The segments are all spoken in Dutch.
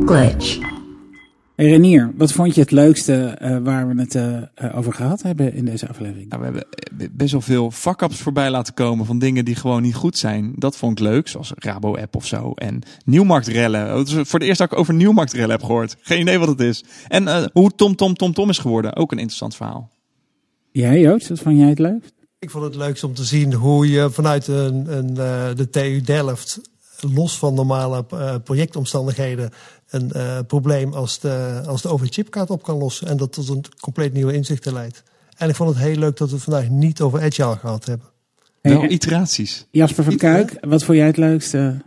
Glitch. Hey Renier, wat vond je het leukste eh, waar we het eh, eh, over gehad hebben in deze aflevering? Nou, we hebben best wel veel fuck-ups voorbij laten komen van dingen die gewoon niet goed zijn. Dat vond ik leuk, zoals Rabo-app of zo. En nieuwmarktrellen. Oh, is voor de eerste dat ik over nieuwmarktrellen heb gehoord. Geen idee wat het is. En eh, hoe Tom Tom Tom Tom is geworden. Ook een interessant verhaal. Jij Joost, wat vond jij het leukst? Ik vond het leukst om te zien hoe je vanuit een, een, eh, de TU Delft, los van normale eh, projectomstandigheden, een eh, probleem als de, als de OV-chipkaart op kan lossen. En dat tot een compleet nieuwe inzichten leidt. En ik vond het heel leuk dat we het vandaag niet over Agile gehad hebben. Wel Hey, iteraties. Jasper van Kuik, wat vond jij het leukste?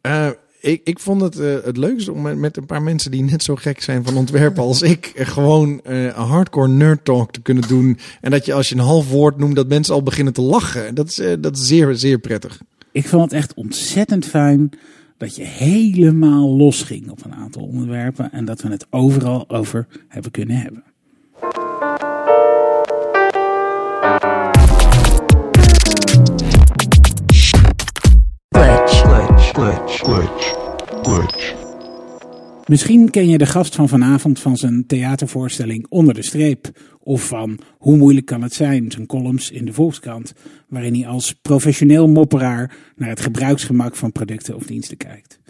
Eh, ik, ik vond het eh, het leukste om met, met een paar mensen die net zo gek zijn van ontwerpen als ik, gewoon eh, een hardcore nerd talk te kunnen doen. En dat je als je een half woord noemt, dat mensen al beginnen te lachen. Dat is, dat is zeer, zeer prettig. Ik vond het echt ontzettend fijn dat je helemaal losging op een aantal onderwerpen en dat we het overal over hebben kunnen hebben. Glitch. Glitch, glitch, glitch. Misschien ken je de gast van vanavond van zijn theatervoorstelling Onder de Streep. Of van Hoe moeilijk kan het zijn, zijn columns in de Volkskrant. Waarin hij als professioneel mopperaar naar het gebruiksgemak van producten of diensten kijkt.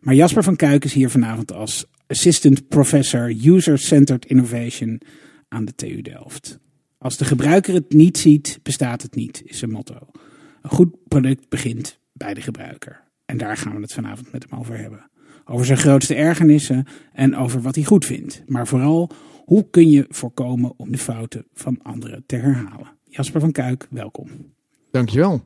Maar Jasper van Kuik is hier vanavond als Assistant Professor User-Centered Innovation aan de TU Delft. Als de gebruiker het niet ziet, bestaat het niet, is zijn motto. Een goed product begint bij de gebruiker. En daar gaan we het vanavond met hem over hebben. Over zijn grootste ergernissen en over wat hij goed vindt. Maar vooral, hoe kun je voorkomen om de fouten van anderen te herhalen? Jasper van Kuik, welkom. Dankjewel.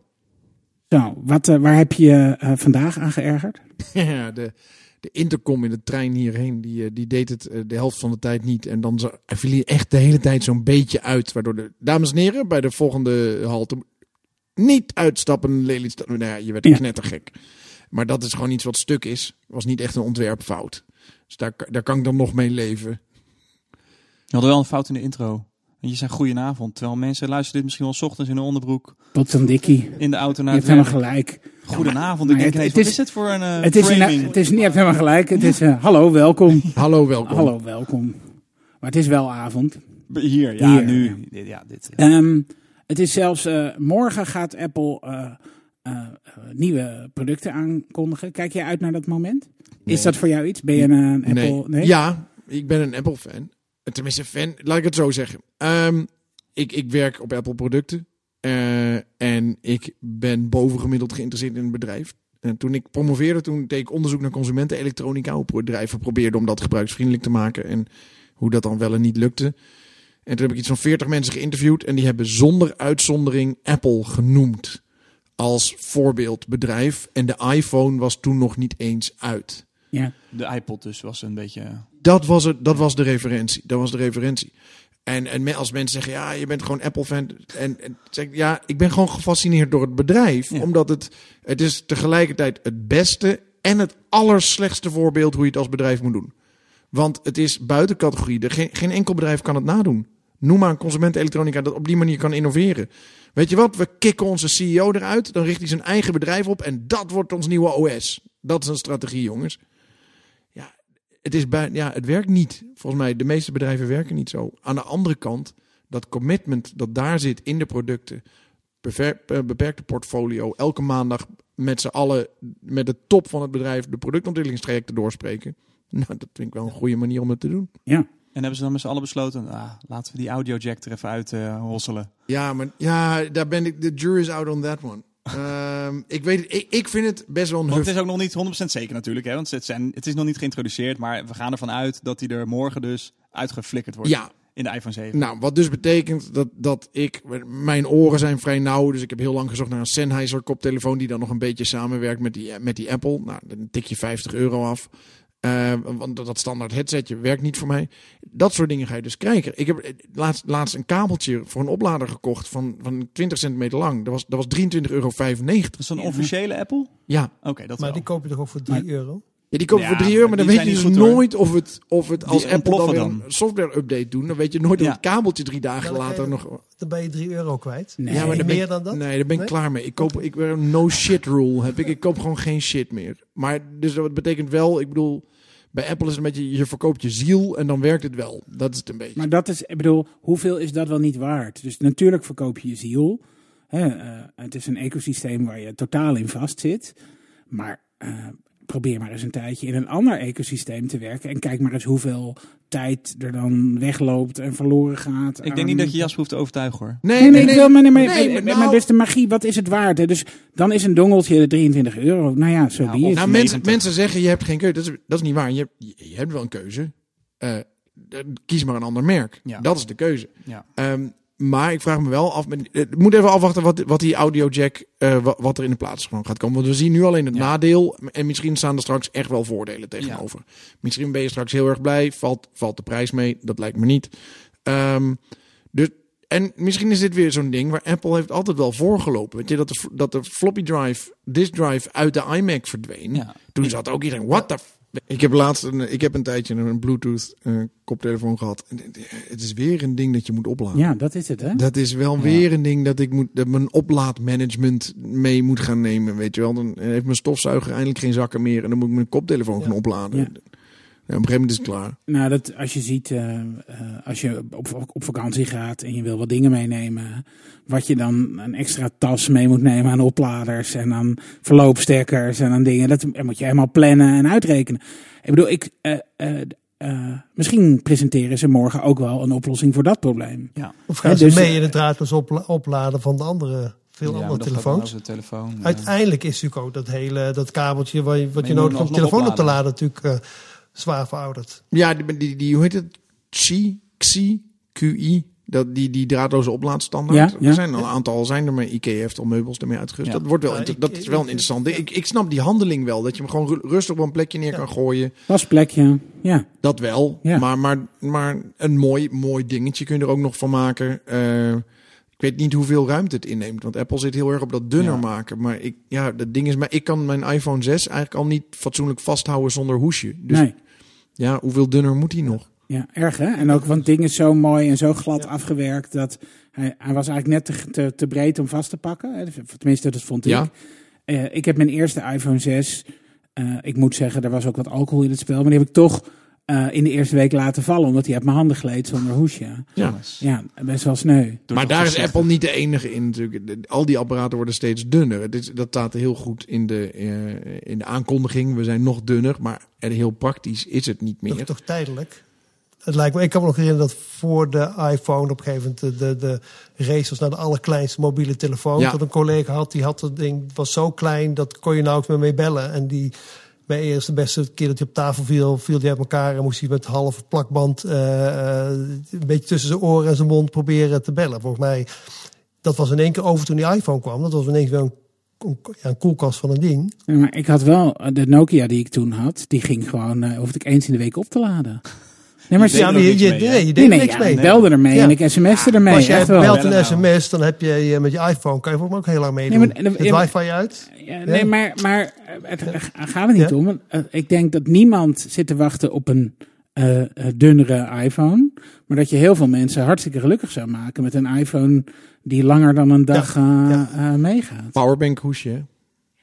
Zo, wat, eh, waar heb je eh, vandaag aan geërgerd? Ja, de, de intercom in de trein hierheen, die, eh, die deed het de helft van de tijd niet. En dan viel hij echt de hele tijd zo'n beetje uit. Waardoor de dames en heren bij de volgende halte niet uitstappen. Lelystad. Nou ja, je werd Ja. knettergek. Maar dat is gewoon iets wat stuk is. Was niet echt een ontwerpfout. Dus daar, daar kan ik dan nog mee leven. Je had wel een fout in de intro. En je zei goedenavond. Terwijl mensen luisteren dit misschien wel 's ochtends in hun onderbroek. Wat een dikkie. In de auto Je naar hebt het helemaal gelijk. Goedenavond. maar Ik denk, het- het is- dit voor een eh, Het is, framing? een, het is niet, je hebt helemaal gelijk. Het is, eh, hallo, welkom. Hallo, welkom. Hallo, welkom. Maar het is wel avond. Hier, ja, Hier, nu. ja. Dit- Ja, eh. Ehm, het is zelfs, eh, morgen gaat Apple eh, eh, nieuwe producten aankondigen. Kijk jij uit naar dat moment? Nee. Is dat voor jou iets? Ben je een Apple? Nee. Ja, ik ben een Apple-fan. Tenminste, fan, laat ik het zo zeggen. Ehm, ik, ik werk op Apple-producten. eh, en ik ben bovengemiddeld geïnteresseerd in het bedrijf. En toen ik promoveerde, toen deed ik onderzoek naar consumentenelektronica. Hoe bedrijven probeerden om dat gebruiksvriendelijk te maken. En hoe dat dan wel en niet lukte. En toen heb ik iets van 40 mensen geïnterviewd. En die hebben zonder uitzondering Apple genoemd. Als voorbeeldbedrijf. En de iPhone was toen nog niet eens uit. Ja. De iPod dus was een beetje... Dat was, het, dat was de referentie. Dat was de referentie. En, en me- als mensen zeggen, ja, je bent gewoon Apple-fan. En, en zeg ik, ja, ik ben gewoon gefascineerd door het bedrijf. Ja. Omdat het, het is tegelijkertijd het beste en het allerslechtste voorbeeld hoe je het als bedrijf moet doen. Want het is buiten categorie. Er, geen, geen enkel bedrijf kan het nadoen. Noem maar een consumentenelektronica dat op die manier kan innoveren. Weet je wat? We kicken onze CEO eruit. Dan richt hij zijn eigen bedrijf op. En dat wordt ons nieuwe OS. Dat is een strategie, jongens. Ja, het, is bij, ja, het werkt niet. Volgens mij, de meeste bedrijven werken niet zo. Aan de andere kant, dat commitment dat daar zit in de producten. eh, beperkte portfolio. Elke maandag met z'n allen, met de top van het bedrijf, de productontwikkelingstrajecten doorspreken. Nou, dat vind ik wel een goede manier om het te doen. ja. En hebben ze dan met z'n allen besloten, ah, laten we die audiojack er even uit eh, hosselen. Ja, maar ja, daar ben ik. De jury is out on that one. Ehm, ik weet. Ik, ik vind het best wel een het is ook nog niet 100% zeker natuurlijk, hè? want het, zijn, het is nog niet geïntroduceerd, maar we gaan ervan uit dat hij er morgen dus uitgeflikkerd wordt Ja, in de iPhone 7. nou, wat dus betekent dat, dat ik. Mijn oren zijn vrij nauw, dus ik heb heel lang gezocht naar een Sennheiser koptelefoon die dan nog een beetje samenwerkt met die, met die Apple. Nou, dan tik je 50 euro af. Eh, want dat standaard headsetje werkt niet voor mij. Dat soort dingen ga je dus krijgen. Ik heb eh, laatst, laatst een kabeltje voor een oplader gekocht van, van 20 centimeter lang. Dat was, dat was 23,95 euro. Dat is een officiële Apple? Ja, Oké, dat Maar wel. die koop je toch ook voor 3 euro? Ja, die kopen Ja, voor 3 maar euro, maar dan weet je dus hoor. nooit of het, of het als Die Apple dan een software update doen. Dan weet je nooit Ja. of het kabeltje drie dagen dan later je- nog... Dan ben je 3 euro kwijt. Nee. Ja, maar dan ben meer ik- dan dat? Nee, daar ben ik Nee? klaar mee. Ik koop ik ben een no shit rule heb ik. Ik koop gewoon geen shit meer. Maar dus dat betekent wel, ik bedoel, Bij Apple is het een beetje, je verkoopt je ziel en dan werkt het wel. Dat is het een beetje. Maar dat is, ik bedoel, hoeveel is dat wel niet waard? Dus natuurlijk verkoop je je ziel. Hè, eh, het is een ecosysteem waar je totaal in vastzit. Maar eh, probeer maar eens een tijdje in een ander ecosysteem te werken. En kijk maar eens hoeveel tijd er dan wegloopt en verloren gaat. Ik denk niet dat je Jasper hoeft te overtuigen hoor. Nee, nee, ik wil, maar, nee, maar, Nee, maar, maar maar nou- dus de magie, wat is het waard? Hè? Dus dan is een dongeltje 23 euro. Nou ja, zo die of is. Nou, het. mensen, 90. mensen zeggen je hebt geen keuze. Dat is, dat is niet waar. Je hebt, je, je hebt wel een keuze. Eh, eh, kies maar een ander merk. Ja. Dat is de keuze. Ja. Ehm, maar ik vraag me wel af. met- eh, Ik moet even afwachten wat, wat die audio jack. eh, wat, er in de plaats van gaat komen. Want we zien nu alleen het Ja. nadeel. En misschien staan er straks echt wel voordelen tegenover. Misschien ben je straks heel erg blij. Valt, valt de prijs mee? Dat lijkt me niet. Ehm, dus, en misschien is dit weer zo'n ding waar Apple heeft altijd wel voorgelopen. Weet je, dat de, dat de floppy drive, disk drive uit de iMac verdween. Ja. Toen zat ook iedereen, what the... f-" Ik heb laatst een, ik heb een tijdje een Bluetooth eh, koptelefoon gehad. Het- Het is weer een ding dat je moet opladen. Ja, dat is het, hè? Dat is wel weer een ding dat ik moet, dat mijn oplaadmanagement mee moet gaan nemen. Weet je wel, dan heeft mijn stofzuiger eindelijk geen zakken meer. En dan moet ik mijn koptelefoon gaan opladen. Ja. Ja. op een gegeven moment is het klaar. Nou, dat, als je ziet, eh, eh, als je op, op vakantie gaat en je wil wat dingen meenemen, wat je dan een extra tas mee moet nemen aan opladers en aan verloopstekkers en aan dingen, dat moet je helemaal plannen en uitrekenen. Ik bedoel, ik, eh, eh, eh, misschien presenteren ze morgen ook wel een oplossing voor dat probleem. Ja. Of gaan Ja, ze dus, mee in het draadloos opla- opladen van de andere, veel Ja, andere telefoons? telefoon. Uiteindelijk is natuurlijk ook dat hele dat kabeltje wat je, wat Maar je nodig hebt om telefoon op te laden natuurlijk eh, zwaar verouderd. Ja, die, die, die hoe heet het? Xi, Xi, QI. Dat, die, die draadloze oplaadstandaard. Ja, ja. Er zijn al een aantal zijn er, maar Ikea heeft al meubels ermee uitgerust. Ja. Dat, wordt wel, ik- dat is wel een interessant ding. Ik, ik snap die handeling wel. Dat je hem gewoon ru- rustig op een plekje neer kan gooien. Wasplekje, ja. Dat wel. Ja. Maar, maar, maar een mooi, mooi dingetje kun je er ook nog van maken. Eh, ik weet niet hoeveel ruimte het inneemt. Want Apple zit heel erg op dat dunner Ja. maken. Maar ik, ja, dat ding is, maar ik kan mijn iPhone 6 eigenlijk al niet fatsoenlijk vasthouden zonder hoesje. Dus nee. ja, hoeveel dunner moet hij nog? Ja, erg hè? En ook, want het ding is zo mooi en zo glad afgewerkt dat hij, hij was eigenlijk net te, te, te breed om vast te pakken. Tenminste, dat vond ik. Ja. Eh, ik heb mijn eerste iPhone 6. eh, ik moet zeggen, er was ook wat alcohol in het spel. Maar die heb ik toch eh, in de eerste week laten vallen. Omdat hij uit mijn handen gleed zonder hoesje. Ja. Ja, best wel sneu. Maar toch daar is. Apple niet de enige in natuurlijk. De- Al die apparaten worden steeds dunner. Het is, dat staat heel goed in de, eh, in de aankondiging. We zijn nog dunner, maar er heel praktisch is het niet Dat is meer. toch tijdelijk? Het lijkt me, ik kan me nog herinneren dat voor de iPhone op een gegeven moment de, de, de race was naar de allerkleinste mobiele telefoon. Ja. Dat een collega had, die had het ding, was zo klein, dat kon je nauwelijks meer mee bellen. En die, bij eerst de beste keer dat hij op tafel viel, viel hij uit elkaar en moest hij met halve plakband eh, eh, een beetje tussen zijn oren en zijn mond proberen te bellen. Volgens mij, dat was in één keer over toen die iPhone kwam. Dat was ineens wel een, een, ja, een koelkast van een ding. Ja, maar ik had wel eh, de Nokia die ik toen had. Die ging gewoon, eh hoefde ik eens in de week op te laden. Nee, maar Je er je, niks je, mee, hè? nee, je deed nee, er nee, niks ja, mee. ik belde ermee Ja. en ik sms'te ermee. Als jij wel. belt een sms, dan heb je eh, met je iPhone, kan je volgens mij ook heel lang meedoen. Nee, maar- het maar- wifi uit. Ja, nee, maar, maar eh, het gaat er niet Ja. om. eh, Ik denk dat niemand zit te wachten op een eh, eh, dunnere iPhone. Maar dat je heel veel mensen hartstikke gelukkig zou maken met een iPhone die langer dan een dag eh, ja. eh, meegaat. Powerbank hoesje.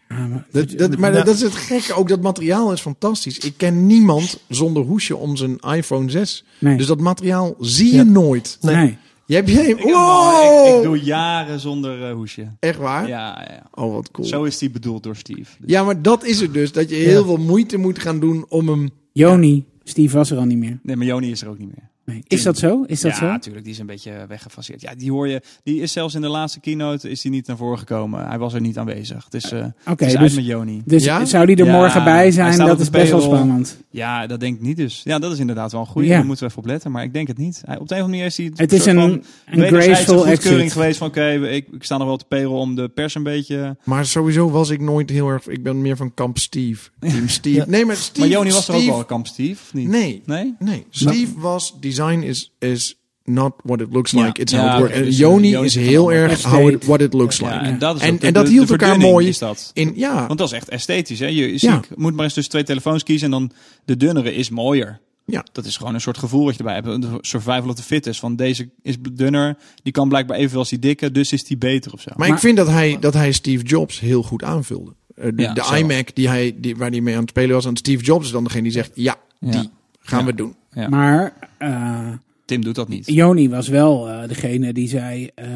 Ja, maar- Dat, dat, maar Ja. dat is het gekke. Ook dat materiaal is fantastisch. Ik ken niemand zonder hoesje om zijn iPhone 6. Nee. Dus dat materiaal zie je Ja. nooit. nee. Nee. Je hebt je... Wow! ik, ik doe jaren zonder eh, hoesje. Echt waar? Ja, ja. Oh, wat cool. Zo is die bedoeld door Steve. Dus- Ja, maar dat is het dus. Dat je heel veel moeite moet gaan doen om hem... Joni, Steve was er al niet meer. Nee, maar Joni is er ook niet meer. Nee. Is dat zo? Is dat ja, zo? natuurlijk. Die is een beetje weggefaseerd. Ja, die hoor je. Die is zelfs in de laatste keynote is die niet naar voren gekomen. Hij was er niet aanwezig. Het is, eh is uit dus, met Joni. dus Ja? zou die er Ja, morgen bij zijn? Dat is best wel spannend. Ja, dat denk ik niet dus. Ja, dat is inderdaad wel een goede. Ja. Daar moeten we even op letten. Maar ik denk het niet. Hij, op de een of andere manier is hij Het is een, van een graceful goedkeuring exit. geweest van oké, ik, ik sta nog wel op de payroll om de pers een beetje... Maar sowieso was ik nooit heel erg... Ik ben meer van kamp Steve. Team Steve. Ja. Nee, maar Steve... maar Joni was er ook wel, kamp Steve, niet? Nee. Nee? Nee. Steve was... Design is, is not what it looks Ja. like. It's Ja, how it works. dus, Joni is heel erg how it, what it looks Ja, like. en dat is En- de- en dat de- hield de elkaar mooi Is dat. In, ja, Want dat is echt esthetisch. Hè? Je Ja. ziet, moet maar eens tussen twee telefoons kiezen en dan de dunnere is mooier. Ja. Dat is gewoon een soort gevoel wat je erbij hebt. Een survival of the fittest. Van deze is dunner, die kan blijkbaar evenveel als die dikke, dus is die beter of zo. Maar, ik vind dat hij, dat hij Steve Jobs heel goed aanvulde. Eh, de Ja, de zo. iMac die hij, die, waar hij mee aan het spelen was. En Steve Jobs is dan degene die zegt... Ja, Ja. die gaan Ja. we doen. Ja. Maar eh, Tim doet dat niet. Joni was wel eh, degene die zei, eh,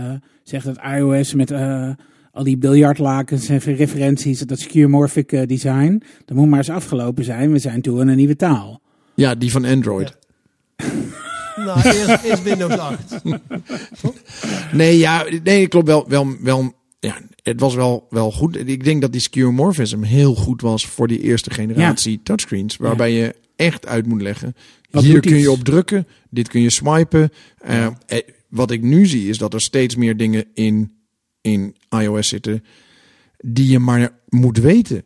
zegt dat iOS met eh, al die biljartlakens en referenties, dat skeuomorphic design, dat moet maar eens afgelopen zijn. We zijn toe aan een nieuwe taal. Ja, die van Android. Nou, eerst, eerst Windows 8. Nee, ja, nee, klopt wel. wel, wel ja, het was wel, wel goed. Ik denk dat die skeuomorphism heel goed was voor die eerste generatie touchscreens. Waarbij je echt uit moet leggen. Wat Hier kun je op drukken. Dit kun je swipen. Eh, eh, wat ik nu zie is dat er steeds meer dingen in, in iOS zitten die je maar moet weten.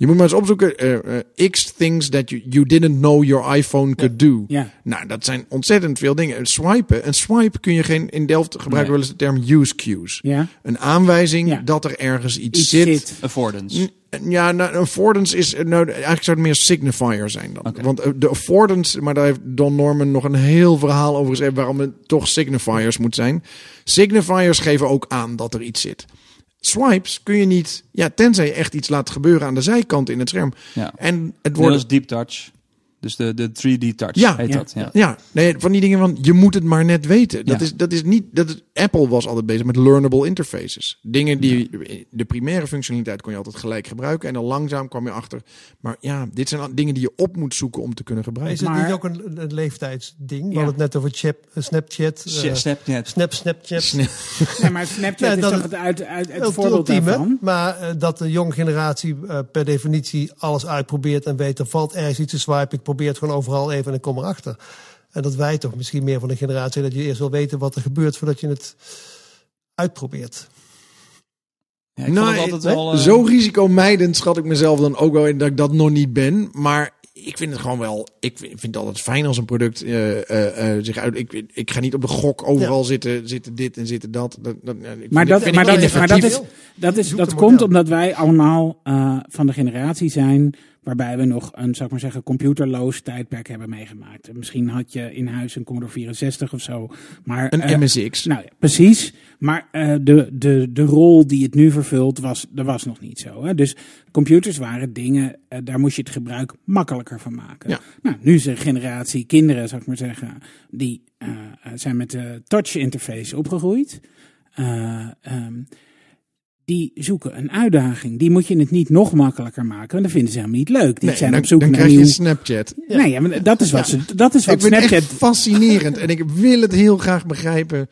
Je moet maar eens opzoeken. eh, eh, X things that you, you didn't know your iPhone could do. Ja, Nou, dat zijn ontzettend veel dingen. Een swipen. Een swipe kun je geen. In Delft gebruiken we wel eens de term use cues. ja. Een aanwijzing Ja. dat er ergens iets, Iets zit. zit. Affordance. N- Ja, nou, een affordance is. Nou, eigenlijk zou het meer signifier zijn dan. Want eh, de affordance. Maar daar heeft Don Norman nog een heel verhaal over gezegd. waarom het toch signifiers moet zijn. Signifiers geven ook aan dat er iets zit. Swipes kun je niet. Ja, tenzij je echt iets laat gebeuren aan de zijkant in het scherm. Ja. En het wordt. is deep touch. Dus de, de 3D touch Ja. heet Ja. dat. Ja. Ja, nee, van die dingen van je moet het maar net weten. Dat Ja. is, dat is niet. Dat is, Apple was altijd bezig met learnable interfaces. Dingen die de primaire functionaliteit kon je altijd gelijk gebruiken en dan langzaam kwam je achter. Maar ja, dit zijn al dingen die je op moet zoeken om te kunnen Is gebruiken. het Maar- niet ook een, een leeftijdsding? We Ja. hadden het net over chap, eh, Snapchat. Snap- Snapchat. Snap, Snapchat. Nee, maar Snapchat Nee, is dat- toch het, uit, uit, het Het voorbeeld ultieme, daarvan? maar eh, dat de jonge generatie per definitie alles uitprobeert en weet er valt ergens iets te swipen. Probeer het gewoon overal even en ik kom erachter. En dat wij toch misschien meer van de generatie dat je eerst wil weten wat er gebeurt voordat je het uitprobeert. Ja, ik Nou, altijd nee, wel... eh, Zo risicomijdend schat ik mezelf dan ook wel in dat ik dat nog niet ben. Maar ik vind het gewoon wel. Ik vind het altijd fijn als een product eh, eh, eh, zich uit. Ik, ik ga niet op de gok overal zitten, zitten dit en zitten dat. dat, dat ik Maar dat, maar ik dat, is, maar dat, is, dat, is, Zoek dat een komt omdat wij allemaal eh, van de generatie zijn waarbij we nog een, zou ik maar zeggen, computerloos tijdperk hebben meegemaakt. Misschien had je in huis een Commodore 64 of zo. Maar, Een eh, MSX. Nou ja, precies. Maar eh, de, de, de rol die het nu vervult, was, dat was nog niet zo. Hè? Dus computers waren dingen, eh, daar moest je het gebruik makkelijker van maken. Ja. Nou, nu is er een generatie kinderen, zou ik maar zeggen, die zijn met de touch interface opgegroeid. Ehm, die zoeken een uitdaging. Die moet je het niet nog makkelijker maken, want dat vinden ze helemaal niet leuk. Die Nee, zijn dan, op zoek dan naar krijg je. Snapchat. Nee, ja, maar dat is wat, ze, dat is wat ik vind het Snapchat echt fascinerend en ik wil het heel graag begrijpen.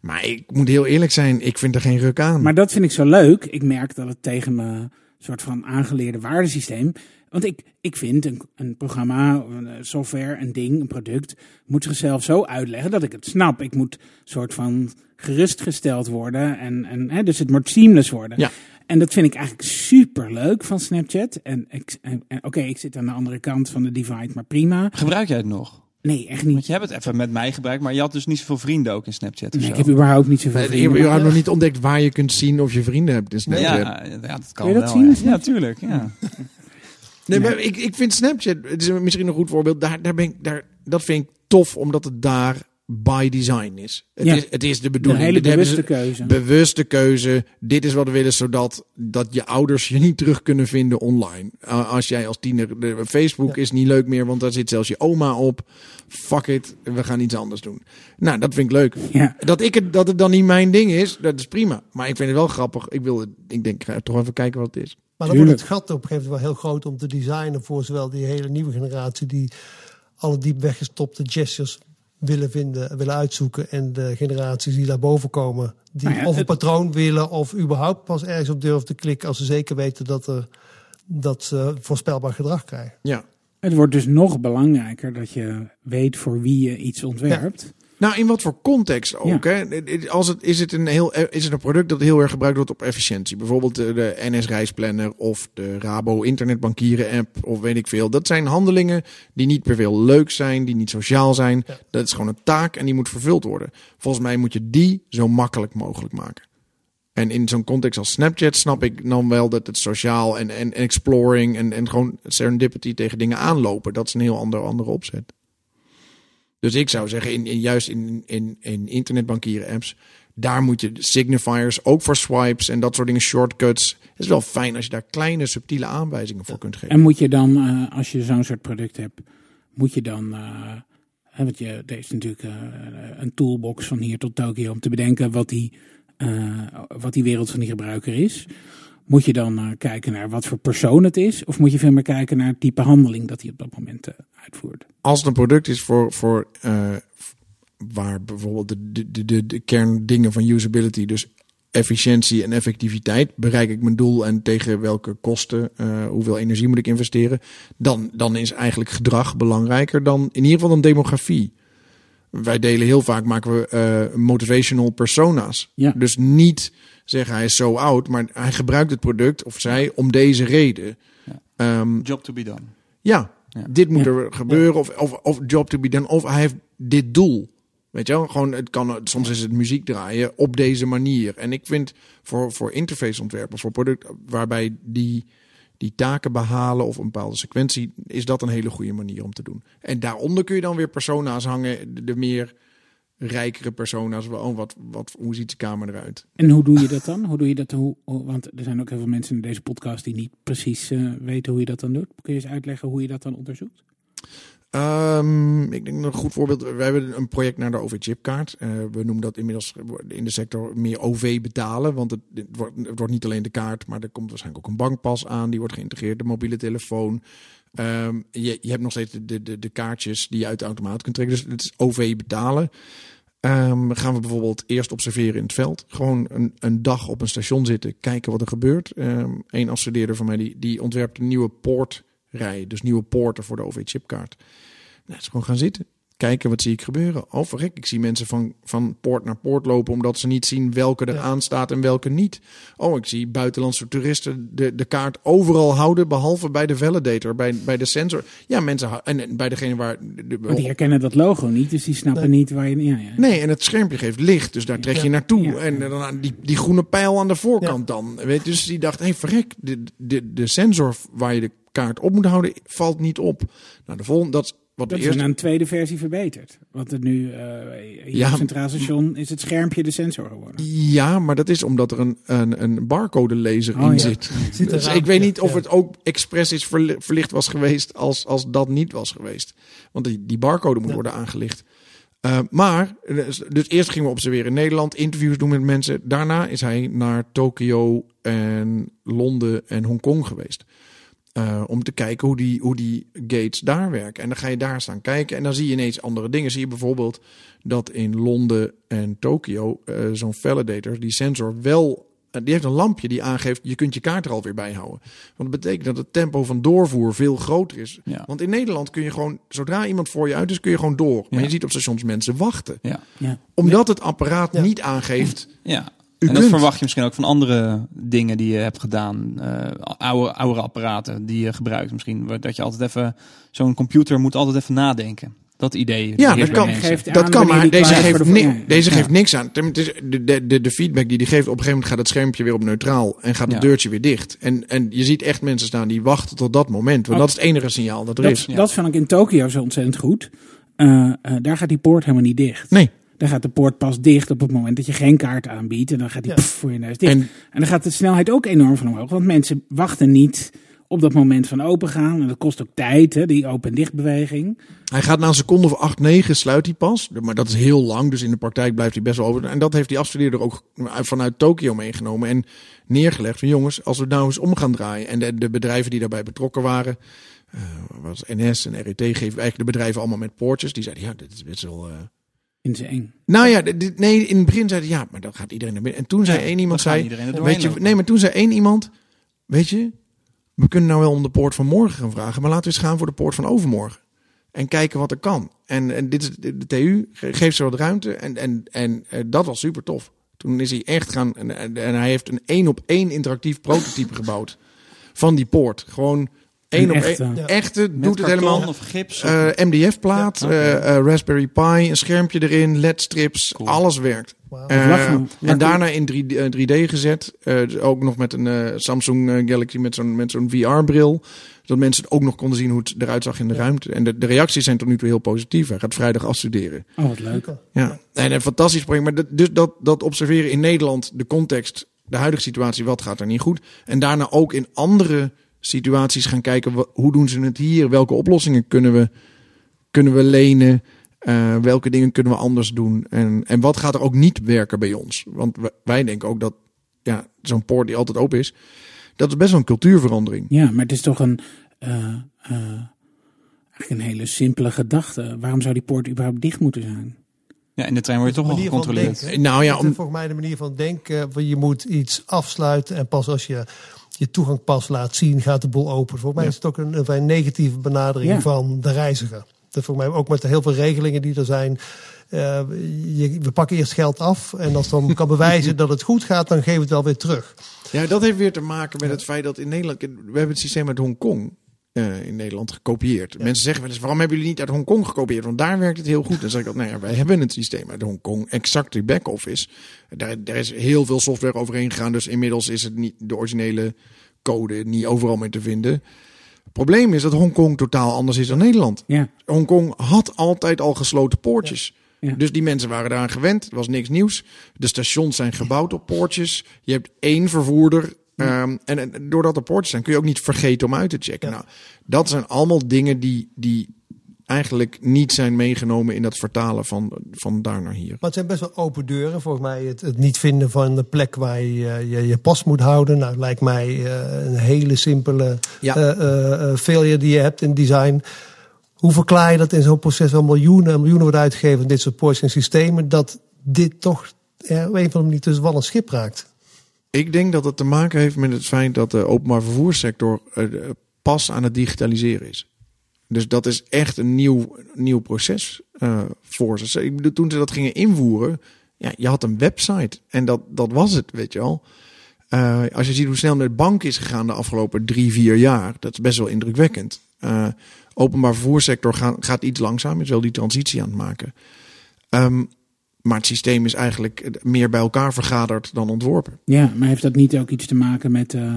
Maar ik moet heel eerlijk zijn, ik vind er geen ruk aan. Maar dat vind ik zo leuk. Ik merk dat het tegen mijn soort van aangeleerde waardesysteem. Want ik, ik vind een, een programma, een software, een ding, een product, moet zichzelf zo uitleggen dat ik het snap. Ik moet soort van gerustgesteld worden. En, en, hè, dus het moet seamless worden. Ja. En dat vind ik eigenlijk super leuk van Snapchat. En, ik- en, en oké, ik zit aan de andere kant van de divide, maar prima. Gebruik jij het nog? Nee, echt niet. Want je hebt het even met mij gebruikt, maar je had dus niet zoveel vrienden ook in Snapchat. Nee, ik heb überhaupt niet zoveel Nee, je, vrienden. je had nog niet ontdekt waar je kunt zien of je vrienden hebt in Snapchat. ja, ja, dat kan Kun je dat wel. zien? ja. Ja, tuurlijk. Ja. Nee, maar ik, ik vind Snapchat, het is misschien een goed voorbeeld, daar, daar ben ik, daar, dat vind ik tof, omdat het daar by design is. Het, Ja. is, het is de Een bedoeling. hele Dit hebben bewuste ze- keuze. Bewuste keuze. Dit is wat we willen, zodat dat je ouders je niet terug kunnen vinden online. Uh, als jij als tiener... De, Facebook is niet leuk meer, want daar zit zelfs je oma op. Fuck it, we gaan iets anders doen. Nou, dat vind ik leuk. Ja. Dat, ik het, dat het dan niet mijn ding is, dat is prima. Maar ik vind het wel grappig. Ik, wil, het- ik denk, ik ga toch even kijken wat het is. Maar dan wordt het gat op een gegeven moment wel heel groot om te designen voor zowel die hele nieuwe generatie die alle diep weggestopte gestures willen vinden, willen uitzoeken. En de generaties die daarboven komen, die Nou ja, of een patroon willen of überhaupt pas ergens op durven te klikken als ze zeker weten dat, er, dat ze voorspelbaar gedrag krijgen. Ja. Het wordt dus nog belangrijker dat je weet voor wie je iets ontwerpt. Nou, in wat voor context ook. Hè? Als het, is, het een heel, is het een product dat heel erg gebruikt wordt op efficiëntie? Bijvoorbeeld de NS Reisplanner of de Rabo Internetbankieren app of weet ik veel. Dat zijn handelingen die niet per veel leuk zijn, die niet sociaal zijn. Ja. Dat is gewoon een taak en die moet vervuld worden. Volgens mij moet je die zo makkelijk mogelijk maken. En in zo'n context als Snapchat snap ik dan wel dat het sociaal en, en exploring en, en gewoon serendipity tegen dingen aanlopen. Dat is een heel ander, andere opzet. Dus ik zou zeggen, in, in, juist in, in, in internetbankieren apps, daar moet je signifiers, ook voor swipes en dat soort dingen, shortcuts. Het is wel fijn als je daar kleine, subtiele aanwijzingen voor kunt geven. En moet je dan, eh, als je zo'n soort product hebt, moet je dan. hè, want je, er is natuurlijk eh, een toolbox van hier tot Tokio om te bedenken wat die, wat die wereld van die gebruiker is. Moet je dan eh, kijken naar wat voor persoon het is? Of moet je veel meer kijken naar het type handeling dat hij op dat moment eh, uitvoert? als het een product is voor, voor eh, waar bijvoorbeeld de, de, de, de, kerndingen van usability, dus efficiëntie en effectiviteit, bereik ik mijn doel en tegen welke kosten, hoeveel energie moet ik investeren, dan, dan is eigenlijk gedrag belangrijker dan in ieder geval dan demografie. Wij delen heel vaak, maken we motivational persona's. Ja. Dus niet zeggen hij is zo oud, maar hij gebruikt het product of zij om deze reden. Ehm, Job to be done. ja, Ja. dit moet Ja. er gebeuren. Of, of, of job to be done. Of hij heeft dit doel. Weet je wel? Gewoon, het kan, soms is het muziek draaien op deze manier. En ik vind voor, voor interfaceontwerpen, voor product, waarbij die, die taken behalen of een bepaalde sequentie, is dat een hele goede manier om te doen. En daaronder kun je dan weer persona's hangen, de, de meer rijkere persona's. Oh, wat, wat, hoe ziet de kamer eruit? En hoe doe je dat dan? Hoe doe je dat? Hoe- want er zijn ook heel veel mensen in deze podcast die niet precies eh, weten hoe je dat dan doet. Kun je eens uitleggen hoe je dat dan onderzoekt? Ehm, ik denk een goed voorbeeld. We hebben een project naar de OV-chipkaart. Eh, we noemen dat inmiddels in de sector meer OV betalen. Want het, wordt, wordt niet alleen de kaart, maar er komt waarschijnlijk ook een bankpas aan. Die wordt geïntegreerd, de mobiele telefoon. Ehm, je, je hebt nog steeds de, de, de kaartjes die je uit de automaat kunt trekken. Dus het is OV betalen. Ehm, gaan we bijvoorbeeld eerst observeren in het veld. Gewoon een, een dag op een station zitten, kijken wat er gebeurt. Ehm een afstudeerder van mij die, die ontwerpt een nieuwe poortrij. Dus nieuwe poorten voor de OV-chipkaart. Nou, is gewoon gaan zitten. Kijken, wat zie ik gebeuren? Oh, verrek, ik zie mensen van, van poort naar poort lopen... omdat ze niet zien welke er Ja. aanstaat en welke niet. Oh, ik zie buitenlandse toeristen de, de kaart overal houden... behalve bij de validator, bij, bij de sensor. Ja, mensen... En, bij degene waar... De, die herkennen dat logo niet, dus die snappen niet waar je... Ja, ja. Nee, en het schermpje geeft licht, dus daar trek je naartoe. En dan aan die, die groene pijl aan de voorkant dan. Weet, dus die dacht, hé hey, verrek, de, de, de sensor waar je de kaart op moet houden, valt niet op. Nou, de volgende, dat wat Dat is eerst... een tweede versie verbeterd. Want het nu, eh hier Ja. op Centraal Station, is het schermpje de sensor geworden. Ja, maar dat is omdat er een, een, een barcode lezer Oh, in ja. zit. Dus ik weet niet of ja. het ook expres is verli- verlicht was geweest als, als dat niet was geweest. Want die, die barcode moet worden aangelicht. Eh, maar, dus, dus eerst gingen we observeren in Nederland, interviews doen met mensen. Daarna is hij naar Tokio en Londen en Hongkong geweest. Eh, om te kijken hoe die, hoe die gates daar werken. En dan ga je daar staan kijken en dan zie je ineens andere dingen. Zie je bijvoorbeeld dat in Londen en Tokio eh, zo'n validator, die sensor wel... eh, Die heeft een lampje die aangeeft, je kunt je kaart er alweer bij houden. Want dat betekent dat het tempo van doorvoer veel groter is. Ja. Want in Nederland kun je gewoon, zodra iemand voor je uit is, kun je gewoon door. Maar Ja. je ziet op stations mensen wachten. Ja. Ja. Omdat het apparaat Ja. niet aangeeft, ja. U en dat kunt. verwacht je misschien ook van andere dingen die je hebt gedaan. eh oude, oude apparaten die je gebruikt misschien. Dat je altijd even... Zo'n computer moet altijd even nadenken. Dat idee. Ja, dat kan. Geeft Dat kan, maar deze, geeft, ni- deze ja. geeft niks aan. De, de, de, de feedback die die geeft, op een gegeven moment gaat het schermpje weer op neutraal en gaat het Ja. deurtje weer dicht. En, en je ziet echt mensen staan die wachten tot dat moment. Want Oh. dat is het enige signaal dat er Dat, is. Ja. dat vond ik in Tokio zo ontzettend goed. Eh, eh, daar gaat die poort helemaal niet dicht. Nee. Daar gaat de poort pas dicht op het moment dat je geen kaart aanbiedt. En dan gaat die Ja. pff, voor je neus dicht. En, En dan gaat de snelheid ook enorm van omhoog. Want mensen wachten niet op dat moment van opengaan. En dat kost ook tijd, hè, die open- en dichtbeweging. hij gaat na een seconde of 8, 9 sluit hij pas. Maar dat is heel lang, dus in de praktijk blijft hij best wel open. En dat heeft die afstudeerder ook vanuit Tokio meegenomen en neergelegd. Van jongens, als we nou eens om gaan draaien. En de, de bedrijven die daarbij betrokken waren, eh, was NS en RET, geven eigenlijk de bedrijven allemaal met poortjes. Die zeiden, ja, dit is best wel... eh, Eng. Nou ja, nee, in het begin zeiden ja, maar dan gaat iedereen naar binnen. En toen zei één iemand, zei, weet je, nee, maar toen zei één iemand, weet je, we kunnen nou wel om de poort van morgen gaan vragen, maar laten we eens gaan voor de poort van overmorgen. En kijken wat er kan. En, en dit is de, de TU, ge- geeft ze wat ruimte en, en, en eh, dat was super tof. Toen is hij echt gaan, en, en hij heeft een één op één interactief prototype gebouwd van die poort. Gewoon Eén op echte. Echte Met doet het helemaal. of gips. Eh, MDF-plaat, Ja, eh, eh, Raspberry Pi, een schermpje erin, LED-strips, Cool. alles werkt. En daarna in 3D, eh, 3D gezet. Eh, dus ook nog met een Samsung Galaxy met zo'n met zo'n VR-bril. Zodat mensen ook nog konden zien hoe het eruit zag in de ruimte. En de, de reacties zijn tot nu toe heel positief. Hij gaat vrijdag afstuderen. Oh, wat leuk. Ja, en een fantastisch project. Maar dat, dus dat, dat observeren in Nederland, de context, de huidige situatie, wat gaat er niet goed. En daarna ook in andere situaties gaan kijken, hoe doen ze het hier? Welke oplossingen kunnen we, kunnen we lenen? Eh, welke dingen kunnen we anders doen? En, en wat gaat er ook niet werken bij ons? Want wij- denken ook dat ja, zo'n poort die altijd open is, dat is best wel een cultuurverandering. Ja, maar het is toch een, eh, eh, eigenlijk een hele simpele gedachte. Waarom zou die poort überhaupt dicht moeten zijn? ja, in de trein word je toch wel gecontroleerd. Nou ja, om, volgens mij de manier van denken. Je moet iets afsluiten en pas als je je toegang pas laat zien, gaat de boel open. Volgens mij Ja. is het ook een, een vrij negatieve benadering Ja. van de reiziger. Dat volgens mij ook met de heel veel regelingen die er zijn. Eh, je, we pakken eerst geld af en als dan kan bewijzen dat het goed gaat, dan geven we het wel weer terug. Ja, dat heeft weer te maken met het feit dat in Nederland... We hebben het systeem uit Hongkong eh in Nederland gekopieerd. Mensen zeggen wel eens, waarom hebben jullie niet uit Hongkong gekopieerd? Want daar werkt het heel goed. Dan zeg ik altijd, nou ja, wij hebben het systeem uit Hongkong. Exact die back-office. Daar, daar is heel veel software overheen gegaan. Dus inmiddels is het niet de originele code niet overal meer te vinden. Het probleem is dat Hongkong totaal anders is dan Nederland. Ja, Hongkong had altijd al gesloten poortjes. Ja. Dus die mensen waren daaraan gewend. Het was niks nieuws. De stations zijn gebouwd op poortjes. Je hebt één vervoerder. Ehm, en, en doordat er poortjes zijn, kun je ook niet vergeten om uit te checken. Ja. Nou, dat zijn allemaal dingen die, die eigenlijk niet zijn meegenomen in dat vertalen van, van daar naar hier. Maar het zijn best wel open deuren. Volgens mij het, het niet vinden van de plek waar je eh, je, je pas moet houden. Nou, lijkt mij eh, een hele simpele Ja. eh, failure die je hebt in design. Hoe verklaar je dat in zo'n proces wel miljoenen en miljoenen wordt uitgegeven dit soort poortjes en systemen, dat dit toch op een of andere manier tussen wal en schip raakt? Ik denk dat het te maken heeft met het feit dat de openbaar vervoerssector eh, pas aan het digitaliseren is. Dus dat is echt een nieuw, nieuw proces eh, voor ze. Ik bedoel, toen ze dat gingen invoeren, ja, je had een website en dat, dat was het, weet je. Eh, als je ziet hoe snel met bank is gegaan de afgelopen drie, vier jaar, dat is best wel indrukwekkend. Eh, openbaar vervoerssector gaat, gaat iets langzaam, is wel die transitie aan het maken. Ehm, maar het systeem is eigenlijk meer bij elkaar vergaderd dan ontworpen. ja, maar heeft dat niet ook iets te maken met eh,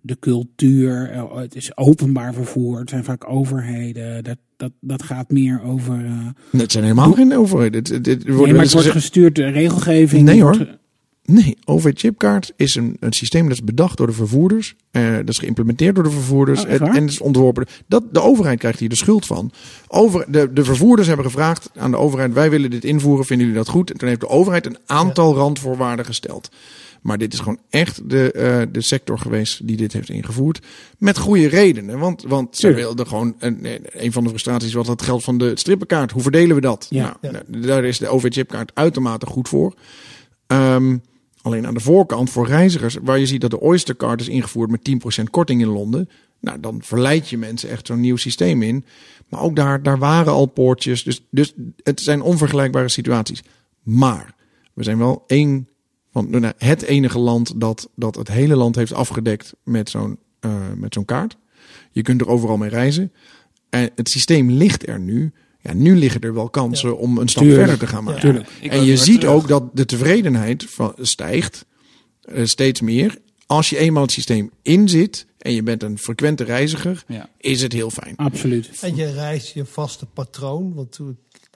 de cultuur? Eh, het is openbaar vervoer, het zijn vaak overheden. Dat, dat, dat gaat meer over... eh, Het zijn helemaal geen overheden. Het, het, het wordt nee, maar het wordt gestuurd door regelgeving. Nee, hoor. Nee, OV-chipkaart is een, een systeem dat is bedacht door de vervoerders. Eh, dat is geïmplementeerd door de vervoerders. Oh, en, is ontworpen. Dat, de overheid krijgt hier de schuld van. Over, de, de vervoerders hebben gevraagd aan de overheid: wij willen dit invoeren, vinden jullie dat goed? En toen heeft de overheid een aantal randvoorwaarden gesteld. Maar dit is gewoon echt de, eh, de sector geweest die dit heeft ingevoerd. Met goede redenen. Want, want ze wilden gewoon. Een, een van de frustraties was het geld van de strippenkaart. Hoe verdelen we dat? Ja. Nou, Daar is de OV-chipkaart uitermate goed voor. Ehm, alleen aan de voorkant voor reizigers, waar je ziet dat de Oystercard is ingevoerd met 10% korting in Londen. Nou, dan verleid je mensen echt zo'n nieuw systeem in. Maar ook daar, daar waren al poortjes. Dus, dus het zijn onvergelijkbare situaties. Maar we zijn wel één van nou, het enige land dat, dat het hele land heeft afgedekt met zo'n eh, met zo'n kaart. Je kunt er overal mee reizen. En het systeem ligt er nu. Ja, nu liggen er wel kansen om een stap Tuurlijk. verder te gaan maken. En je ziet terug. ook dat de tevredenheid van, stijgt eh, steeds meer. Als je eenmaal het systeem inzit en je bent een frequente reiziger, Ja. is het heel fijn. Absoluut. En je reist je vaste patroon. Want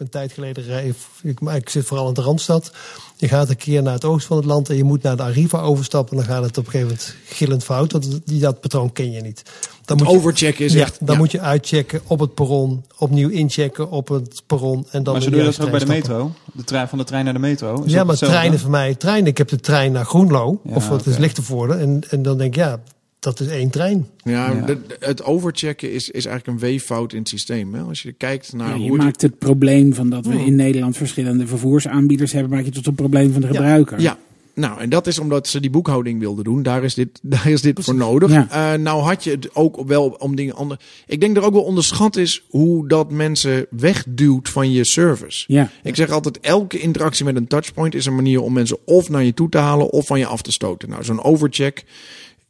een tijd geleden ik, ik zit vooral in de Randstad. Je gaat een keer naar het oosten van het land en je moet naar de Arriva overstappen. Dan gaat het op een gegeven moment gillend fout. Want die, dat patroon ken je niet. Dan moet je, Overchecken is ja, echt... dan ja. moet je uitchecken op het perron. Opnieuw inchecken op het perron. En dan Maar zo in doe je de dat ook bij de stappen. metro? De trein, van de trein naar de metro? Is Ja, maar treinen voor mij, treinen. Ik heb de trein naar Groenlo. Ja, of het is oké. Lichtenvoorde. En, en dan denk ik, ja, dat is één trein. Ja, het overchecken is, is eigenlijk een weeffout in het systeem. Hè? Als je kijkt naar Ja, je hoe maakt het probleem van dat we Hmm. in Nederland verschillende vervoersaanbieders hebben, maak je tot een probleem van de gebruiker. Ja, nou, en dat is omdat ze die boekhouding wilden doen. Daar is dit, daar is dit voor nodig. Ja. Eh, nou had je het ook wel om dingen anders. Ik denk dat er ook wel onderschat is hoe dat mensen wegduwt van je service. Ja. Ik zeg altijd, elke interactie met een touchpoint is een manier om mensen of naar je toe te halen of van je af te stoten. Nou, zo'n overcheck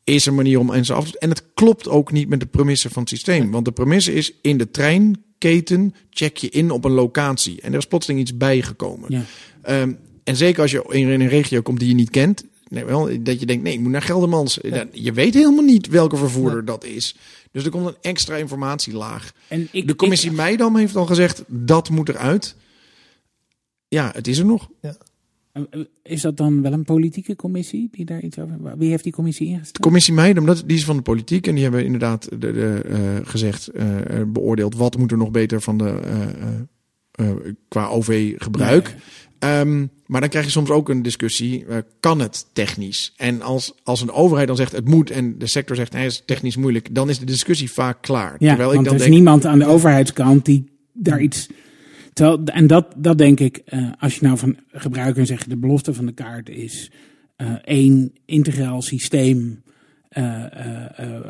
is een manier om mensen af te... En het klopt ook niet met de premisse van het systeem. Want de premisse is, in de treinketen check je in op een locatie. En er is plotseling iets bijgekomen. Ja. Ehm, en zeker als je in een regio komt die je niet kent... Nee, wel, dat je denkt, nee, ik moet naar Geldermans. Ja, Je weet helemaal niet welke vervoerder dat is. Dus er komt een extra informatielaag. En ik, De commissie Meidam heeft al gezegd, dat moet eruit. Ja, het is er nog. ik- eh, is dat dan wel een politieke commissie die daar iets over... Wie heeft die commissie De ingesteld? commissie Meidam, dat, die is van de politiek. En die hebben inderdaad de, de, eh, gezegd, eh, eh, beoordeeld... wat moet er nog beter van de, eh, eh, eh, qua OV-gebruik. Ehm, maar dan krijg je soms ook een discussie, eh, kan het technisch? En als, als een overheid dan zegt het moet en de sector zegt nee, het is technisch moeilijk, dan is de discussie vaak klaar. Ja, Terwijl ik want dan er is denk, niemand aan de overheidskant die daar iets... Terwijl, en dat, dat denk ik, eh, als je nou van gebruiker zegt, de belofte van de kaart is eh, één integraal systeem eh,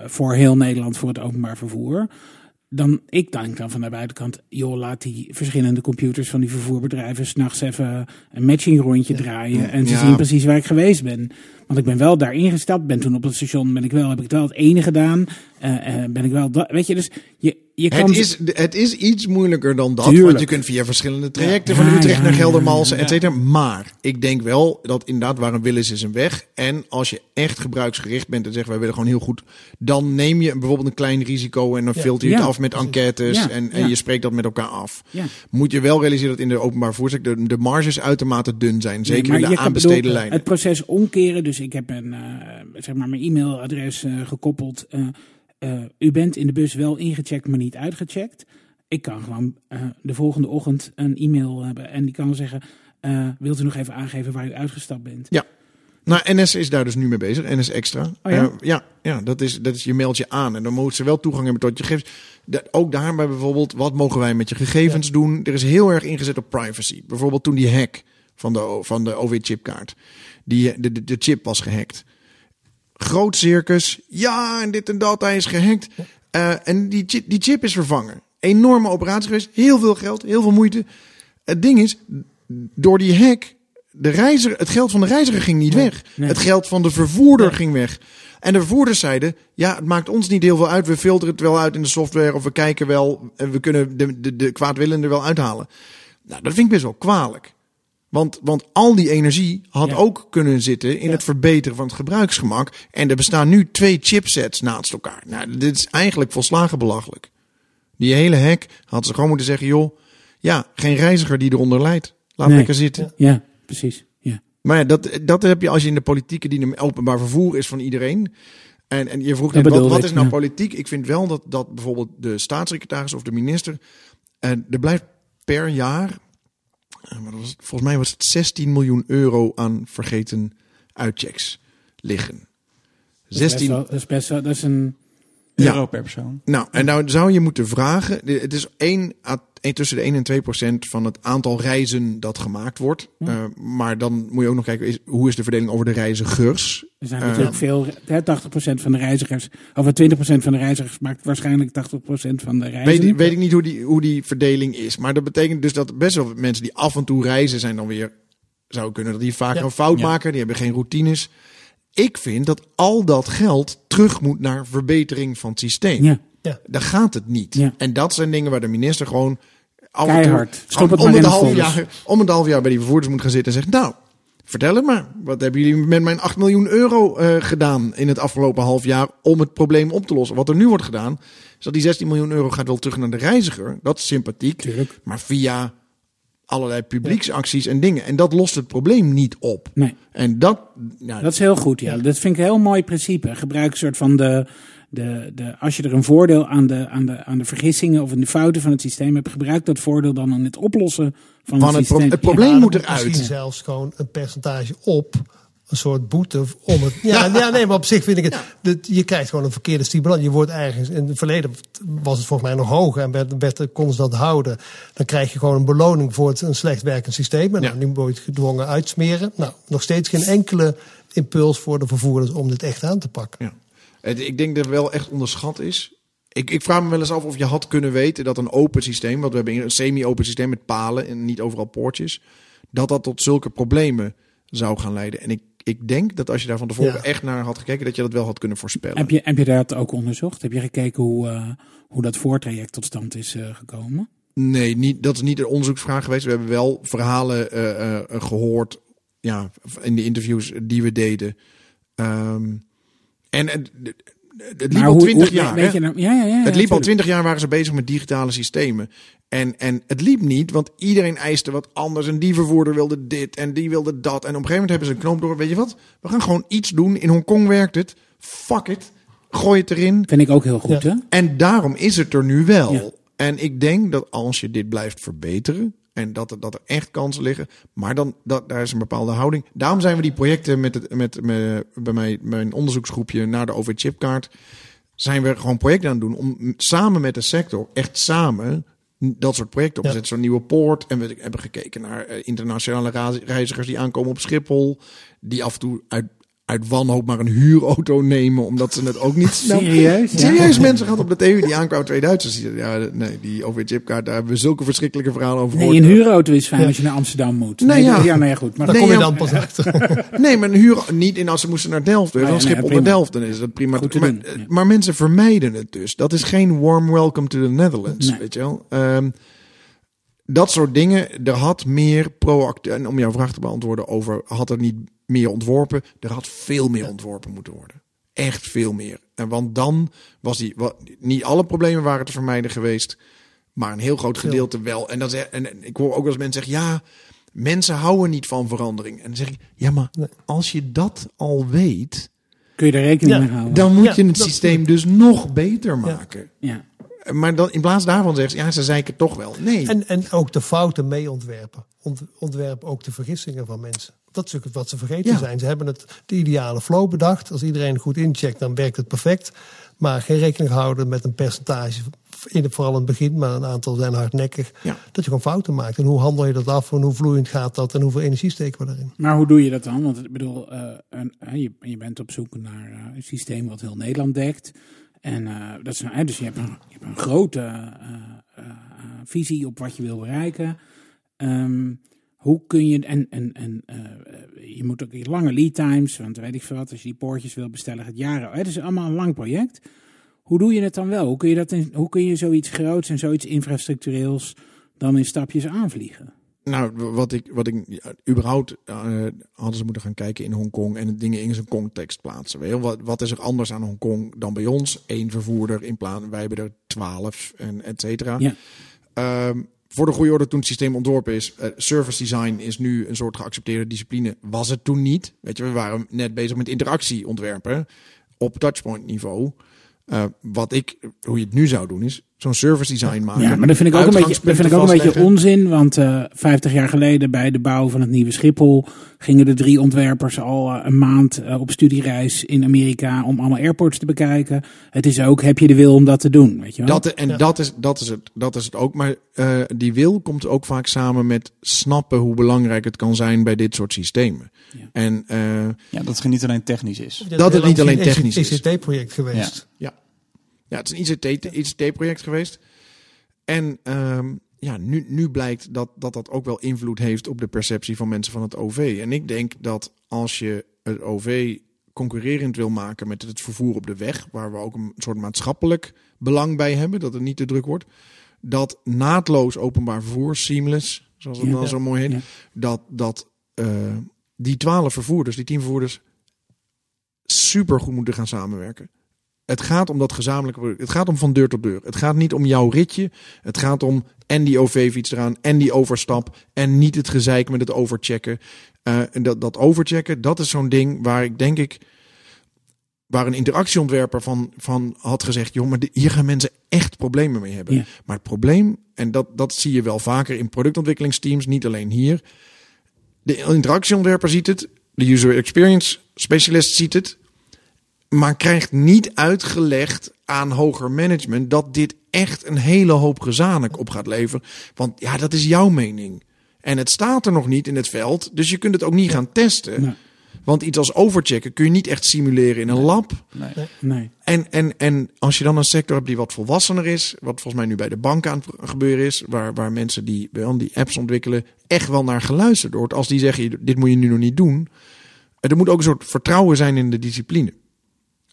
voor heel Nederland voor het openbaar vervoer. Dan, ik denk dan van de buitenkant, joh, laat die verschillende computers van die vervoerbedrijven s'nachts even een matching rondje draaien. En ze Ja. zien precies waar ik geweest ben. Want ik ben wel daar ingestapt, ben toen op het station, ben ik wel, heb ik het wel het ene gedaan. Eh, eh, ben ik wel, dat, weet je, dus je, je kan... het is, het is iets moeilijker dan dat. Tuurlijk. Want je kunt via verschillende trajecten Ja, van Utrecht ja, naar Geldermalsen, et cetera. Maar ik denk wel dat inderdaad waar een wil is, is een weg. En als je echt gebruiksgericht bent en zegt wij willen gewoon heel goed. Dan neem je bijvoorbeeld een klein risico en dan filter je het af met enquêtes. En, en je spreekt dat met elkaar af. Ja. Moet je wel realiseren dat in de openbaar vervoersector de, de marges uitermate dun zijn. Zeker Nee, in de aanbesteden lijnen. Het proces omkeren, dus ik heb een, eh, zeg maar mijn e-mailadres eh, gekoppeld. Eh, u bent in de bus wel ingecheckt, maar niet uitgecheckt. Ik kan gewoon de volgende ochtend een e-mail hebben en die kan zeggen: Wilt u nog even aangeven waar u uitgestapt bent? Ja. Nou, NS is daar dus nu mee bezig. NS Extra. Oh ja? Ja, ja dat, is, dat is je mailt je aan. En dan moeten ze wel toegang hebben tot je gegevens. Da- ook daarbij bijvoorbeeld, wat mogen wij met je gegevens doen? Er is heel erg ingezet op privacy. Bijvoorbeeld toen die hack van de, van de OV-chipkaart. Die, de, de, de chip was gehackt. Groot circus. Ja, en dit en dat. Hij is gehackt. Eh, en die, chip- die chip is vervangen. Enorme operatie geweest. Heel veel geld. Heel veel moeite. Het ding is, door die hack, de reiziger, het geld van de reiziger ging niet weg. nee. Het geld van de vervoerder ging weg. En de vervoerders zeiden, ja, het maakt ons niet heel veel uit. We filteren het wel uit in de software of we kijken wel en we kunnen de, de, de kwaadwillende er wel uithalen. Nou, dat vind ik best wel kwalijk. Want, want al die energie had Ja. ook kunnen zitten in het verbeteren van het gebruiksgemak. En er bestaan nu twee chipsets naast elkaar. Nou, dit is eigenlijk volslagen belachelijk. Die hele hack had ze gewoon moeten zeggen, joh, ja, geen reiziger die eronder lijdt. Laat Nee. lekker zitten. Ja, precies. Ja. Maar ja, dat, dat heb je als je in de politieke die openbaar vervoer is van iedereen. En, en je vroeg net, wat, wat is nou ja. politiek? Ik vind wel dat, dat bijvoorbeeld de staatssecretaris of de minister... En er blijft per jaar, eh, was het? volgens mij was het 16 miljoen euro aan vergeten uitchecks liggen. Dat is best 16, wel- Dat is best wel, dat is een... Ja. euro per persoon. nou, en nou zou je moeten vragen. Het is 1, à- 1 tussen de 1 en 2 procent van het aantal reizen dat gemaakt wordt. Eh, maar dan moet je ook nog kijken, is, hoe is de verdeling over de reizigers? Er zijn Eh, natuurlijk veel, hè, 80% van de reizigers, of 20% van de reizigers maakt waarschijnlijk 80% van de reizen. Weet, weet ik niet hoe die, hoe die verdeling is. Maar dat betekent dus dat best wel mensen die af en toe reizen zijn dan weer... Zou kunnen dat die Ja. een fout Ja. maken. Die hebben geen routines. Ik vind dat al dat geld terug moet naar verbetering van het systeem. Ja, Daar gaat het niet. Ja. En dat zijn dingen waar de minister gewoon af Keihard. en toe Stop het om, het de half jaar, om het half jaar bij die vervoerders moet gaan zitten en zeggen: Nou, vertel het maar. Wat hebben jullie met mijn 8 miljoen euro eh, gedaan in het afgelopen half jaar om het probleem op te lossen? Wat er nu wordt gedaan, is dat die 16 miljoen euro gaat wel terug naar de reiziger. Dat is sympathiek. Tuurlijk. Maar via allerlei publieksacties en dingen. En dat lost het probleem niet op. nee. En dat, ja, Dat is heel goed, ja. Dat vind ik een heel mooi principe. Gebruik een soort van de, de, de als je er een voordeel aan de, aan, de, aan de vergissingen of aan de fouten van het systeem hebt, gebruik dat voordeel dan aan het oplossen van, Van het het pro- systeem. het probleem Ja. Moet er eruit. Misschien zelfs gewoon een percentage op. Een soort boete om het. Ja, ja. nee, maar op zich vind ik het. dat je krijgt gewoon een verkeerde stimulans. Je wordt ergens. In het verleden was het volgens mij nog hoger en werd, werd, konden ze dat houden. Dan krijg je gewoon een beloning voor het, een slecht werkend systeem. En Ja. nou, nu word je het gedwongen uitsmeren. Nou, nog steeds geen enkele impuls voor de vervoerders om dit echt aan te pakken. Ja. Het- Ik denk dat het wel echt onderschat is. Ik, ik vraag me wel eens af of je had kunnen weten dat een open systeem, wat we hebben een semi-open systeem met palen en niet overal poortjes, dat dat tot zulke problemen zou gaan leiden. En ik ik denk dat als je daar van tevoren Ja. echt naar had gekeken, dat je dat wel had kunnen voorspellen. Heb je, heb je dat ook onderzocht? Heb je gekeken hoe, eh, hoe dat voortraject tot stand is eh, gekomen? Nee, niet, dat is niet een onderzoeksvraag geweest. We hebben wel verhalen eh, eh, eh, gehoord ja, in de interviews die we deden. Ehm, en het, liep al twintig hoe- jaar. Weet hè? je nou, ja, ja, ja, Het liep al twintig jaar waren ze bezig met digitale systemen. En, en het liep niet, want iedereen eiste wat anders. En die vervoerder wilde dit en die wilde dat. En op een gegeven moment hebben ze een knoop door. Weet je wat? We gaan gewoon iets doen. In Hongkong werkt het. Fuck it. Gooi het erin. Vind ik ook heel goed, Ja. hè? En daarom is het er nu wel. Ja. En ik denk dat als je dit blijft verbeteren. En dat er, dat er echt kansen liggen. Maar dan, dat, daar is een bepaalde houding. Daarom zijn we die projecten met, het, met, met bij mij, mijn onderzoeksgroepje naar de OV-chipkaart. Zijn we gewoon projecten aan het doen om samen met de sector, echt samen, dat soort projecten op te Ja. zetten. Zo'n nieuwe poort. En we hebben gekeken naar eh, internationale reizigers die aankomen op Schiphol. Die af en toe uit, uit wanhoop maar een huurauto nemen, omdat ze het ook niet snel Serieus? Ja. Serieus, mensen gaan op de TV die aankwamen twee Duitsers. Die Ja, nee, die OV-chipkaart, daar hebben we zulke verschrikkelijke verhalen over Nee, gehoord. een huurauto is fijn Ja. als je naar Amsterdam moet. Nee, ja. ja, nee, goed. Maar Daar Nee, kom je dan pas achter. Nee, maar een huur niet in als ze moesten naar Delft. Dus Ah, ja, dan nee, prima. naar Delft, dan is dat prima. Goed te maar, doen, ja. maar mensen vermijden het dus. Dat is geen warm welcome to the Netherlands, Nee. weet je wel. Ehm, dat soort dingen, er had meer proactief... En om jouw vraag te beantwoorden over, had er niet meer ontworpen? Er had veel meer ontworpen moeten worden. Echt veel meer. En want dan was die... wa- Niet alle problemen waren te vermijden geweest, maar een heel groot gedeelte wel. En, dat is, en, ik hoor ook als mensen zeggen, ja, mensen houden niet van verandering. En dan zeg ik, ja, maar als je dat al weet, kun je er rekening Ja, mee houden? dan moet Ja, je het systeem dus nog beter maken. ja. Maar dan, in plaats daarvan zeggen ze, ja, ze zeiken toch wel. Nee. En, en ook de fouten mee ontwerpen. Ont, ontwerp ook de vergissingen van mensen. Dat is natuurlijk wat ze vergeten Ja. zijn. Ze hebben het, de ideale flow bedacht. Als iedereen goed incheckt, dan werkt het perfect. Maar geen rekening houden met een percentage. In het, vooral in het begin, maar een aantal zijn hardnekkig. Ja. Dat je gewoon fouten maakt. En hoe handel je dat af? En hoe vloeiend gaat dat? En hoeveel energie steken we erin? Maar hoe doe je dat dan? Want ik bedoel, eh, een, eh, je, je bent op zoek naar eh, een systeem wat heel Nederland dekt. En eh, dat is, nou, dus je hebt een, je hebt een grote visie op wat je wil bereiken. Ehm, hoe kun je, en, en, en eh, je moet ook lange lead times, want weet ik veel wat, als je die poortjes wil bestellen, gaat jaren. Het is allemaal een lang project. Hoe doe je het dan wel? Hoe kun je, dat in, hoe kun je zoiets groots en zoiets infrastructureels dan in stapjes aanvliegen? Nou, wat ik, wat ik ja, überhaupt eh, hadden ze moeten gaan kijken in Hongkong en dingen in zijn context plaatsen. Weet je, wat, wat is er anders aan Hongkong dan bij ons? Eén vervoerder in plaats, wij hebben er twaalf en et cetera. Ja. Ehm, voor de goede orde, toen het systeem ontworpen is, eh, service design is nu een soort geaccepteerde discipline. Was het toen niet? Weet je, we waren net bezig met interactie ontwerpen op touchpoint niveau. Eh, wat ik, hoe je het nu zou doen, is zo'n service design maken. Ja, maar dat vind ik ook een beetje, dat vind ik ook een beetje onzin. Want eh 50 jaar geleden bij de bouw van het nieuwe Schiphol gingen de drie ontwerpers al eh, een maand eh, op studiereis in Amerika om allemaal airports te bekijken. Het is ook, heb je de wil om dat te doen? Weet je wel? Dat, en Ja. dat, is, dat, is het, dat is het ook. Maar eh, die wil komt ook vaak samen met snappen hoe belangrijk het kan zijn bij dit soort systemen. Ja. En eh, Ja, dat het niet alleen technisch is. Dat het niet alleen technisch is. Een ICT-project geweest. ja, het is een ICT ICT-project geweest. En ehm, ja, nu, nu blijkt dat, dat dat ook wel invloed heeft op de perceptie van mensen van het OV. En ik denk dat als je het OV concurrerend wil maken met het vervoer op de weg, waar we ook een soort maatschappelijk belang bij hebben, dat het niet te druk wordt, dat naadloos openbaar vervoer, seamless, zoals het Ja. dan zo mooi heet, Ja. dat, dat eh, die twaalf vervoerders, die tien vervoerders, super goed moeten gaan samenwerken. Het gaat om dat gezamenlijke product. Het gaat om van deur tot deur. Het gaat niet om jouw ritje. Het gaat om en die OV-fiets eraan en die overstap. En niet het gezeik met het overchecken. Eh, en dat, dat overchecken, dat is zo'n ding waar ik denk ik... Waar een interactieontwerper van, van had gezegd... joh, maar de- hier gaan mensen echt problemen mee hebben. Ja. Maar het probleem, en dat, dat zie je wel vaker in productontwikkelingsteams... niet alleen hier. De interactieontwerper ziet het. De user experience specialist ziet het maar krijgt niet uitgelegd aan hoger management dat dit echt een hele hoop gezanik op gaat leveren. Want ja, dat is jouw mening. En het staat er nog niet in het veld, dus je kunt het ook niet gaan testen. Nee. Want iets als overchecken kun je niet echt simuleren in een lab. Nee. Nee. En, en, en als je dan een sector hebt die wat volwassener is, wat volgens mij nu bij de bank aan het gebeuren is, waar, waar mensen die wel die apps ontwikkelen echt wel naar geluisterd wordt. Als die zeggen, dit moet je nu nog niet doen. er moet ook een soort vertrouwen zijn in de discipline.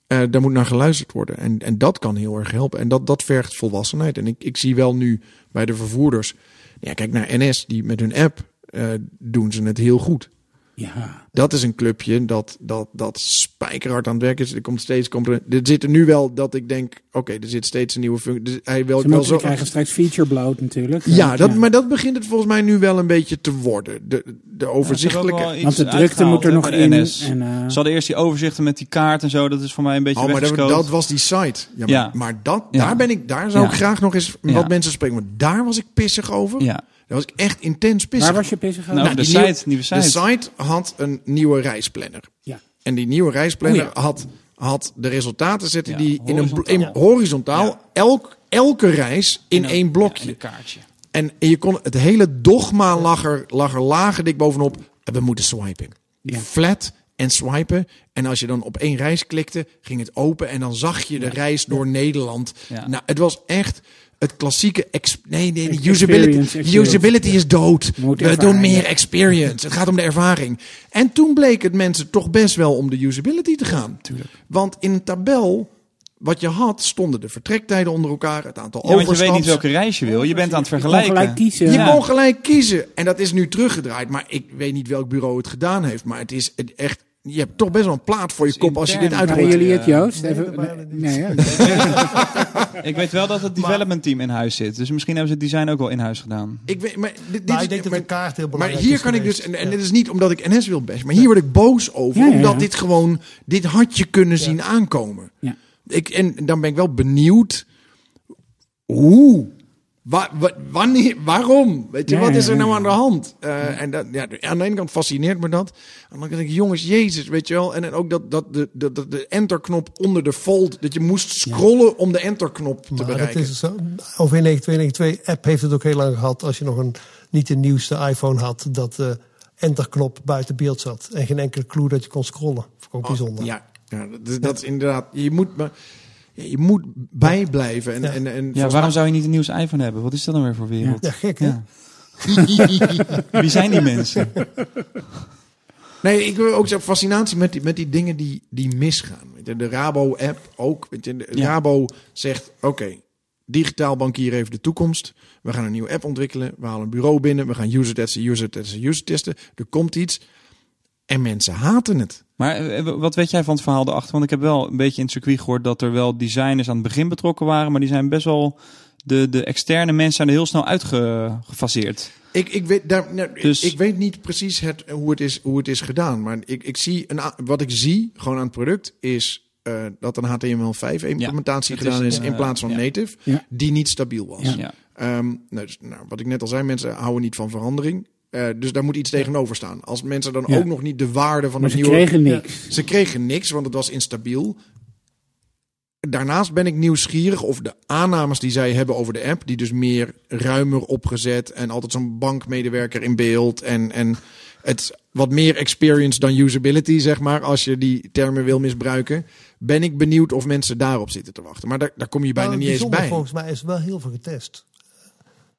Eh, daar moet naar geluisterd worden. En, en dat kan heel erg helpen. En dat, dat vergt volwassenheid. En ik, ik zie wel nu bij de vervoerders. Ja, kijk naar NS, die met hun app eh, doen ze het heel goed. Ja. Dat is een clubje dat, dat, dat spijkerhard aan het werk is. Er komt steeds. Komt er, er zit er nu wel dat ik denk: oké, er zit steeds een nieuwe functie. Dus hij wil Ze wel zo. krijgen straks feature bloat natuurlijk. Ja, dat, maar dat begint het volgens mij nu wel een beetje te worden. De, de overzichtelijke. Want de drukte moet er nog in. En, eh, Ze hadden eerst die overzichten met die kaart en zo. Dat is voor mij een beetje Oh, maar dat, was die site. Ja, maar, Ja. maar dat, Ja. daar ben ik, daar zou Ja. ik graag nog eens Ja. wat mensen spreken. Maar daar was ik pissig over. Ja. Daar was ik echt intens pissig. waar was je pissig over? Nou, de die site, nieuwe- nieuwe site. De site had een nieuwe reisplanner. ja. En die nieuwe reisplanner Oh ja. had, had de resultaten zitten Ja, die in een in, horizontaal. Ja. Elk, elke reis in een- één Ja, blokje. een kaartje. En je kon het hele dogma lag er, lag er lagen dik bovenop. We moeten swipen. Ja. Flat en swipen. En als je dan op één reis klikte, ging het open. En dan zag je de reis door Nederland. Ja. Nou, het was echt het klassieke... nee, nee, de usability. experience. Usability is dood. We doen meer experience. Het gaat om de ervaring. En toen bleek het mensen toch best wel om de usability te gaan. Want in een tabel... Wat je had, stonden de vertrektijden onder elkaar, het aantal Ja, want je weet overstaps. niet welke reis je wil. Je bent aan het Je kon vergelijken. gelijk kiezen. Je Ja. kon gelijk kiezen. En dat is nu teruggedraaid. Maar ik weet niet welk bureau het gedaan heeft. Maar het is het echt. Je hebt toch best wel een plaat voor je kop als je dit uithoort. Waren jullie het. Joost? Nee, Even- nee, ja. Ik weet wel dat het development team in huis zit. Dus misschien hebben ze het design ook wel in huis gedaan. Ik weet, maar dit, dit Maar is- ik denk dat maar, de kaart heel maar belangrijk hier is kan ik dus, en, en Ja. dit is niet omdat ik NS wil bashen, maar hier word ik boos over, Ja, ja, omdat dit gewoon, dit had je kunnen zien aankomen. Ja. Ik, en dan ben ik wel benieuwd, hoe? Wa- wa- wanneer, waarom? Weet je, Ja, wat is er nou aan de hand? Eh, En dat, ja, aan de ene kant fascineert me dat. Aan de andere kant denk ik, jongens, jezus, weet je wel. En dan ook dat, dat de, de, de, de enterknop onder de fold, dat je moest scrollen om de enterknop te Maar dat bereiken. is zo. OV 9292 app heeft het ook heel lang gehad. Als je nog een niet de nieuwste iPhone had, dat de enterknop buiten beeld zat. En geen enkele clue dat je kon scrollen. Vond ik ook bijzonder. Ja, ja dat, dat is inderdaad. Je moet, maar, je moet bijblijven. En, Ja. en, en Ja, waarom zou je niet een nieuws iPhone hebben? Wat is dat dan weer voor wereld? Ja, gek hè? Ja. Wie zijn die mensen? Nee, ik wil ook zo'n fascinatie met die, met die dingen die, die misgaan. Weet je, De Rabo-app ook. Weet je, de Ja. Rabo zegt, oké, digitaal bankieren heeft de toekomst. We gaan een nieuwe app ontwikkelen. We halen een bureau binnen. We gaan user testen, user testen, user testen. Er komt iets. En mensen haten het. Maar eh, wat weet jij van het verhaal erachter? Want ik heb wel een beetje in het circuit gehoord dat er wel designers aan het begin betrokken waren. Maar die zijn best wel... De, de externe mensen zijn er heel snel uitgefaseerd. Ik, ik, weet, daar, nou, Dus- ik, ik weet niet precies het, hoe, het is, hoe het is gedaan. Maar ik, ik zie een, wat ik zie gewoon aan het product is eh, dat een HTML5 implementatie gedaan is, in eh, plaats van ja. native, Ja. die niet stabiel was. Ja. Ja. Ehm, nou, dus, nou, wat ik net al zei, mensen houden niet van verandering. Eh, dus daar moet iets tegenover staan. Als mensen dan Ja. ook nog niet de waarde van Maar het ze nieuwe... kregen niks. Ze kregen niks, want het was instabiel. Daarnaast ben ik nieuwsgierig of de aannames die zij hebben over de app, die dus meer ruimer opgezet en altijd zo'n bankmedewerker in beeld en, en het wat meer experience dan usability, zeg maar, als je die termen wil misbruiken, ben ik benieuwd of mensen daarop zitten te wachten. Maar daar, daar kom je bijna Nou, niet eens bij. Volgens mij is er wel heel veel getest.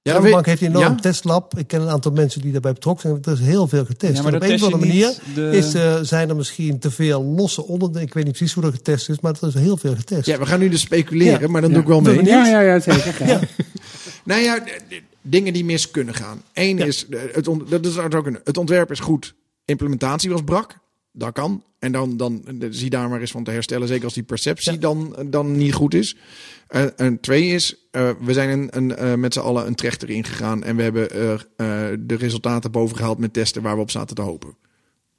Ja, de bank heeft een enorm ja? testlab. Ik ken een aantal mensen die daarbij betrokken zijn. Er is heel veel getest. Ja, maar op een of andere manier de- is, eh, zijn er misschien te veel losse onderdelen. Ik weet niet precies hoe dat getest is, maar er is heel veel getest. Ja, we gaan nu dus speculeren, Ja. maar dan Ja. doe ik wel mee. Ja, ja, ja, zeker. Ja. Nou ja, dingen die mis kunnen gaan. Eén Ja. is, eh, het, on- dat is ook een, het ontwerp is goed. Implementatie was brak. Dat kan. En dan, dan eh, zie daar maar eens van te herstellen. Zeker als die perceptie Ja. dan, dan niet goed is. Eh, en twee is, eh, we zijn een, een, eh, met z'n allen een trechter ingegaan. En we hebben eh, eh, de resultaten bovengehaald met testen waar we op zaten te hopen.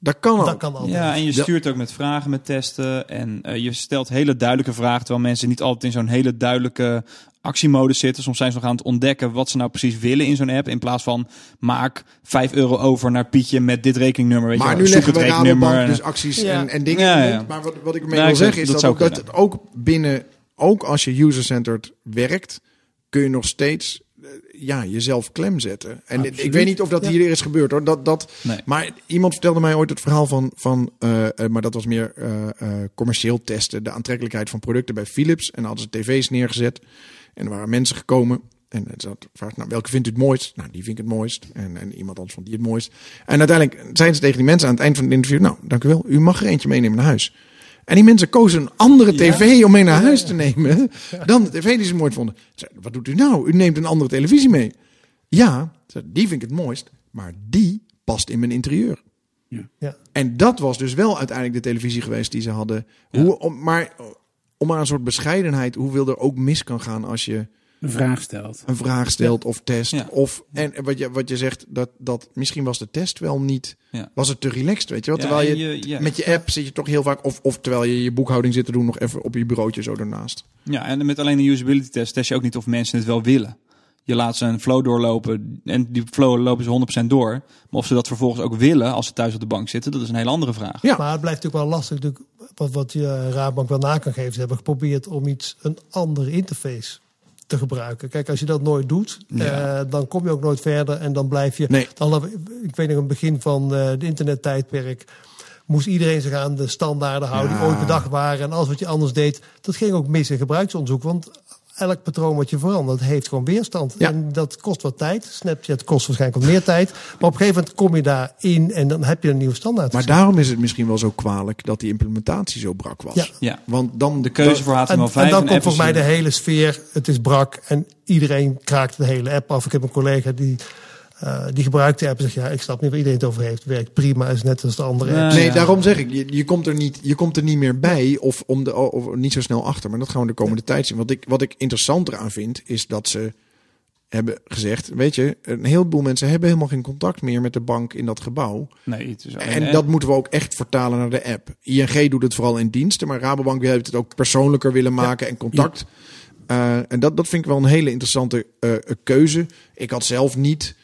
Dat kan al. dat kan altijd. Ja, en je stuurt ook met vragen met testen. En eh, je stelt hele duidelijke vragen. Terwijl mensen niet altijd in zo'n hele duidelijke actiemodus zitten. Soms zijn ze nog aan het ontdekken wat ze nou precies willen in zo'n app. In plaats van maak 5 euro over naar Pietje met dit rekeningnummer. Weet Maar je nu leggen we het rekeningnummer. Rabobank dus acties Ja. en, en dingen Ja, ja. Maar wat, wat ik ermee wil ik- zeggen is dat het ook binnen, ook als je user-centered werkt, kun je nog steeds eh, ja, jezelf klem zetten. En ik weet niet of dat Ja. hier is gebeurd hoor. Dat, dat, Nee. Maar iemand vertelde mij ooit het verhaal van, van eh, eh, maar dat was meer eh, eh, commercieel testen, de aantrekkelijkheid van producten bij Philips. En dan hadden ze tv's neergezet en er waren mensen gekomen. En het zat vraagt, nou, welke vindt u het mooist? Nou, die vind ik het mooist. En, en iemand anders vond die het mooist. En uiteindelijk zijn ze tegen die mensen aan het eind van het interview, nou, dank u wel, u mag er eentje meenemen naar huis. En die mensen kozen een andere tv om mee naar huis te nemen dan de tv die ze mooi vonden. Wat doet u nou? U neemt een andere televisie mee. Ja, die vind ik het mooist, maar die past in mijn interieur. Ja. En dat was dus wel uiteindelijk de televisie geweest die ze hadden. Hoe, om, maar om maar een soort bescheidenheid, hoeveel er ook mis kan gaan als je Een vraag stelt. een vraag stelt of test. Ja. Of, en wat je, wat je zegt, dat, dat misschien was de test wel niet, Ja. was het te relaxed, weet je wel. Ja, Terwijl je, je- ja. met je app zit je toch heel vaak, of, of terwijl je je boekhouding zit te doen, nog even op je bureautje zo ernaast. Ja, en met alleen een usability test test je ook niet of mensen het wel willen. Je laat ze een flow doorlopen en die flow lopen ze 100% door. Maar of ze dat vervolgens ook willen als ze thuis op de bank zitten, dat is een hele andere vraag. Ja. Maar het blijft natuurlijk wel lastig. Natuurlijk, wat, wat je Raadbank wel na kan geven. Ze hebben geprobeerd om iets, een andere interface te gebruiken. Kijk, als je dat nooit doet, Ja. eh, dan kom je ook nooit verder. En dan blijf je... Nee. Dan, ik weet nog, in het begin van eh de internettijdperk... moest iedereen zich aan de standaarden houden die ooit bedacht waren. En alles wat je anders deed, dat ging ook mis in gebruiksonderzoek. Want elk patroon wat je verandert, heeft gewoon weerstand. Ja. En dat kost wat tijd. Snapchat kost waarschijnlijk wat meer tijd. Maar op een gegeven moment kom je daarin en dan heb je een nieuwe standaard. Maar daarom is het misschien wel zo kwalijk dat die implementatie zo brak was. Ja. Ja. Want dan De keuze voor en, HTML5 en dan komt en volgens mij de hele sfeer. Het is brak en iedereen kraakt de hele app af. Ik heb een collega die, eh, die gebruikt de app en zegt... ja, ik snap niet waar iedereen het over heeft. Werkt prima, is net als de andere Ja. apps. Nee, ja. daarom zeg ik, je, je, komt er niet, je komt er niet meer bij of, om de, of niet zo snel achter. Maar dat gaan we de komende tijd zien. Wat ik, wat ik interessanter aan vind, is dat ze hebben gezegd... weet je, een heleboel mensen hebben helemaal geen contact meer met de bank in dat gebouw. Nee, het is alleen En app. dat moeten we ook echt vertalen naar de app. ING doet het vooral in diensten, maar Rabobank heeft het ook persoonlijker willen maken en contact. Eh, en dat, dat vind ik wel een hele interessante eh, keuze. Ik had zelf niet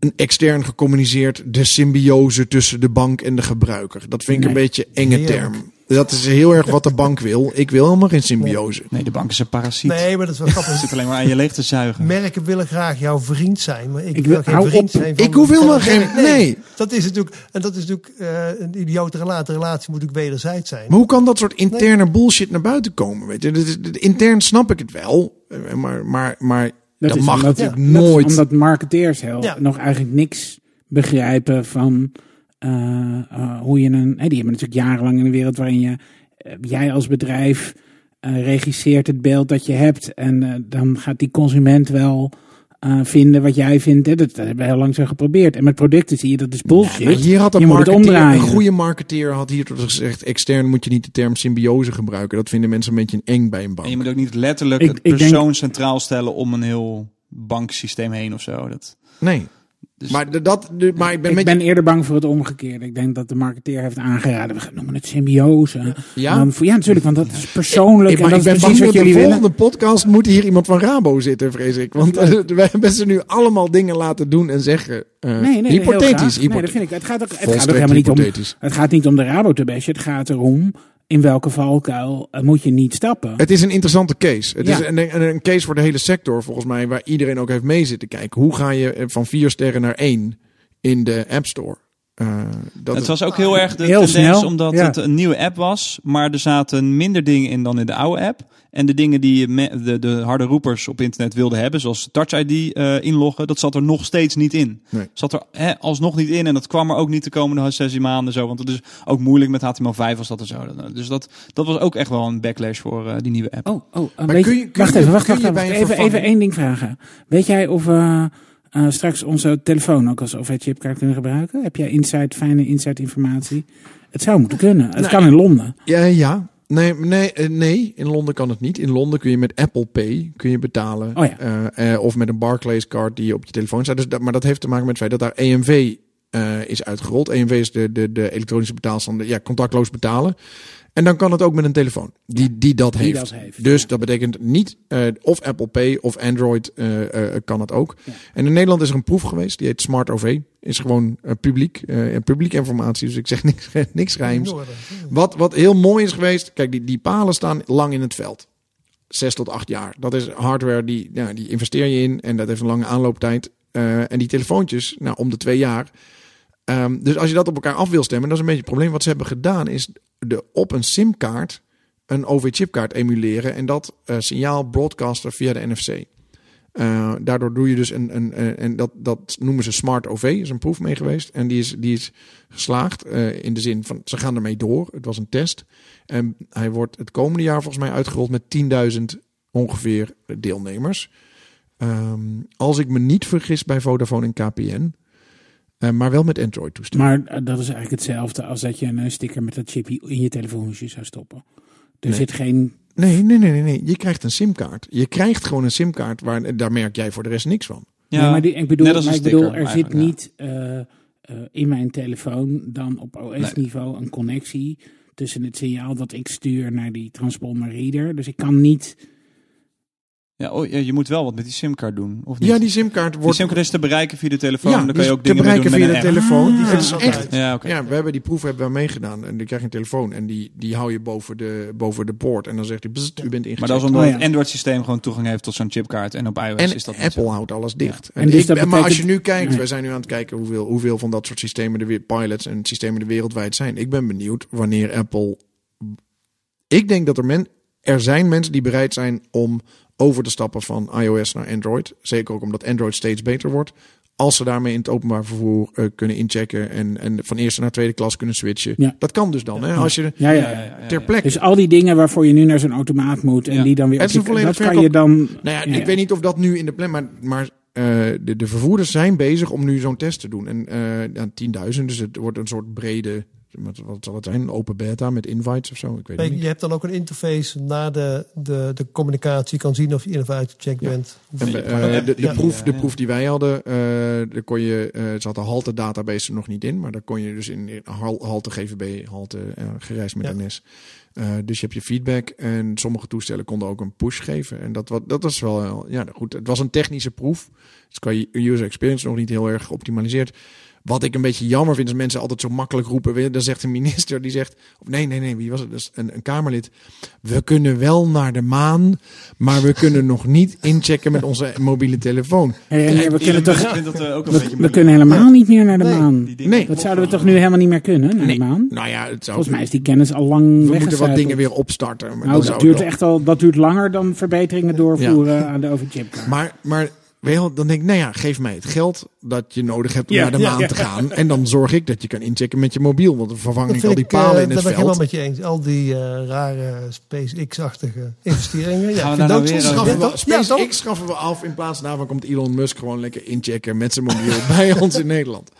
een extern gecommuniceerd de symbiose tussen de bank en de gebruiker. Dat vind ik een beetje enge Heerlijk. term. Dat is heel erg wat de bank wil. Ik wil helemaal geen symbiose. Nee, de bank is een parasiet. Nee, maar dat is wel grappig. zit alleen maar aan je leeg te zuigen. Merken willen graag jouw vriend zijn, maar ik, Ik wil geen vriend op. zijn van Ik hoef helemaal een geen- nee. Dat is natuurlijk, en dat is natuurlijk eh, een idiote relatie. De relatie moet natuurlijk wederzijds zijn. Maar hoe kan dat soort interne bullshit naar buiten komen? Weet je? Intern snap ik het wel, eh, maar, maar, maar dat, mag natuurlijk ja, dat is nooit. omdat marketeers heel, Ja. nog eigenlijk niks begrijpen van eh, eh, hoe je een... Die hebben natuurlijk jarenlang in een wereld waarin je, eh, jij als bedrijf regisseert het beeld dat je hebt. En dan gaat die consument wel eh, vinden wat jij vindt. Hè. Dat, dat hebben we heel lang zo geprobeerd. En met producten zie je dat is bullshit. Hier had een, je moet het marketeer, omdraaien. een goede marketeer had hier tot gezegd: extern moet je niet de term symbiose gebruiken. Dat vinden mensen een beetje eng bij een bank. En je moet ook niet letterlijk Ik- het denk- persoon centraal stellen om een heel banksysteem heen of zo. Dat, Nee. Dus, Maar, dat, maar ik ben Ik met ben eerder bang voor het omgekeerde. Ik denk dat de marketeer heeft aangeraden. We gaan noemen het symbiose. Ja? Dan voor, ja, natuurlijk, want dat is persoonlijk. Ik, maar en ik dat ben is bang wat de willen. volgende podcast moet hier iemand van Rabo zitten, vrees ik. Want eh, wij hebben ze nu allemaal dingen laten doen en zeggen. eh, Nee, nee, hypothetisch. Nee, dat vind ik. Het gaat ook, het gaat ook helemaal niet om. Het gaat niet om de Rabo te bashen. Het gaat erom in welke valkuil eh, moet je niet stappen. Het is een interessante case. Het Ja. is een, een, een case voor de hele sector, volgens mij, waar iedereen ook heeft mee zitten kijken. Hoe ga je eh, van vier sterren naar één in de App Store? Eh, dat het was ook heel erg de Heel tendens snel, omdat ja. het een nieuwe app was. Maar er zaten minder dingen in dan in de oude app. En de dingen die me- de, de harde roepers op internet wilden hebben, zoals Touch ID eh, inloggen, dat zat er nog steeds niet in. Nee. Zat er hè, alsnog niet in en dat kwam er ook niet de komende zes maanden zo. Want het is ook moeilijk met HTML5 was dat er zo. Dus dat, dat was ook echt wel een backlash voor eh, die nieuwe app. Oh, oh. Maar weet kun je- je- kun wacht je- even, wacht, wacht, je Even, vervanging- even één ding vragen. Weet jij of eh, straks onze telefoon ook als OV-chipkaart kunnen gebruiken? Heb jij inside, fijne inside informatie? Het zou moeten kunnen. Het Nou, kan in Londen. Ja, ja. Nee, nee, eh, nee, in Londen kan het niet. In Londen kun je met Apple Pay kun je betalen. Oh ja. Eh, of met een Barclays card die je op je telefoon staat. Dus dat, maar dat heeft te maken met het feit dat daar EMV is uitgerold. EMV is de, de, de elektronische betaalstand. Ja, contactloos betalen. En dan kan het ook met een telefoon die, die dat Die heeft. dat heeft, Dus ja. dat betekent niet eh, of Apple Pay of Android eh, eh, kan het ook. Ja. En in Nederland is er een proef geweest. Die heet Smart OV. Is gewoon publiek, eh, publiek informatie. Dus ik zeg niks, niks geheims. Wat, wat heel mooi is geweest, kijk, die, die palen staan lang in het veld. Zes tot acht jaar. Dat is hardware, die, ja, die investeer je in en dat heeft een lange aanlooptijd. Eh, en die telefoontjes, nou, om de twee jaar. Ehm, dus als je dat op elkaar af wil stemmen, dat is een beetje het probleem. Wat ze hebben gedaan is de, op een simkaart een OV-chipkaart emuleren en dat eh, signaal broadcasten via de NFC. Eh, daardoor doe je dus een, een, en dat, dat noemen ze Smart OV, is een proef mee geweest. En die is, die is geslaagd eh, in de zin van ze gaan ermee door. Het was een test. En hij wordt het komende jaar volgens mij uitgerold met 10.000 ongeveer deelnemers. Ehm, als ik me niet vergis bij Vodafone en KPN. Eh, maar wel met Android-toestellen. Maar eh, dat is eigenlijk hetzelfde als dat je een eh, sticker met dat chipje in je telefoonhoesje zou stoppen. Er Nee. zit geen... Nee, nee, nee, nee, nee. Je krijgt een simkaart. Je krijgt gewoon een simkaart waar en daar merk jij voor de rest niks van. Ja, Nee, maar die, ik bedoel, net als een maar ik bedoel sticker er zit niet eh, eh, in mijn telefoon dan op OS-niveau een connectie tussen het signaal dat ik stuur naar die transponder reader. Dus ik kan niet... Ja, oh, je moet wel wat met die simkaart doen, of niet? Ja, die simkaart Die wordt simkaart is te bereiken via de telefoon. ja, dan die kan je ook te dingen mee bereiken doen via de app. telefoon. Ah, is echt Ja, oké. Ja, we hebben die proef hebben we meegedaan. En dan krijg je een telefoon en die, die hou je boven de, boven de poort. En dan zegt hij, u bent ingecheckt. Maar dat is omdat Oh, het Android-systeem gewoon toegang heeft tot zo'n chipkaart. En op iOS en is dat Apple zo. houdt alles dicht. En En dus ik, Maar als je nu kijkt, Nee. wij zijn nu aan het kijken hoeveel, hoeveel van dat soort systemen er weer, pilots en systemen er wereldwijd zijn. Ik ben benieuwd wanneer Apple. Ik denk dat er, men, er zijn mensen die bereid zijn om over te stappen van iOS naar Android. Zeker ook omdat Android steeds beter wordt. Als ze daarmee in het openbaar vervoer eh, kunnen inchecken en, en van eerste naar tweede klas kunnen switchen. Ja. Dat kan dus dan. Hè? Als je Ja, ja, ter plekke Dus al die dingen waarvoor je nu naar zo'n automaat moet en die dan weer... Op je- dat kan je dan... Nou ik weet niet of dat nu in de plan, maar, maar eh, de, de vervoerders zijn bezig om nu zo'n test te doen. En eh ja, 10.000, dus het wordt een soort brede, wat, wat zal het zijn, een open beta met invites of zo, ik weet niet. je hebt dan ook een interface naar de, de, de communicatie. Je kan zien of je in of uitgecheckt Ja. bent. En, eh, de, de, Ja. proef, de proef die wij hadden, eh daar kon je, eh er zat de halte database er nog niet in, maar daar kon je dus in, in hal- halte GVB, halte gereisd met Ja. NS. Eh, dus je hebt je feedback en sommige toestellen konden ook een push geven. En dat, wat, dat was wel, ja goed, het was een technische proef. Dus qua user experience nog niet heel erg geoptimaliseerd. Wat ik een beetje jammer vind, is mensen altijd zo makkelijk roepen. Dan zegt een minister, die zegt... Of nee, nee, nee, wie was het? Dus een, een Kamerlid. We kunnen wel naar de maan, maar we kunnen nog niet inchecken met onze mobiele telefoon. Hey, we kunnen toch... dat eh, ook een We, kunnen helemaal niet meer naar de Nee. maan. Nee. Dat zouden we toch nu helemaal niet meer kunnen, naar Nee. de maan? Nou ja, het zou... Volgens mij is die kennis al lang we moeten wat dingen weer opstarten. Maar Nou, dat duurt echt al, dat duurt langer dan verbeteringen doorvoeren aan de overchipkaart. Maar, maar wel, dan denk ik, nou ja, geef mij het geld dat je nodig hebt om Ja, naar de maan ja. te gaan. En dan zorg ik dat je kan inchecken met je mobiel. Want dan vervang ik al die eh, palen in dat het ben ik helemaal veld. met je eens. Al die eh, rare SpaceX-achtige investeringen. Ja, nou weer? Schaffen we? SpaceX schaffen we af. In plaats daarvan komt Elon Musk gewoon lekker inchecken met zijn mobiel bij ons in Nederland.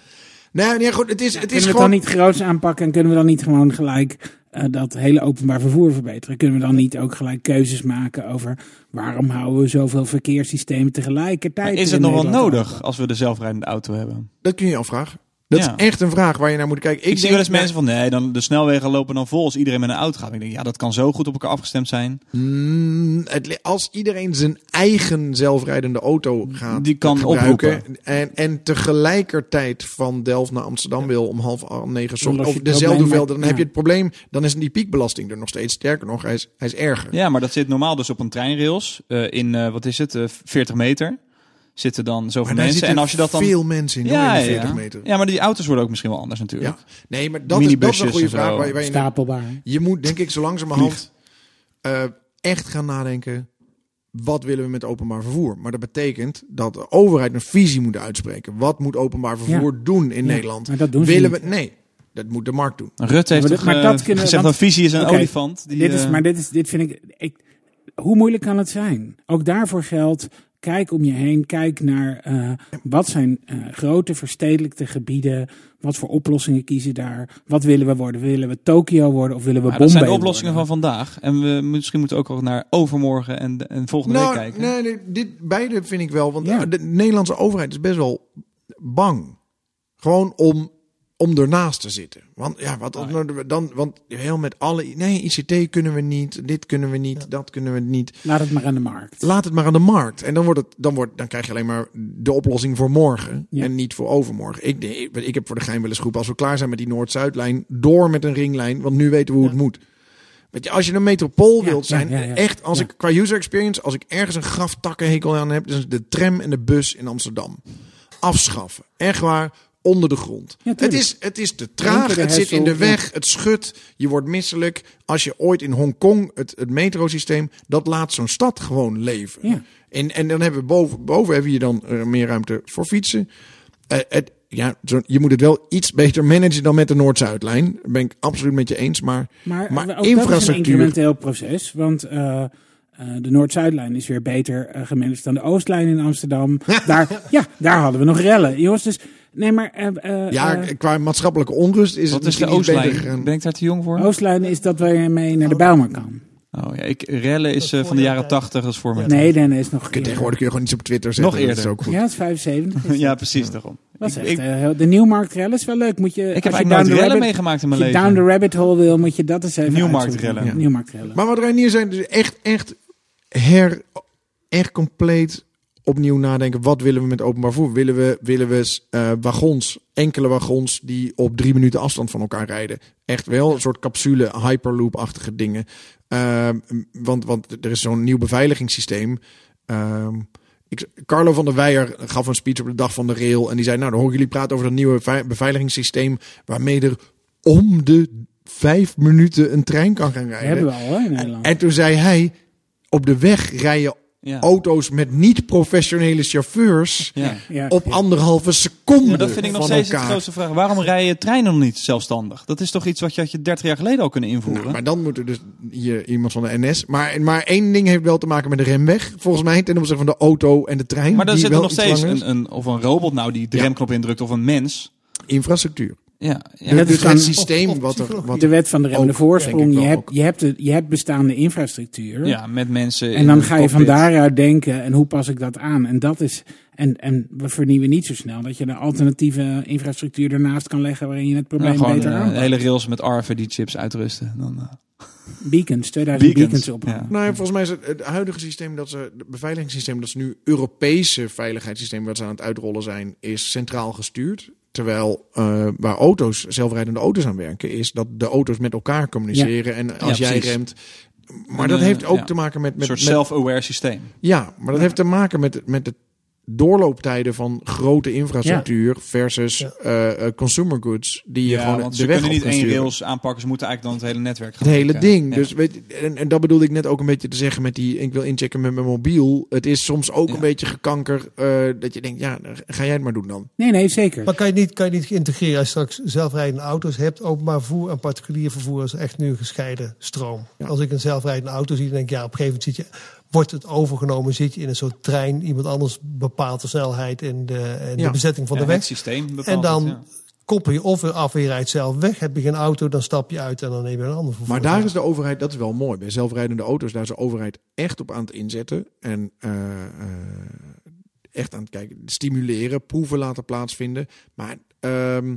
Nee, nee goed, het is, het is kunnen we het gewoon... dan niet groots aanpakken en kunnen we dan niet gewoon gelijk eh, dat hele openbaar vervoer verbeteren? Kunnen we dan niet ook gelijk keuzes maken over waarom houden we zoveel verkeerssystemen tegelijkertijd? Maar is het nog wel nodig als we de zelfrijdende auto hebben? Dat kun je afvragen. Dat Ja. is echt een vraag waar je naar moet kijken. Ik, zie wel eens mensen van nee, dan de snelwegen lopen dan vol als iedereen met een auto gaat. Ik denk ja, dat kan zo goed op elkaar afgestemd zijn. Mm, het, als iedereen zijn eigen zelfrijdende auto gaat Die kan gebruiken oproepen. en, en tegelijkertijd van Delft naar Amsterdam wil om half negen of dezelfde met- dan heb je het probleem, dan is die piekbelasting er nog steeds. Sterker nog, hij is, hij is erger. Ja, maar dat zit normaal dus op een treinrails eh, in eh, wat is het, eh, 40 meter zitten dan zoveel mensen. En als je dat dan veel mensen in ja, in de ja, 40 ja. meter. ja, maar die auto's worden ook misschien wel anders natuurlijk. Ja. Nee, maar dat is, dat is een goede vraag. Waar je, waar je, Stapelbaar. je moet denk ik zo langzamerhand eh echt gaan nadenken. Wat willen we met openbaar vervoer? Maar dat betekent dat de overheid een visie moet uitspreken. Wat moet openbaar vervoer doen in Ja, Nederland? maar dat doen ze willen niet. we? Nee, dat moet de markt doen. Rutte heeft Maar toch dit- maar eh, dat kunnen- gezegd want- dat visie is een olifant. Die, dit is, eh, maar dit, is, dit vind ik, ik. Hoe moeilijk kan het zijn? Ook daarvoor geldt. Kijk om je heen. Kijk naar eh, wat zijn eh, grote verstedelijkte gebieden. Wat voor oplossingen kiezen daar? Wat willen we worden? Willen we Tokio worden of willen we maar dat Bombay zijn de oplossingen van vandaag. En we misschien moeten ook wel naar overmorgen en, en volgende Nou, week kijken. nee, nee, dit beide vind ik wel. Want Ja. de Nederlandse overheid is best wel bang. Gewoon om, om ernaast te zitten. Want ja, wat Ah, dan? Want heel met alle. Nee, ICT kunnen we niet. Dit kunnen we niet. Dat kunnen we niet. Laat het maar aan de markt. Laat het maar aan de markt. En dan, wordt het, dan, wordt, dan krijg je alleen maar de oplossing voor morgen. Ja. En niet voor overmorgen. Ik, ik, ik heb voor de geroepen. Als we klaar zijn met die Noord-Zuidlijn. Door met een ringlijn. Want nu weten we hoe het moet. Weet je, als je een metropool wilt zijn. Echt, als ik qua user experience. Als ik ergens een graftakkenhekel aan heb. Dus de tram en de bus in Amsterdam. Afschaffen. Echt waar. Onder de grond. Ja, het, is, het is te traag. Het zit in de weg. Het schudt. Je wordt misselijk. Als je ooit in Hongkong het, het metrosysteem. Dat laat zo'n stad gewoon leven. Ja. En, en dan hebben we boven, boven hebben je dan eh, meer ruimte voor fietsen. Eh, het, ja, je moet het wel iets beter managen dan met de Noord-Zuidlijn. Daar ben ik absoluut met je eens. Maar, Maar, Maar ook dat is een infrastructuur- incrementeel proces. Want eh, de Noord-Zuidlijn is weer beter gemanaged dan de Oostlijn in Amsterdam. daar, ja, daar hadden we nog rellen. Jongens, dus... Nee, maar... eh, eh, ja, eh, qua maatschappelijke onrust is Wat het is de misschien iets beter Oostlijn? Ben ik daar te jong voor? Oostlijn is dat waar je mee naar de Bijlmer kan. Oh ja, ik, rellen is eh, voor van de jaren tijd. 80, dat is voor mij. Nee, nee, nee, is nog... Kun tegenwoordig kun je gewoon iets op Twitter Nog zetten. dat is eerder. ook goed. Ja, het is 75. Ja, precies, daarom. Dat is Ik- echt, de Nieuwmarktrellen is wel leuk. Moet je, Ik heb als je eigenlijk down nooit the rellen rabbit- meegemaakt in mijn Als je leven. down the rabbit hole wil, moet je dat eens even Nieuwmarktrellen. uitzoeken. Ja. Nieuwmarktrellen. Maar wat Reinier zijn, dus echt, echt her, echt compleet opnieuw nadenken. Wat willen we met openbaar vervoer? Willen we, willen we eh, wagons, enkele wagons die op drie minuten afstand van elkaar rijden? Echt wel een soort capsule, hyperloop-achtige dingen. Ehm, want, want er is zo'n nieuw beveiligingssysteem. Ehm, ik, Carlo van der Weijer gaf een speech op de dag van de rail. En die zei, nou, dan horen jullie praten over dat nieuwe vei- beveiligingssysteem. Waarmee er om de vijf minuten een trein kan gaan Dat rijden. hebben we al in Nederland. En toen zei hij, op de weg rijden Ja. auto's met niet-professionele chauffeurs Ja. ja. op anderhalve seconde Maar dat vind ik nog steeds elkaar. de grootste vraag. Waarom rijden treinen nog niet zelfstandig? Dat is toch iets wat je, had je 30 jaar geleden al kunnen invoeren? Nou, maar dan moet er dus hier iemand van de NS. Maar, maar één ding heeft wel te maken met de remweg, volgens mij, ten opzichte van de auto en de trein. Maar dan die zit er wel nog steeds een, een, of een robot nou die de Ja. remknop indrukt of een mens. infrastructuur. Ja, ja. dat dus is dan- het systeem wat er... Wat de wet van de remmende voorsprong. Je hebt, je, hebt de, je hebt bestaande infrastructuur. ja, met mensen. En dan ga je van daaruit denken, en hoe pas ik dat aan? En dat is, en, en we vernieuwen niet zo snel dat je een alternatieve infrastructuur ernaast kan leggen waarin je het probleem Nou, gewoon beter eh, aanpakt. hele rails met arven die chips uitrusten. Dan, eh, Beacons, 2000 beacons, Beacons, op. ja. Nou, ja, volgens mij is het, het huidige systeem dat ze, het beveiligingssysteem dat ze nu Europese veiligheidssysteem wat ze aan het uitrollen zijn, is centraal gestuurd. Terwijl eh, waar auto's, zelfrijdende auto's aan werken, is dat de auto's met elkaar communiceren. En als Ja, jij precies. remt. Maar En, dat heeft ook ja. te maken met. een met, soort met self-aware systeem. ja, maar dat heeft te maken met, met de doorlooptijden van grote infrastructuur versus Ja. eh, eh, consumer goods die je gewoon want de ze weg kunnen niet één rails aanpakken. Ze moeten eigenlijk dan het hele netwerk gaan Het hele ding. Ja. Dus weet, en, en dat bedoelde ik net ook een beetje te zeggen met die. Ik wil inchecken met mijn mobiel. Het is soms ook Ja. een beetje gekanker. eh, dat je denkt, ja, ga jij het maar doen dan. Nee, nee, zeker. Maar kan je niet, kan je niet integreren als je straks zelfrijdende auto's hebt? Openbaar vervoer en particulier vervoer is echt nu een gescheiden stroom. Ja. Als ik een zelfrijdende auto zie, dan denk ik, ja, op een gegeven moment zit je, wordt het overgenomen, zit je in een soort trein. Iemand anders bepaalt de snelheid en de, en Ja. de bezetting van Ja, de Het weg. systeem bepaalt En dan het, ja. koppel je of af en je rijdt zelf weg. Heb je geen auto, dan stap je uit en dan neem je een ander vervoer. Maar daar is de overheid, dat is wel mooi. Bij zelfrijdende auto's, daar is de overheid echt op aan het inzetten. En eh, eh, echt aan het kijken. Stimuleren, proeven laten plaatsvinden. Maar ehm,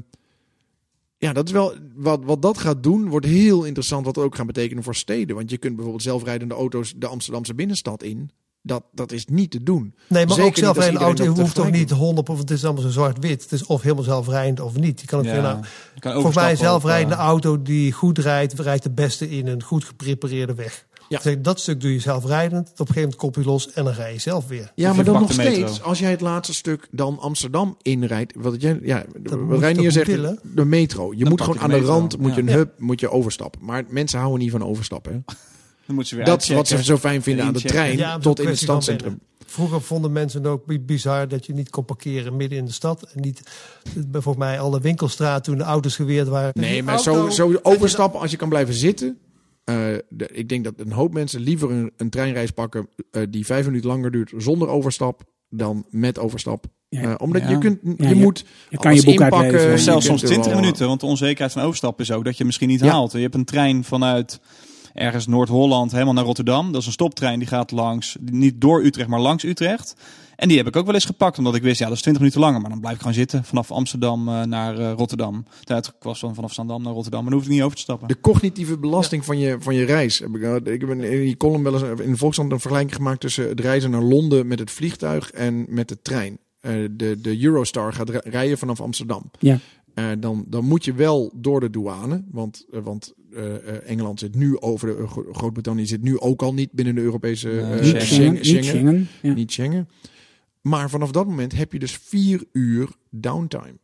ja, dat is wel. Wat, wat dat gaat doen, wordt heel interessant. Wat het ook gaat betekenen voor steden. Want je kunt bijvoorbeeld zelfrijdende auto's de Amsterdamse binnenstad in. Dat, dat is niet te doen. Nee, maar Zeker ook zelfrijdende auto. Hoeft toch niet 100 of het is allemaal zo zwart-wit. Het is of helemaal zelfrijdend of niet. Je kan ook Ja, weer nou, je kan Volgens mij een zelfrijdende op, auto die goed rijdt, rijdt de beste in een goed geprepareerde weg. Ja. Dat stuk doe je zelfrijdend. Op een gegeven moment kop je los en dan rij je zelf weer. Ja, Of maar dan nog metro. steeds, als jij het laatste stuk dan Amsterdam inrijdt, wat jij, ja, wat Reinier zegt, willen? de metro. Je Dan moet gewoon je aan de metro, rand, moet je een hub, moet je overstappen. Maar mensen houden niet van overstappen. Hè? Dan moeten ze weer Dat is wat ze zo fijn vinden aan de trein, Ja, tot in het stadscentrum. Vroeger vonden mensen het ook bi- bizar dat je niet kon parkeren midden in de stad. En niet, bijvoorbeeld mij, alle winkelstraat toen de auto's geweerd waren. Nee, maar auto- zo, zo overstappen als je kan blijven zitten. Eh, de- ik denk dat een hoop mensen liever een, een treinreis pakken eh, die vijf minuten langer duurt zonder overstap dan met overstap. Ja. Eh, omdat Ja. je kunt, Ja, je je- moet je kan je boek inpakken, uitlezen. je Of zelfs soms er 20 wel- minuten, want de onzekerheid van overstap is ook dat je misschien niet Ja. haalt. Je hebt een trein vanuit ergens Noord-Holland helemaal naar Rotterdam. Dat is een stoptrein die gaat langs, niet door Utrecht, maar langs Utrecht. En die heb ik ook wel eens gepakt, omdat ik wist, ja, dat is 20 minuten langer. Maar dan blijf ik gewoon zitten vanaf Amsterdam eh, naar eh, Rotterdam. Tijd ik was dan vanaf Zandam naar Rotterdam, maar dan hoef ik niet over te stappen. De cognitieve belasting van, je, van je reis. Heb ik, eh, ik heb in die column wel eens in de Volkskrant een vergelijking gemaakt tussen het reizen naar Londen met het vliegtuig en met de trein. Eh, de, de Eurostar gaat ri- rijden vanaf Amsterdam. Ja. Eh, dan, dan moet je wel door de douane. Want, want eh, eh, Engeland zit nu over de. Gro- Groot-Brittannië zit nu ook al niet binnen de Europese niet Schengen. Schengen. Niet. Schengen. Ja. Niet Schengen. Maar vanaf dat moment heb je dus vier uur downtime.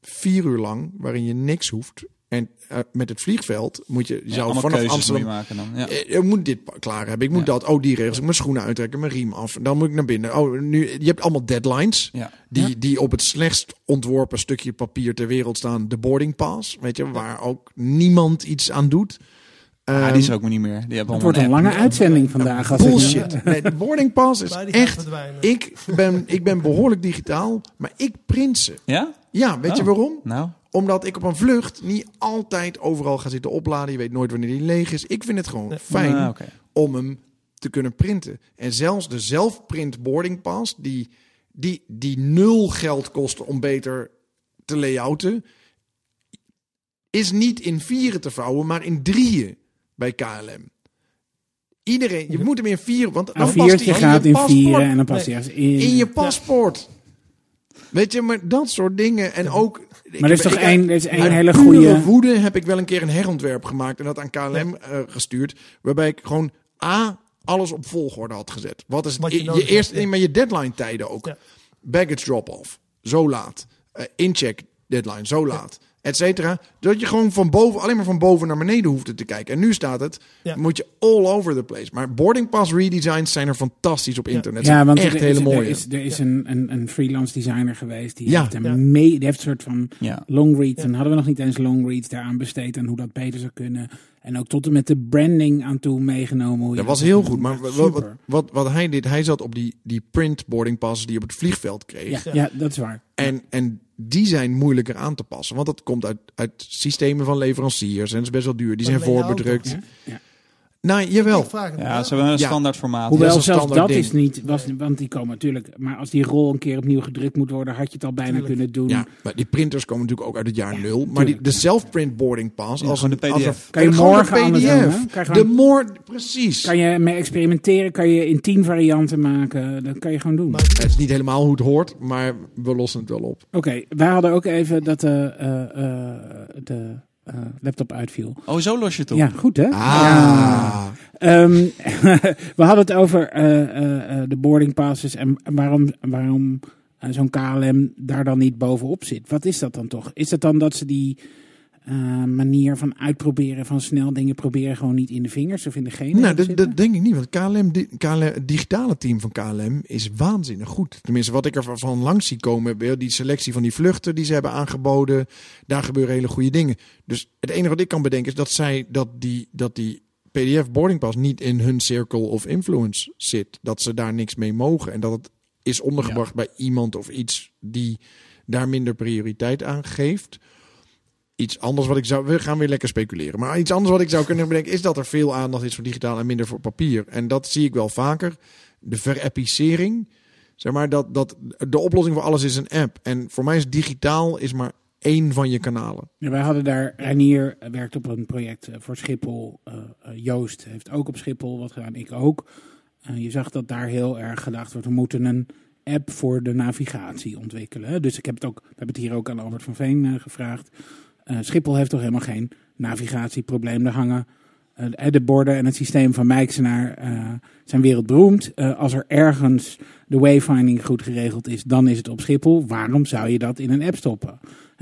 Vier uur lang, waarin je niks hoeft. En eh, met het vliegveld moet je, Ja, zou vanaf Amsterdam... maken dan. Ja. Eh, Ik moet dit klaar hebben. Ik moet Ja. dat. Oh, die regels. Ik moet mijn schoenen uittrekken, mijn riem af. Dan moet ik naar binnen. Oh, nu, je hebt allemaal deadlines. Die, die op het slechtst ontworpen stukje papier ter wereld staan. De boarding pass. Weet je, waar ook niemand iets aan doet. Ah, Ehm, die is ook maar niet meer. Die hebben Het wordt een app. lange uitzending vandaag. Als ik- Bullshit. Nee, de boarding pass is echt... Ik ben, ik ben behoorlijk digitaal, maar ik print ze. Ja? Ja, weet je Oh. waarom? Nou, Omdat ik op een vlucht niet altijd overal ga zitten opladen. Je weet nooit wanneer die leeg is. Ik vind het gewoon fijn ah, om hem te kunnen printen. En zelfs de zelfprint boarding pass, die, die, die nul geld kost om beter te layouten, is niet in vieren te vouwen, maar in drieën bij KLM. Iedereen, je moet hem in vieren, want dan Een past hij gaat in vieren en dan past hij in. in je paspoort. Weet je, maar dat soort dingen. En ook. Maar er is toch één, er is één Uit hele goede... woede heb ik wel een keer een herontwerp gemaakt en dat aan KLM eh, gestuurd. Waarbij ik gewoon A, alles op volgorde had gezet. Wat is Wat je je, je maar je deadline tijden ook. Ja. Baggage drop-off, zo laat. Eh, incheck deadline, zo laat. Et cetera. Dat je gewoon van boven, alleen maar van boven naar beneden hoefde te kijken. En nu staat het, Ja. moet je all over the place. Maar boarding pass redesigns zijn er fantastisch op internet. Ja, want echt er hele is, mooie. Er is, er is een, een, een freelance designer geweest die Ja. heeft een Ja. mee, die heeft een soort van Ja. long reads. En hadden we nog niet eens long reads daaraan besteed en hoe dat beter zou kunnen. En ook tot en met de branding aan toe meegenomen. hoe Dat was heel goed. Maar wat, wat, super. wat, wat hij deed, hij zat op die, die print boarding passes die je op het vliegveld kreeg. Ja, ja, dat is waar. En, en die zijn moeilijker aan te passen. Want dat komt uit, uit systemen van leveranciers. En is best wel duur. Die zijn voorbedrukt. Ja? Nou, jawel. Ja, ze hebben een Ja. standaard formaat. dat Hoewel is een zelfs dat ding. is niet, was, want die komen natuurlijk. Maar als die rol een keer opnieuw gedrukt moet worden, had je het al bijna Tuurlijk. kunnen doen. Ja, maar die printers komen natuurlijk ook uit het jaar Ja, nul. Maar die, de self-print boarding pass. als een, de als een- PDF. Kan je gewoon morgen PDF. doen? Kan je de more, precies. Kan je mee experimenteren, kan je in tien varianten maken. Dat kan je gewoon doen. Maar Het is niet helemaal hoe het hoort, maar we lossen het wel op. Oké, wij hadden ook even dat de, eh, eh, de eh, laptop uitviel. Oh, zo los je het op. Ja, goed hè? Ah. Ehm, we hadden het over eh, eh, eh, de boarding passes en waarom, waarom eh, zo'n KLM daar dan niet bovenop zit. Wat is dat dan toch? Is het dan dat ze die eh, manier van uitproberen, van snel dingen proberen, gewoon niet in de vingers of in de genen Nou, dat, denk ik niet. Want KLM, di- KLM, het digitale team van KLM is waanzinnig goed. Tenminste, wat ik er van langs zie komen, die selectie van die vluchten die ze hebben aangeboden, daar gebeuren hele goede dingen. Dus het enige wat ik kan bedenken is dat zij dat die, dat die PDF boarding pass niet in hun circle of influence zit. Dat ze daar niks mee mogen en dat het is ondergebracht bij iemand of iets die daar minder prioriteit aan geeft. Iets anders wat ik zou. We gaan weer lekker speculeren. Maar iets anders wat ik zou kunnen bedenken. is dat er veel aandacht is voor digitaal en minder voor papier. En dat zie ik wel vaker. De verapicering. Zeg maar dat, dat de oplossing voor alles is een app. En voor mij is digitaal is maar één van je kanalen. Ja, wij hadden daar, Renier werkt op een project eh, voor Schiphol. Eh, eh, Joost heeft ook op Schiphol wat gedaan, ik ook. Eh, je zag dat daar heel erg gedacht wordt, we moeten een app voor de navigatie ontwikkelen. Dus ik heb het ook, we hebben het hier ook aan Albert van Veen gevraagd. Eh, Schiphol heeft toch helemaal geen navigatieprobleem. Er hangen eh, de borden en het systeem van Mijksenaar eh, zijn wereldberoemd. Als er ergens de wayfinding goed geregeld is, dan is het op Schiphol. Waarom zou je dat in een app stoppen?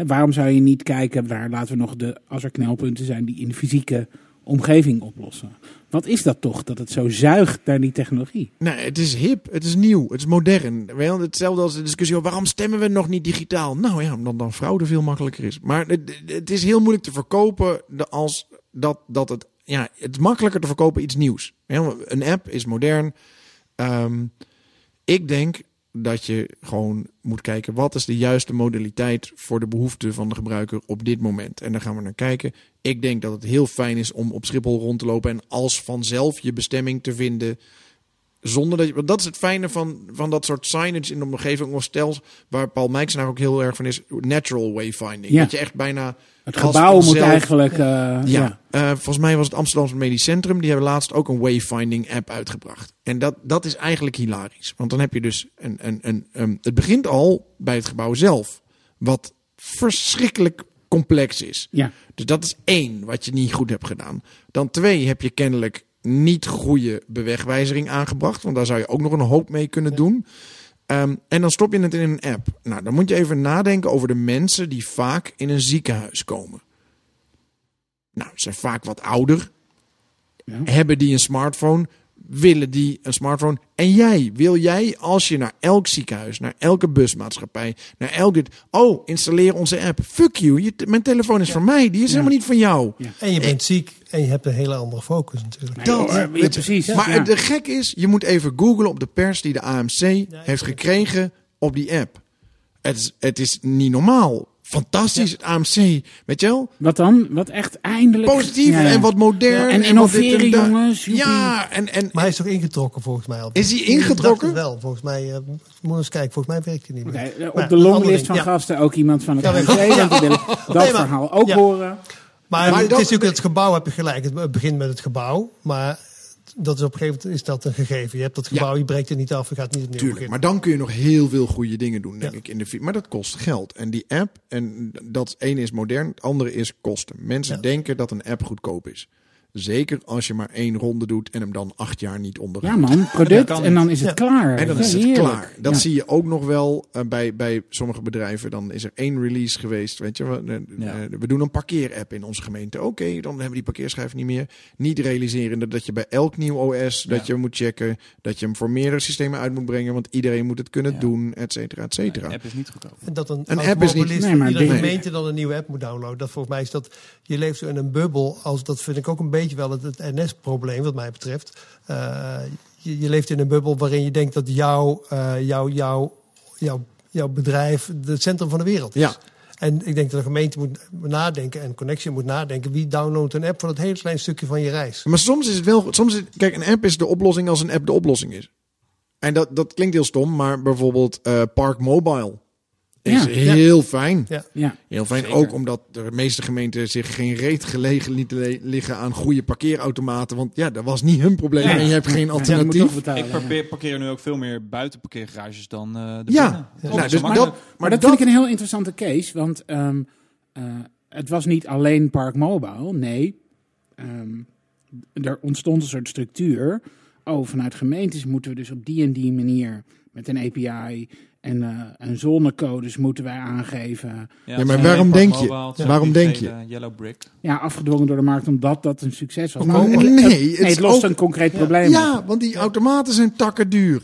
Waarom zou je niet kijken, daar laten we nog de, als er knelpunten zijn die in de fysieke omgeving oplossen? Wat is dat toch, dat het zo zuigt naar die technologie? Nee, het is hip, het is nieuw, het is modern. Hetzelfde als de discussie over waarom stemmen we nog niet digitaal? Nou ja, omdat dan fraude veel makkelijker is. Maar het, is heel moeilijk te verkopen als dat, dat het... Ja, het is makkelijker te verkopen iets nieuws. Een app is modern. Ehm, ik denk dat je gewoon moet kijken wat is de juiste modaliteit voor de behoeften van de gebruiker op dit moment. En daar gaan we naar kijken. Ik denk dat het heel fijn is om op Schiphol rond te lopen en als vanzelf je bestemming te vinden. Zonder dat je, want dat is het fijne van, van dat soort signage in de omgeving of stels, waar Paul Mijksenaar ook heel erg van is, natural wayfinding. Ja. Dat je echt bijna Het gebouw moet eigenlijk... eh, ja, ja. eh, volgens mij was het Amsterdamse Medisch Centrum. Die hebben laatst ook een wayfinding app uitgebracht. En dat, dat is eigenlijk hilarisch. Want dan heb je dus een, een, een, een- het begint al bij het gebouw zelf. Wat verschrikkelijk complex is. ja. Dus dat is één wat je niet goed hebt gedaan. Dan twee heb je kennelijk niet goede bewegwijzering aangebracht. Want daar zou je ook nog een hoop mee kunnen doen. Ehm, en dan stop je het in een app. Nou, dan moet je even nadenken over de mensen die vaak in een ziekenhuis komen. Nou, ze zijn vaak wat ouder. Hebben die een smartphone? Willen die een smartphone? En jij, wil jij als je naar elk ziekenhuis, naar elke busmaatschappij, naar elk dit. Oh, installeer onze app. Fuck you. Je, mijn telefoon is van mij. Die is helemaal niet van jou. En je bent ziek en je hebt een hele andere focus natuurlijk. Nee, Dat- ja, je, precies. Maar ja. de gek is, je moet even googlen op de pers die de AMC heeft gekregen op die app. Het is, het is niet normaal. Fantastisch, het AMC. Weet je wel? Wat dan? Wat echt eindelijk... Positief Ja, ja. en wat modern. En wat dit innoveren, dat. jongens, joepie. Ja, en, en, Maar hij is toch ingetrokken volgens mij al? Is hij ingetrokken? het wel. Volgens mij, eh moet eens kijken, volgens mij werkt hij niet meer. eh, op Maar de longlist van gasten ook iemand van het Ja, AMC. willen dat Nee, maar- verhaal ook ja. horen. Maar, Maar het dat- is natuurlijk het gebouw, heb je gelijk. Het- Het begint met het gebouw, maar dat is op een gegeven moment is dat een gegeven. Je hebt dat gebouw, je breekt het niet af, je gaat niet opnieuw Tuurlijk, beginnen. maar dan kun je nog heel veel goede dingen doen, denk Ja. ik, in de Maar dat kost geld. En die app, en dat ene is modern, het andere is kosten. Mensen Ja. denken dat een app goedkoop is. Zeker als je maar één ronde doet en hem dan acht jaar niet Ja onderhoudt. man, product en dan is het Ja. klaar. En dan Ja, is het heerlijk. klaar. Dat Ja. zie je ook nog wel eh, bij, bij sommige bedrijven. Dan is er één release geweest. Weet je, we, eh, Ja. eh, we doen een parkeerapp in onze gemeente. Oké, dan hebben we die parkeerschijf niet meer. Niet realiserende dat je bij elk nieuw OS dat je moet checken. Dat je hem voor meerdere systemen uit moet brengen. Want iedereen moet het kunnen Ja. doen, et cetera, et cetera. App is niet goedkoop. En dat een, Een app is niet- Nee, maar iedere die- gemeente dan een nieuwe app moet downloaden. Dat volgens mij is dat, je leeft zo in een bubbel. Als, dat vind ik ook een beetje wel het, het NS-probleem wat mij betreft. Eh, je, je leeft in een bubbel waarin je denkt dat jouw, eh, jouw, jouw, bedrijf het centrum van de wereld is. Ja. En ik denk dat de gemeente moet nadenken en Connection moet nadenken. Wie downloadt een app voor dat hele klein stukje van je reis? Maar soms is het wel. Soms is, kijk, een app is de oplossing als een app de oplossing is. En dat, dat klinkt heel stom, maar bijvoorbeeld eh, Park Mobile is Ja. heel fijn. Ja. Ja. Heel fijn, Zeker. ook omdat de meeste gemeenten zich geen reet gelegen lieten liggen aan goede parkeerautomaten. Want ja, dat was niet hun probleem Ja. en je hebt geen alternatief. betalen, Ik parkeer, parkeer nu ook veel meer buiten parkeergarages dan eh de Ja. binnen. Ja. Oh, Nou, dus makkelijk. dat, Maar dat, vind ik een heel interessante case, want ehm, eh, het was niet alleen Park Mobile. Nee, ehm, er ontstond een soort structuur. Oh, vanuit gemeentes moeten we dus op die en die manier met een API en, eh en zonnecodes moeten wij aangeven. Ja, maar waarom denk je? Mobile, is Waarom denk gele Yellow brick. Ja, afgedwongen door de markt omdat dat een succes was. Maar nee, het- het nee, is het lost ook- een concreet probleem. op. Ja, want die automaten zijn takken duur.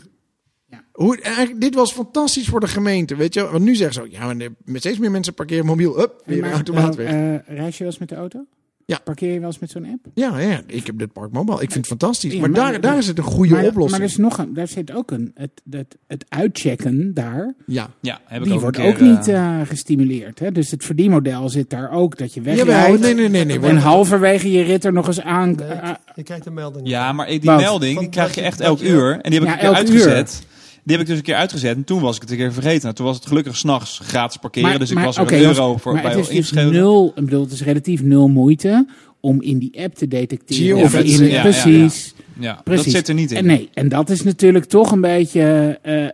Ja. Hoe, eigenlijk, dit was fantastisch voor de gemeente, weet je. Want nu zeggen ze ook, ja, maar met steeds meer mensen parkeren mobiel. Up, weer Maar, automaat eh, weg. eh, reis je wel eens met de auto? Ja. Parkeer je wel eens met zo'n app? ja, ja, ik heb dit Park Mobile. Ik vind het fantastisch. Ja, maar, maar- daar, daar is het een goede maar, oplossing. Maar er, is nog een, daar zit ook een. Het, het, het uitchecken daar. ja. Ja, heb ik Die ook wordt keer, ook niet eh, eh, gestimuleerd. Hè? Dus het verdienmodel zit daar ook. Dat je wegrijdt. nee, nee, nee. nee. En halverwege je rit er nog eens aan. Nee, je krijgt een melding. Ja, maar die melding die krijg je echt elk uur. En die heb ik Ja, uitgezet. Die heb ik dus een keer uitgezet. En toen was ik het een keer vergeten. Nou, toen was het gelukkig s'nachts gratis parkeren. dus ik was er oké, een jongens, euro voor maar bij het is dus nul, ik bedoel, het is relatief nul moeite om in die app te detecteren. of in- Ja, precies. Ja, Precies. dat zit er niet in. En nee, en dat is natuurlijk toch een beetje eh, eh,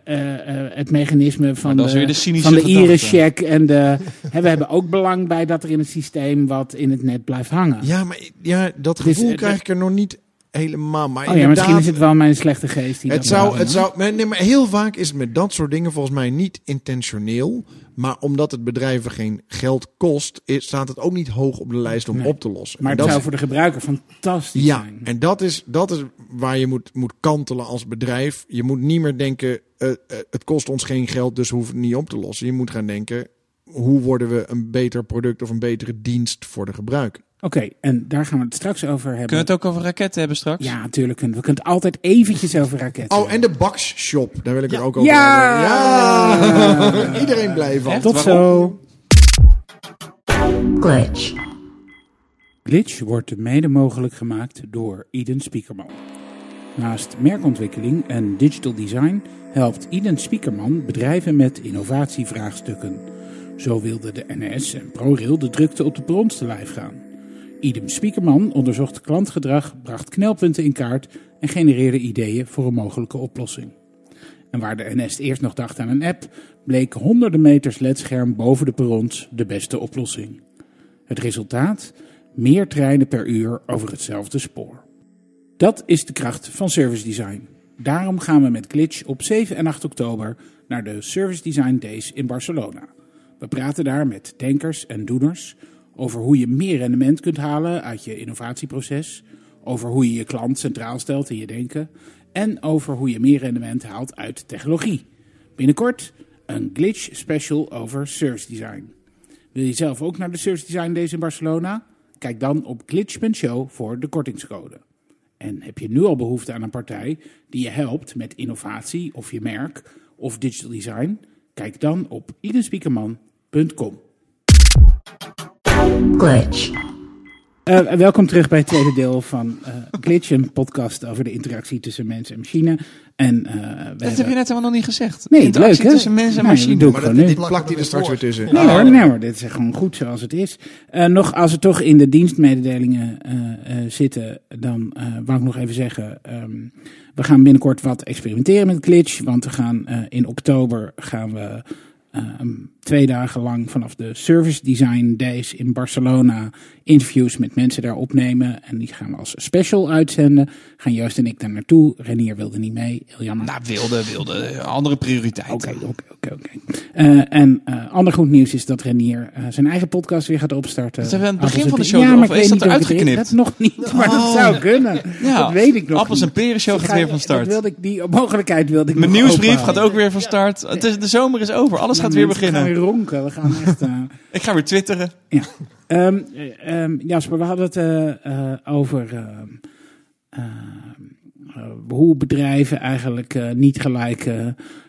eh, het mechanisme van de, de cynische van de iris-check. En de, hè, we hebben ook belang bij dat er in het systeem wat in het net blijft hangen. Ja, maar ja, dat Dus, gevoel krijg ik er nog niet helemaal. Maar oh ja, misschien is het wel mijn slechte geest. Die Het dat zou, het zou, nee, maar heel vaak is het met dat soort dingen volgens mij niet intentioneel. Maar omdat het bedrijven geen geld kost, is, staat het ook niet hoog op de lijst om Nee. op te lossen. Maar het dat zou voor de gebruiker fantastisch ja, zijn. en dat is, dat is waar je moet, moet kantelen als bedrijf. Je moet niet meer denken, eh, eh, het kost ons geen geld, dus we hoeven het niet op te lossen. Je moet gaan denken, hoe worden we een beter product of een betere dienst voor de gebruiker? Oké, en daar gaan we het straks over hebben. Kunnen we het ook over raketten hebben straks? Ja, natuurlijk. kunnen we. Kunnen het altijd eventjes over raketten Oh, en de Bax Shop, daar wil ik Ja. het ook over Ja! hebben. Ja! Iedereen blij van. Echt? Tot Waarom? zo. glitch, Glitch wordt mede mogelijk gemaakt door Eden Spiekerman. Naast merkontwikkeling en digital design helpt Eden Spiekerman bedrijven met innovatievraagstukken. Zo wilde de NS en ProRail de drukte op de brons te lijf gaan. Idem Spiekerman onderzocht klantgedrag, bracht knelpunten in kaart en genereerde ideeën voor een mogelijke oplossing. En waar de NS eerst nog dacht aan een app, bleek honderden meters ledscherm boven de perrons de beste oplossing. Het resultaat? Meer treinen per uur over hetzelfde spoor. Dat is de kracht van service design. Daarom gaan we met Glitch op 7 en 8 oktober naar de Service Design Days in Barcelona. We praten daar met denkers en doeners over hoe je meer rendement kunt halen uit je innovatieproces, over hoe je je klant centraal stelt in je denken en over hoe je meer rendement haalt uit technologie. Binnenkort een glitch special over service design. Wil je zelf ook naar de Service Design Days in Barcelona? Kijk dan op glitch.show voor de kortingscode. En heb je nu al behoefte aan een partij die je helpt met innovatie of je merk of digital design? Kijk dan op idenspiekerman.com. Glitch. Eh, welkom terug bij het tweede deel van eh, Glitch, een podcast over de interactie tussen mens en machine. En, eh, we Dat heb hebben- je net helemaal nog niet gezegd. Nee, Interactie leuk hè? tussen mens en Nee, machine. doe ik Maar dat, dit plakt hij er straks weer tussen. Nee hoor, nee hoor, dit is gewoon goed zoals het is. Eh, nog, als we toch in de dienstmededelingen eh, eh, zitten, dan eh wou ik nog even zeggen... ehm, we gaan binnenkort wat experimenteren met Glitch. Want we gaan eh, in oktober gaan we ehm, twee dagen lang vanaf de Service Design Days in Barcelona... interviews met mensen daar opnemen. En die gaan we als special uitzenden. Gaan Joost en ik daar naartoe. Renier wilde niet mee, heel jammer. Nou, wilde, wilde. Andere prioriteiten. Oké, oké, oké. Eh, En eh, ander goed nieuws is dat Renier eh, zijn eigen podcast weer gaat opstarten. Dat hebben we aan het begin Appels van de show al- maar is dat eruit geknipt? Dat nog niet, maar dat zou kunnen. Ja, dat weet ik nog Appels niet. en Peren show gaat ga- weer van start. Dat wilde ik, die mogelijkheid wilde ik Mijn nieuwsbrief gaat ook weer van start. Het is, de zomer is over. Alles Ja, gaat weer beginnen. Weer ronken. We gaan echt... eh, Ik ga weer twitteren. ja. Ehm, eh, ehm, Jasper, we hadden het eh, eh, over ehm, ehm, eh, hoe bedrijven eigenlijk niet gelijk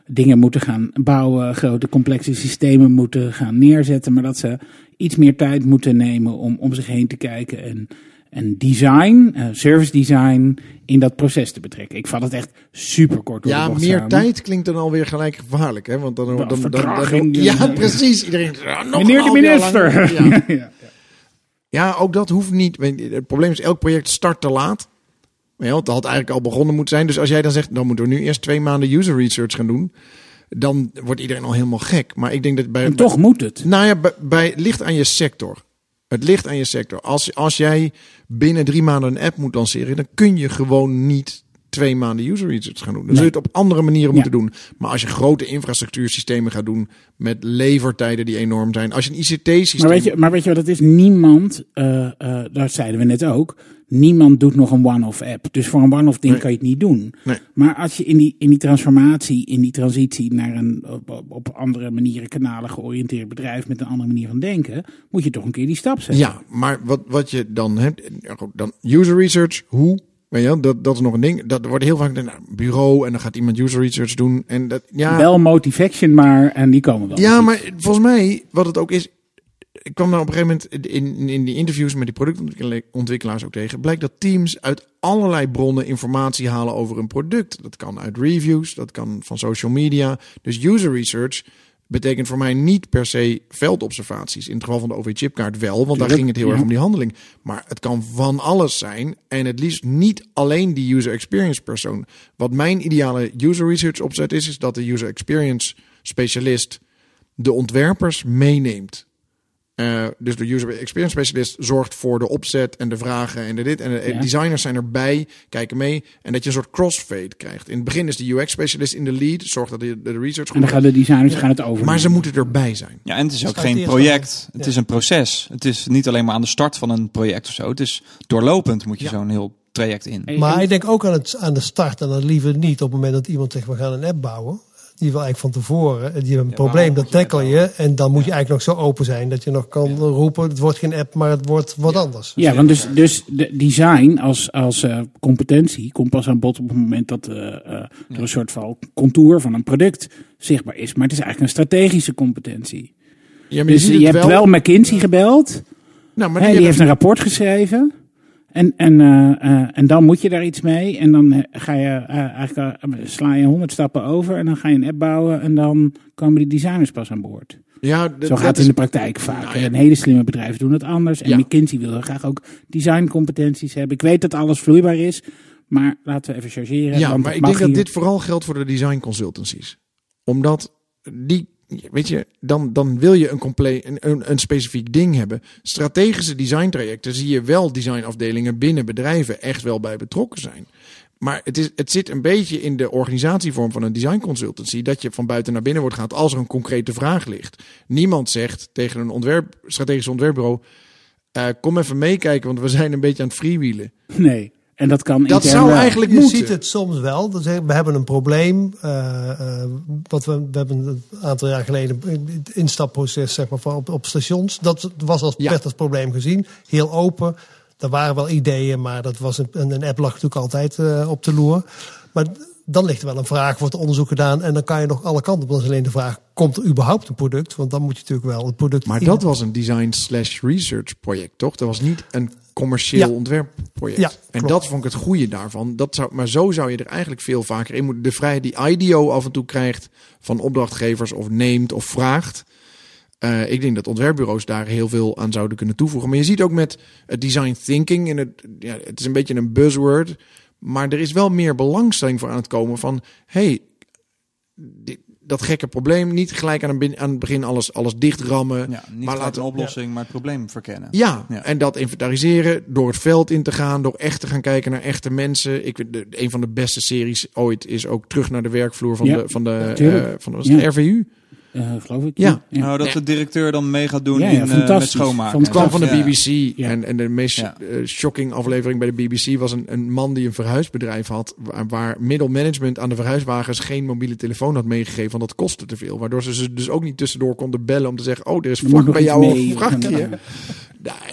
dingen moeten gaan bouwen, grote complexe systemen moeten gaan neerzetten, maar dat ze iets meer tijd moeten nemen om om zich heen te kijken en, en design, eh, service design, in dat proces te betrekken. Ik vat het echt super kort door de Ja, meer samen. tijd klinkt dan alweer gelijk gevaarlijk. Hè? Want dan, dan, dan, dan- vertraging, ja, ja. precies. Iedereen, ja, nog Meneer de minister! lang. Ja. Ja. Ook dat hoeft niet. Het probleem is, elk project start te laat. Ja, het had eigenlijk al begonnen moeten zijn. Dus als jij dan zegt, dan moeten we nu eerst twee maanden user research gaan doen. Dan wordt iedereen al helemaal gek. Maar ik denk dat bij... En toch moet het. Nou ja, bij, bij, ligt aan je sector. Het ligt aan je sector. Als, als jij binnen drie maanden een app moet lanceren, dan kun je gewoon niet twee maanden user research gaan doen. Dan zul je het op andere manieren Ja. moeten doen. Maar als je grote infrastructuursystemen gaat doen met levertijden die enorm zijn. Als je een ICT-systeem... Maar weet, je, maar weet je wat het is? Niemand, eh dat zeiden we net ook, niemand doet nog een one-off app. Dus voor een one-off ding Nee. kan je het niet doen. Nee. Maar als je in die, in die transformatie, in die transitie naar een op, andere manieren, kanalen georiënteerd bedrijf met een andere manier van denken, moet je toch een keer die stap zetten. Ja, maar wat, wat je dan hebt, ja, dan user research, hoe? Weet je, wel, dat, dat is nog een ding. Dat wordt heel vaak een bureau en dan gaat iemand user research doen. En dat, ja, Wel motivation maar, en die komen wel. ja, maar volgens mij, wat het ook is. Ik kwam daar op een gegeven moment in, in die interviews met die productontwikkelaars ook tegen. Blijkt dat teams uit allerlei bronnen informatie halen over een product. Dat kan uit reviews, dat kan van social media. Dus user research betekent voor mij niet per se veldobservaties. In het geval van de OV-chipkaart wel, want daar ging het heel erg om die handeling. Maar het kan van alles zijn. En het liefst niet alleen die user experience persoon. Wat mijn ideale user research opzet is, is dat de user experience specialist de ontwerpers meeneemt. Eh, dus de user experience specialist zorgt voor de opzet en de vragen en de dit. En de Ja. designers zijn erbij, kijken mee. En dat je een soort crossfade krijgt. In het begin is de UX specialist in de lead. Zorgt dat de, de research En dan goed gaan de designers gaan het over. Maar ze moeten erbij zijn. Ja, en het is ook geen project. Het ja. is een proces. Het is niet alleen maar aan de start van een project of zo. Het is doorlopend moet je Ja. zo'n heel traject in. Maar ik denk ook aan, het, aan de start en dan liever niet op het moment dat iemand zegt we gaan een app bouwen. Die wil eigenlijk van tevoren. En die heeft een probleem, dat je tackle je. En dan moet je eigenlijk nog zo open zijn dat je nog kan roepen. Het wordt geen app, maar het wordt wat anders. Ja, want dus, dus de design als, als eh, competentie komt pas aan bod op het moment dat eh, eh, er een soort van contour van een product zichtbaar is. Maar het is eigenlijk een strategische competentie. Ja, maar Dus je hebt wel McKinsey gebeld. Nou, maar die die hebben- heeft een rapport geschreven. En, en, eh, en dan moet je daar iets mee. En dan eh, ga je eh, eigenlijk sla je honderd stappen over. En dan ga je een app bouwen. En dan komen die designers pas aan boord. ja, d- Zo gaat het is- in de praktijk vaak. Nou ja. En hele slimme bedrijven doen het anders. En Ja. McKinsey wil graag ook designcompetenties hebben. Ik weet dat alles vloeibaar is. Maar laten we even chargeren. Ja, maar ik denk dat hier. dit vooral geldt voor de design consultancies. Omdat die, weet je, dan, dan wil je een, compleet, een, een, specifiek ding hebben. Strategische designtrajecten zie je wel designafdelingen binnen bedrijven echt wel bij betrokken zijn. Maar het, is, het zit een beetje in de organisatievorm van een design consultancy. Dat je van buiten naar binnen wordt gaat als er een concrete vraag ligt. Niemand zegt tegen een ontwerp, strategisch ontwerpbureau. Eh, kom even meekijken, want we zijn een beetje aan het freewheelen. Nee. En dat kan Dat intern zou wel. eigenlijk Je moeten. ziet het soms wel. Dat We hebben een probleem. eh, eh, wat we, we hebben een aantal jaar geleden het instapproces zeg maar, voor op, op stations. Dat was als, Ja. werd als probleem gezien. Heel open. Er waren wel ideeën, maar dat was een, een, een app lag natuurlijk altijd eh, op de loer. Maar dan ligt er wel een vraag, wordt er onderzoek gedaan en dan kan je nog alle kanten op. Dan is alleen de vraag, komt er überhaupt een product? Want dan moet je natuurlijk wel het product... Maar in- dat was een design slash research project, toch? Dat was niet een commercieel Ja. ontwerpproject. Ja, en klopt. dat vond ik het goede daarvan. Dat zou, maar zo zou je er eigenlijk veel vaker in moeten. De vrijheid die IDEO af en toe krijgt van opdrachtgevers of neemt of vraagt. Eh, ik denk dat ontwerpbureaus daar heel veel aan zouden kunnen toevoegen. Maar je ziet ook met het design thinking, en het, ja, het is een beetje een buzzword. Maar er is wel meer belangstelling voor aan het komen van... hey, dit- dat gekke probleem, niet gelijk aan, een aan het begin alles, alles dichtrammen. Ja, niet maar laten een oplossing, maar het probleem verkennen. ja, Ja. en dat inventariseren door het veld in te gaan, door echt te gaan kijken naar echte mensen. Ik vind de, een van de beste series ooit is ook terug naar de werkvloer van Ja, de van de, eh, van was Ja. RVU. Eh, geloof ik. Ja. Nou, dat Ja. de directeur dan mee gaat doen Ja, ja, in, eh, met schoonmaken. Het kwam van de. BBC Ja. en, en de meest Ja. eh, shocking aflevering bij de BBC was een, een man die een verhuisbedrijf had, waar, waar middelmanagement aan de verhuiswagens geen mobiele telefoon had meegegeven, want dat kostte te veel. Waardoor ze ze dus ook niet tussendoor konden bellen om te zeggen, oh, er is vlak bij jou een vrachtje.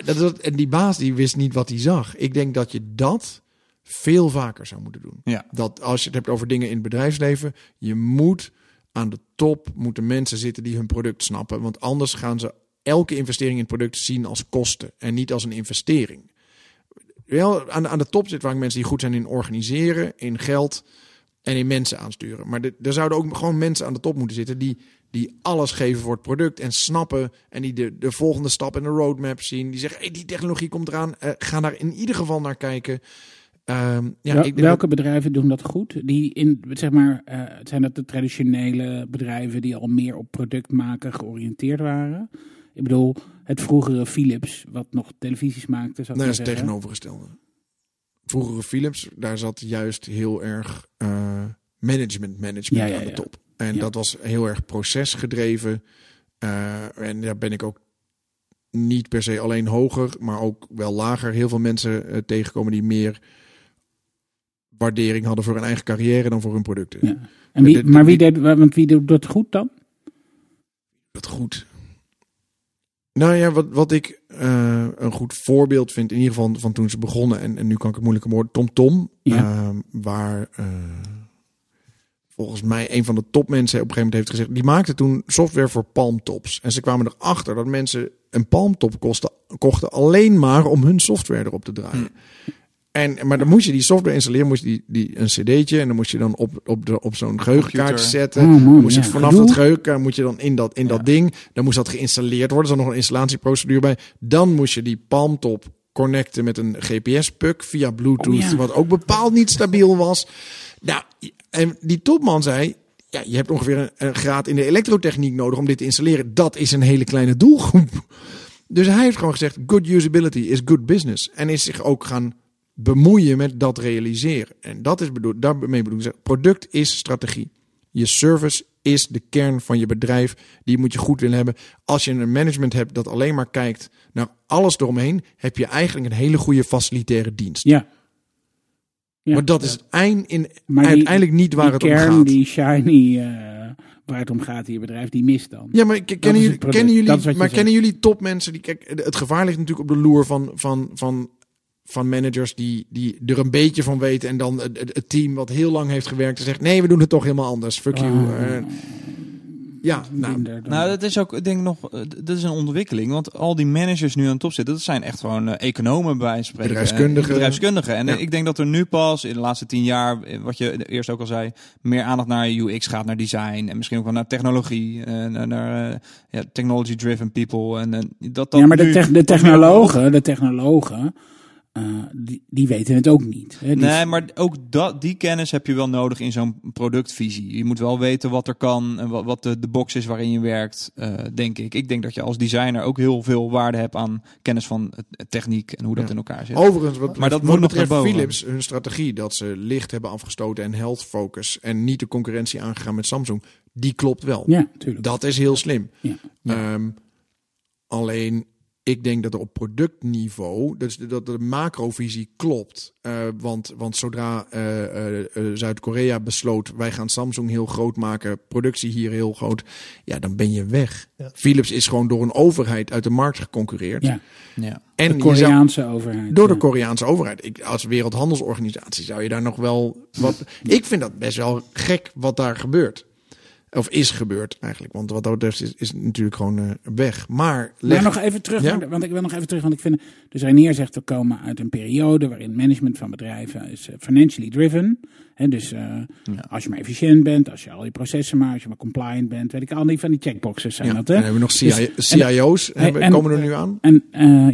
dat, dat, en die baas die wist niet wat hij zag. Ik denk dat je dat veel vaker zou moeten doen. Ja. Dat als je het hebt over dingen in het bedrijfsleven, je moet aan de top moeten mensen zitten die hun product snappen. Want anders gaan ze elke investering in het product zien als kosten en niet als een investering. Wel, aan, aan de top zitten vaak mensen die goed zijn in organiseren, in geld en in mensen aansturen. Maar er zouden ook gewoon mensen aan de top moeten zitten die, die alles geven voor het product en snappen. En die de, de volgende stap in de roadmap zien. Die zeggen, hey, die technologie komt eraan. eh, ga daar in ieder geval naar kijken. Ehm, ja, Wel- ik denk welke bedrijven doen dat goed? Die in, zeg maar, eh, zijn dat de traditionele bedrijven die al meer op product maken georiënteerd waren? Ik bedoel, het vroegere Philips, wat nog televisies maakte, zou Nee, dat is het tegenovergestelde. Vroegere Philips, daar zat juist heel erg eh, management management Ja, ja, aan de top. En dat was heel erg procesgedreven. Eh, en daar ben ik ook niet per se alleen hoger, maar ook wel lager. Heel veel mensen tegenkomen die meer waardering hadden voor hun eigen carrière dan voor hun producten. Ja. En wie, maar wie, deed, want wie doet dat goed dan? Dat goed. Nou ja, wat, wat ik eh, een goed voorbeeld vind, in ieder geval van toen ze begonnen, en, en nu kan ik het moeilijke woord, Tom Tom, Ja. eh, waar eh, volgens mij een van de topmensen op een gegeven moment heeft gezegd, die maakte toen software voor palmtops. En ze kwamen erachter dat mensen een palmtop kosten, kochten alleen maar om hun software erop te draaien. En, maar dan moest je die software installeren, moest je die, die een cd'tje en dan moest je dan op, op, de, op zo'n geheugenkaart zetten. Oh, dan moest je vanaf dat geheugenkaart moet je dan in dat, in dat ding, dan moest dat geïnstalleerd worden. Er zat nog een installatieprocedure bij. Dan moest je die palmtop connecten met een GPS-puck via Bluetooth, Oh, ja. wat ook bepaald niet stabiel was. Nou, en die topman zei, ja, je hebt ongeveer een, een graad in de elektrotechniek nodig om dit te installeren. Dat is een hele kleine doelgroep. Dus hij heeft gewoon gezegd, good usability is good business. En is zich ook gaan bemoeien met dat realiseren. En dat is bedoeld, daarmee bedoel ik, product is strategie. Je service is de kern van je bedrijf. Die moet je goed willen hebben. Als je een management hebt dat alleen maar kijkt naar alles eromheen, heb je eigenlijk een hele goede facilitaire dienst. Ja. Ja. Maar dat is het eind in, Maar die- uiteindelijk niet waar het kern, om gaat. die shiny, eh, waar het om gaat in je bedrijf, die mist dan. Ja, maar kennen jullie, kennen jullie, maar zegt. kennen jullie topmensen die kijk, het gevaar ligt natuurlijk op de loer van, van, van, van managers die, die er een beetje van weten en dan het, het- het team wat heel lang heeft gewerkt en zegt nee, we doen het toch helemaal anders. Fuck you. Ah. Eh, ja, nou, dan- Nou, dat is ook, ik denk nog, eh, dat is een ontwikkeling. Want al die managers nu aan de top zitten, dat zijn echt gewoon eh, economen bij wijze van spreken. Bedrijfskundigen. Bedrijfskundigen. En Ja. eh, ik denk dat er nu pas in de laatste tien jaar, wat je eerst ook al zei, meer aandacht naar UX gaat, naar design. En misschien ook wel naar technologie, naar, naar ja, technology-driven people. En, en dat dat ja, maar de, de technologen, de technologen, eh, die, die weten het ook niet. Hè? Die- Nee, maar ook dat, die kennis heb je wel nodig in zo'n productvisie. Je moet wel weten wat er kan en wat, wat de, de box is waarin je werkt, eh, denk ik. Ik denk dat je als designer ook heel veel waarde hebt aan kennis van techniek en hoe dat Ja. in elkaar zit. Overigens, wat, Maar dat wat moet betreft. Philips, hun strategie dat ze licht hebben afgestoten en health focus en niet de concurrentie aangegaan met Samsung, die klopt wel. Ja, tuurlijk. Dat is heel slim. Ja. Ehm, alleen ik denk dat er op productniveau, dus dat de macrovisie klopt. Eh, want, want zodra eh, eh, Zuid-Korea besloot, wij gaan Samsung heel groot maken, productie hier heel groot, ja, dan ben je weg. Ja. Philips is gewoon door een overheid uit de markt geconcureerd. Ja, Ja. en de zou- Koreaanse overheid. door de. Koreaanse overheid. Ik, als wereldhandelsorganisatie zou je daar nog wel wat. Ik vind dat best wel gek wat daar gebeurt. Of is gebeurd eigenlijk. Want wat dat betreft is, is natuurlijk gewoon eh, weg. Maar leg, Maar nog even terug, Ja? want ik wil nog even terug, want ik vind, dus Reinier zegt we komen uit een periode waarin management van bedrijven is eh, financially driven. Hè, dus eh, als je maar efficiënt bent, als je al je processen maakt, als je maar compliant bent, weet ik al die van die checkboxes zijn ja, dat. Hè? hebben we nog Dus- CI en- CIO's. hebben, en- komen er nu aan. En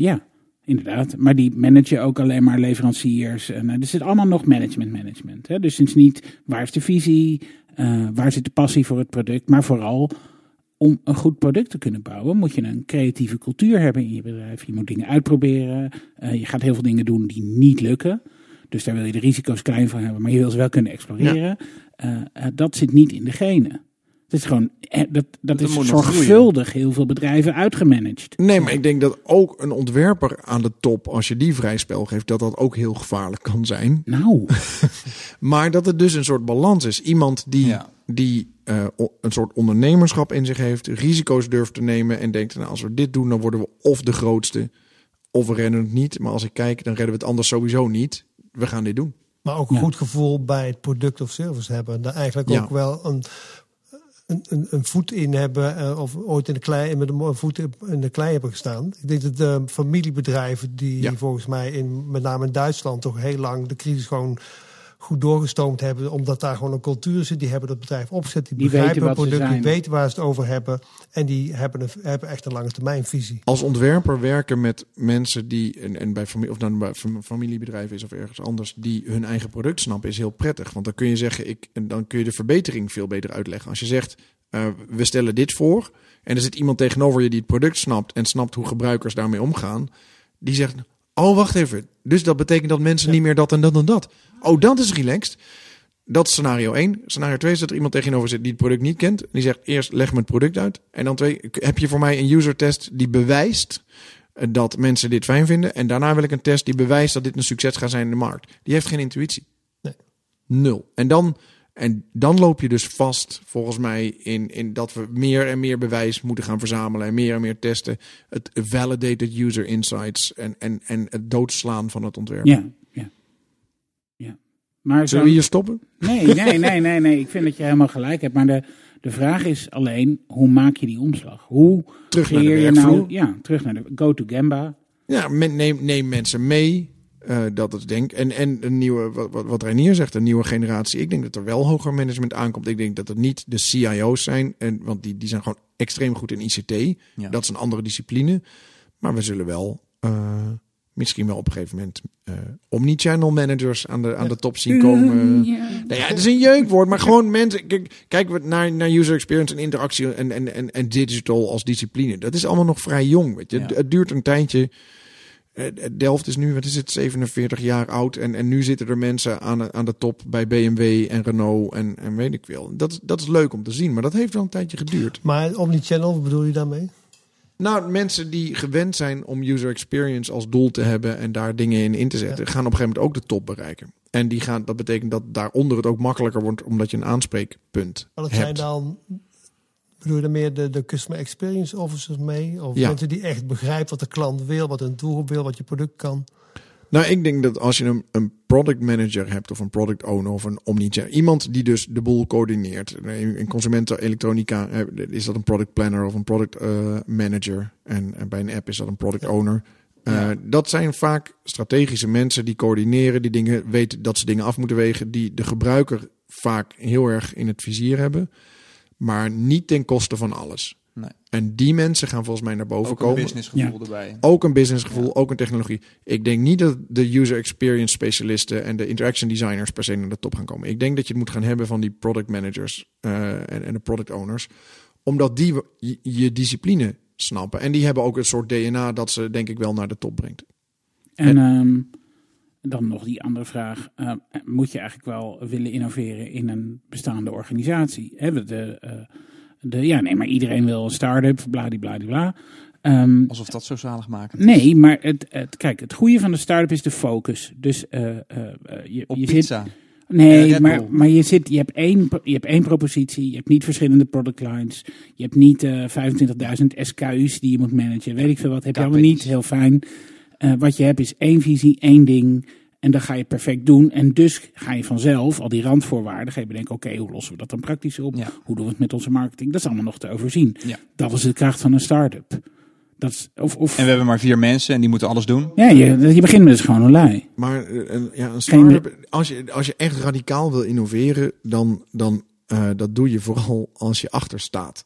ja, inderdaad. Maar die managen ook alleen maar leveranciers. En, er zit allemaal nog management management. Hè? Dus het is niet waar is de visie, eh, waar zit de passie voor het product. Maar vooral om een goed product te kunnen bouwen moet je een creatieve cultuur hebben in je bedrijf. Je moet dingen uitproberen. Eh, je gaat heel veel dingen doen die niet lukken. Dus daar wil je de risico's klein van hebben, maar je wil ze wel kunnen exploreren. Eh, dat zit niet in de genen. Het is gewoon, eh, dat, dat, Dat is zorgvuldig heel veel bedrijven uitgemanaged. Nee, maar ik denk dat ook een ontwerper aan de top, als je die vrij spel geeft, dat dat ook heel gevaarlijk kan zijn. Nou, Maar dat het dus een soort balans is. Iemand die, Ja. die eh, een soort ondernemerschap in zich heeft, risico's durft te nemen en denkt, nou, als we dit doen, dan worden we of de grootste, of we redden het niet. Maar als ik kijk, dan redden we het anders sowieso niet. We gaan dit doen. Maar ook een Ja. goed gevoel bij het product of service hebben. Daar eigenlijk Ja. ook wel een, een, een, een voet in hebben. eh, Of ooit in de klei, met een voet in de klei hebben gestaan. Ik denk dat de familiebedrijven die Ja. volgens mij in, met name in Duitsland toch heel lang de crisis gewoon goed doorgestoomd hebben. Omdat daar gewoon een cultuur zit. Die hebben dat bedrijf opgezet. Die, Die begrijpen het product. Die weten waar ze het over hebben. En die hebben, een, hebben echt een lange termijn visie. Als ontwerper werken met mensen die, en, en bij familie, of dan bij fam- familiebedrijven is of ergens anders, die hun eigen product snappen, is heel prettig. Want dan kun je zeggen, ik, en dan kun je de verbetering veel beter uitleggen. Als je zegt, eh, we stellen dit voor, en er zit iemand tegenover je die het product snapt en snapt hoe gebruikers daarmee omgaan, die zegt, oh wacht even, dus dat betekent dat mensen niet meer dat en dat en dat. Oh, dat is relaxed. Dat is scenario 1. Scenario 2 is dat er iemand tegenover zit die het product niet kent. Die zegt eerst leg me het product uit. En dan twee, heb je voor mij een user test die bewijst eh, dat mensen dit fijn vinden. En daarna wil ik een test die bewijst dat dit een succes gaat zijn in de markt. Die heeft geen intuïtie. Nee. Nul. En dan, en dan loop je dus vast, volgens mij, in, in dat we meer en meer bewijs moeten gaan verzamelen. En meer en meer testen. Het validated user insights. En, en, en het doodslaan van het ontwerp. ja, ja. ja. Maar Zullen we hier stoppen? nee, nee, nee, nee, nee. Ik vind dat je helemaal gelijk hebt. Maar de, de vraag is alleen, hoe maak je die omslag? Hoe Terug naar de creëer je nou... Ja, terug naar de go to Gamba. Ja, neem, neem mensen mee. Eh, dat het denk en en een nieuwe wat, wat, Reinier zegt, een nieuwe generatie. Ik denk dat er wel hoger management aankomt. Ik denk dat het niet de CIO's zijn, en, want die, die zijn gewoon extreem goed in ICT. Ja. Dat is een andere discipline. Maar we zullen wel eh, misschien wel op een gegeven moment eh omnichannel managers aan de, aan de top zien komen. Ja. Nou ja, het is een jeukwoord, maar gewoon mensen. Kijk, kijken we naar, naar user experience en interactie en, en, en, en digital als discipline. Dat is allemaal nog vrij jong. Weet je. Ja. Het duurt een tijdje. Eh, Delft is nu, wat is het, 47 jaar oud. En, en nu zitten er mensen aan, aan de top bij BMW en Renault en, en weet ik veel. Dat, dat is leuk om te zien, maar dat heeft wel een tijdje geduurd. Maar omnichannel, wat bedoel je daarmee? Nou, mensen die gewend zijn om user experience als doel te hebben en daar dingen in in te zetten, gaan op een gegeven moment ook de top bereiken. En die gaan, dat betekent dat daaronder het ook makkelijker wordt, omdat je een aanspreekpunt Maar dat hebt. zijn dan, bedoel je dan meer de, de customer experience officers mee? Of Ja. mensen die echt begrijpen wat de klant wil, wat een doelgroep wil, wat je product kan? Nou, ik denk dat als je een, een product manager hebt of een product owner of een omnichannel, iemand die dus de boel coördineert. In in consumentenelektronica eh, is dat een product planner of een product eh, manager. En, en bij een app is dat een product owner. Eh, Dat zijn vaak strategische mensen die coördineren, die dingen weten dat ze dingen af moeten wegen, die de gebruiker vaak heel erg in het vizier hebben, maar niet ten koste van alles. Nee. En die mensen gaan volgens mij naar boven Ook een komen. businessgevoel erbij. Ook een businessgevoel, ook een technologie. Ik denk niet dat de user experience specialisten en de interaction designers per se naar de top gaan komen. Ik denk dat je het moet gaan hebben van die product managers eh, en, en de product owners. Omdat die je, je discipline snappen. En die hebben ook een soort DNA dat ze denk ik wel naar de top brengt. En ehm, dan nog die andere vraag. eh, moet je eigenlijk wel willen innoveren in een bestaande organisatie? We de, eh, de, ja, nee, maar iedereen wil een start-up, bladibladibla. Ehm, Alsof dat zo zalig maken. nee, maar het, het, kijk, het goede van de start-up is de focus. Dus eh, je, Op je zit, pizza. Eh, Nee, maar, maar je, zit, je, hebt één, je hebt één propositie. Je hebt niet verschillende product lines. Je hebt niet eh 25.000 SKU's die je moet managen. Weet ik veel wat. Heb je allemaal niet. Heel fijn. Eh, wat je hebt is één visie, één ding. En dat ga je perfect doen. En dus ga je vanzelf, al die randvoorwaarden, ga je bedenken: oké, hoe lossen we dat dan praktisch op? Ja. Hoe doen we het met onze marketing? Dat is allemaal nog te overzien. Ja. Dat is de kracht van een start-up. Dat is, of, of, En we hebben maar vier mensen en die moeten alles doen. ja, je, je begint met dus gewoon een lui. Maar eh, een, ja, een start-up, als je, als je echt radicaal wil innoveren, dan, dan eh, dat doe je vooral als je achter staat.